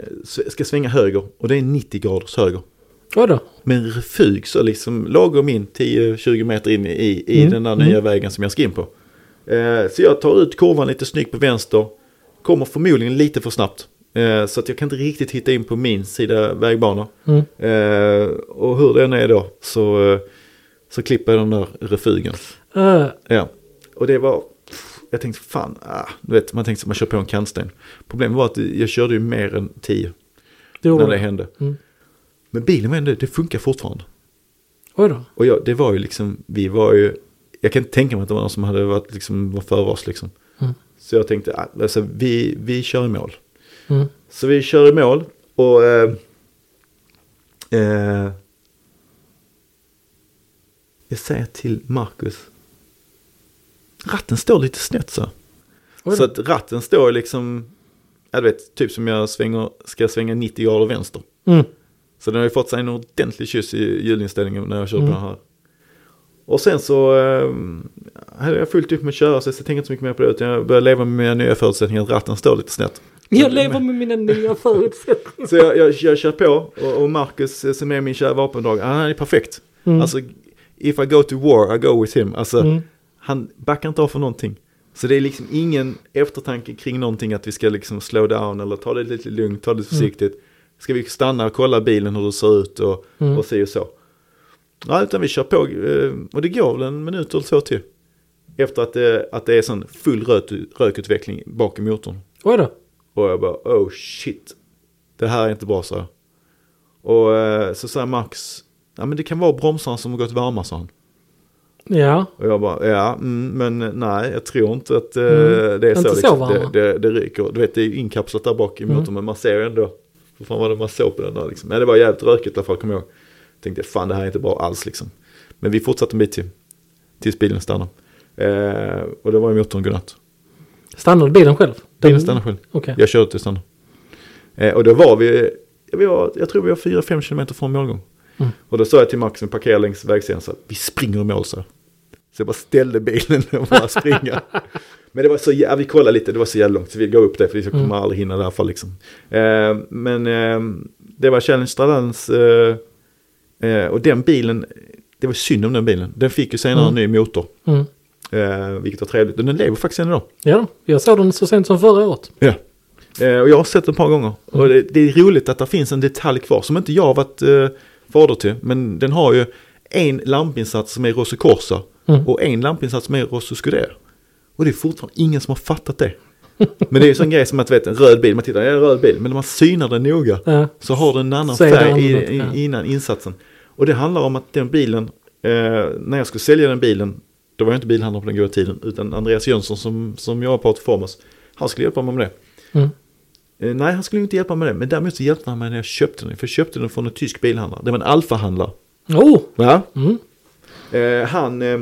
ska svänga höger. Och det är 90 graders höger. Oj då. Med en refug så liksom lagom in 10-20 meter in i, i Mm, den där mm. nya vägen som jag ska in på. Eh, så jag tar ut kurvan lite snyggt på vänster. Kommer förmodligen lite för snabbt. Eh, så att jag kan inte riktigt hitta in på min sida vägbana. Mm. Eh, och hur den är då så, så klipper jag den där refugen. Eh, Ja, och det var, jag tänkte fan, ah, du vet, man tänkte att man kör på en kantsten. Problemet var att jag körde ju mer än 10 det när det det. hände. Mm. Men bilen var ändå, det funkar fortfarande. Oj då. Och jag, det var ju liksom, vi var ju, jag kan inte tänka mig att det var någon som hade varit liksom, var före oss liksom. Mm. Så jag tänkte, ah, alltså, vi, vi kör i mål. Mm. Så vi kör i mål och eh, eh, jag säger till Marcus, ratten står lite snett så. Oj Så att ratten står liksom, jag vet, typ som jag svänger, ska svänga 90 grader vänster. Mm. Så den har ju fått sig en ordentlig kyss i hjulinställningen när jag kör Mm. på den här. Och sen så eh, hade jag fullt upp med att köra så jag tänkte inte så mycket mer på det. Utan jag började leva med mina nya förutsättningar att ratten står lite snett. Jag lever med mina nya förutsättningar. Så jag, jag, jag kör på och, och Marcus eh, som är min kära vapendrag, han är perfekt. Mm. Alltså, if I go to war, I go with him. Alltså, Mm. han backar inte av för någonting. Så det är liksom ingen eftertanke kring någonting att vi ska liksom slow down eller ta det lite lugnt, ta det försiktigt. Ska vi stanna och kolla bilen hur det ser ut och, Mm. och se och så. Ja, utan vi kör på eh, och det går väl en minut eller så till. Efter att det, att det är sån full rök, rökutveckling bak i motorn. Oj då. Och jag bara, oh shit. Det här är inte bra, så. Och eh, så sa Max, ja men det kan vara bromsarna som har gått varma, sa han. Ja. Och jag bara, ja, mm, men eh, nej, jag tror inte att eh, Mm, det är så. så liksom. det, det, det ryker. Du vet, det är ju inkapslat där bak i motorn, Mm. men man ser ju ändå. För fan vad det man såg på den där liksom. Men det var jävligt rökigt i alla fall, kommer jag ihåg. Tänkte, fan det här är inte bra alls liksom. Men vi fortsatte en bit till. Tills bilen stannade. Eh, och det var ju motorn godnatt. Stannade bilen själv? Bilen stannade själv. Okej. Jag körde till stan. Eh, och då var vi, vi var, jag tror vi var 4-5 kilometer från målgång. Mm. Och då sa jag till Max som parkerar längs vägsidan så vi springer i mål så. Så jag bara ställde bilen och bara springa. Men det var så jävla, vi kollade lite, det var så jävla långt så vi gav upp det för vi kommer Mm. aldrig hinna i alla fall liksom. Eh, men eh, det var Challenge Stradans eh, eh, och den bilen, det var synd om den bilen. Den fick ju senare en ny motor. Mm. Eh, vilket var trevligt. Den lever faktiskt än idag. Ja, jag såg den så sent som förra året. Ja. Eh, och jag har sett den ett par gånger. Och det, det är roligt att det finns en detalj kvar som inte jag har varit eh, fader till. Men den har ju en lampinsats som är Rosso Corsa Mm. och en lampinsats som är Rosso Scuderia. Och det är fortfarande ingen som har fattat det. Men det är ju en sån grej som att vet, en röd bil, man tittar, ja, en röd bil, men när man synar den noga Ja. så har den en annan är det färg i, i, innan insatsen. Och det handlar om att den bilen, eh, när jag skulle sälja den bilen, då var jag inte bilhandlare på den goda tiden, utan Andreas Jönsson som, som jag på Autoformas, han skulle hjälpa mig med det. Mm. Eh, nej, han skulle inte hjälpa mig med det, men däremot så hjälpte han mig när jag köpte den, för jag köpte den från en tysk bilhandlare, det var en Alfa-handlare. Oh! Ja. Mm. Eh, han, eh,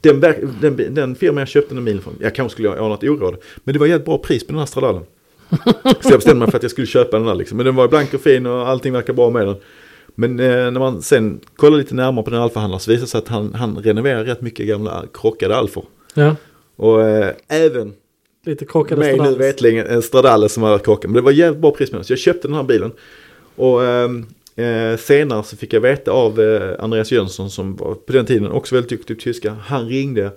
den, den, den firma jag köpte den bilen från, jag kanske skulle ha anat oråd, men det var jävligt bra pris på den här Stradalen. Så jag bestämde mig för att jag skulle köpa den där liksom. Men den var blank och fin och allting verkar bra med den. Men eh, när man sen kollar lite närmare på den Alfa-handlaren så visar det sig att han, han renoverar rätt mycket gamla krockade Alfor. Ja, Och eh, även lite krockade mig nu vetligen en Stradale som var krockad. Men det var jävligt bra pris. Så jag köpte den här bilen. Och ehm, eh, senare så fick jag veta av eh, Andreas Jönsson som var på den tiden också väldigt duktig på tyska. Han ringde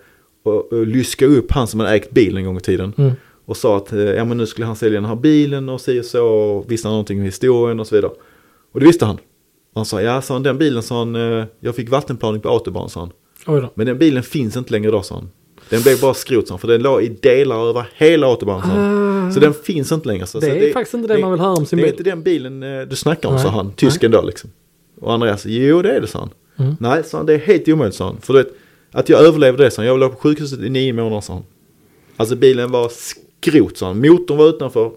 och, och lyskade upp han som hade ägt bilen en gång i tiden. Mm. Och sa att eh, ja, men nu skulle han sälja den här bilen och si och så. Och visste han någonting om historien och så vidare. Och det visste han. Han sa ja, sa han, den bilen sa han, eh, jag fick vattenplaning på autobahn sa han. Men den bilen finns inte längre idag sa han. Den blev bara skrot sa han, för den låg i delar över hela autobahnen. sa han. Ah, Så den finns inte längre. Så det så är faktiskt inte det, det- man vill höra om sin Det är bil. inte den bilen eh, du snackar om, Nej. sa han. Tysken då liksom. Och Andreas, jo det är det, sa han. Mm. Nej, sa han, det är helt omöjligt, sa han. För du vet, att jag överlevde det, sa han. Jag låg på sjukhuset i nio månader, sa han. Alltså bilen var skrot, sa han. Motorn var utanför.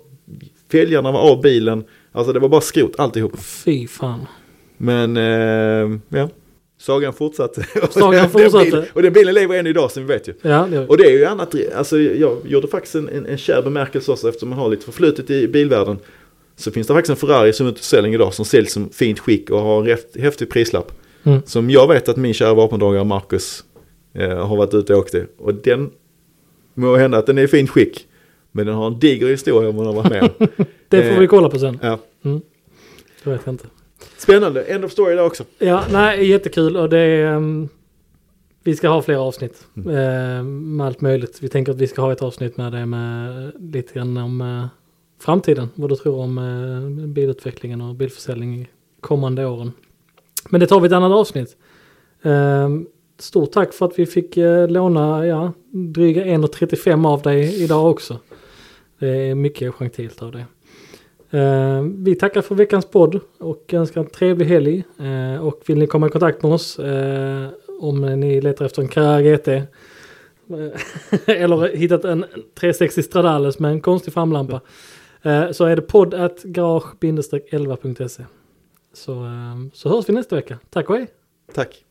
Fälgarna var av bilen. Alltså det var bara skrot alltihop. Fy fan. Men, eh, ja. Sagan fortsatte. Sagan Den fortsatte. och den bilen lever än idag, som vi vet ju. Ja, det Och det är ju annat, alltså jag gjorde faktiskt en, en, en kär bemärkelse också eftersom man har lite förflutet i bilvärlden. Så finns det faktiskt en Ferrari som är ute till försäljning idag som säljs som fint skick och har en häftig prislapp. Mm. Som jag vet att min kära vapendragare Marcus eh, har varit ute och åkt i. Och den må hända att den är i fint skick. Men den har en diger historia om den har varit med det får vi kolla på sen. ja. Det vet jag inte. Spännande, end of story där också. Ja, nej, jättekul och det är... ehm, vi ska ha fler avsnitt Mm. eh, med allt möjligt. Vi tänker att vi ska ha ett avsnitt med det med lite grann om eh, framtiden. Vad du tror om eh, bilutvecklingen och bilförsäljning i kommande åren. Men det tar vi ett annat avsnitt. Eh, stort tack för att vi fick eh, låna ja, dryga 1,35 av dig idag också. Det är mycket gentilt av det. Eh, vi tackar för veckans podd och önskar en trevlig helg. Eh, och vill ni komma i kontakt med oss eh, om ni letar efter en Carrera GT eh, eller hittat en 360 Stradales med en konstig framlampa eh, så är det podd at garage-11.se. Så, eh, så hörs vi nästa vecka. Tack och hej! Tack.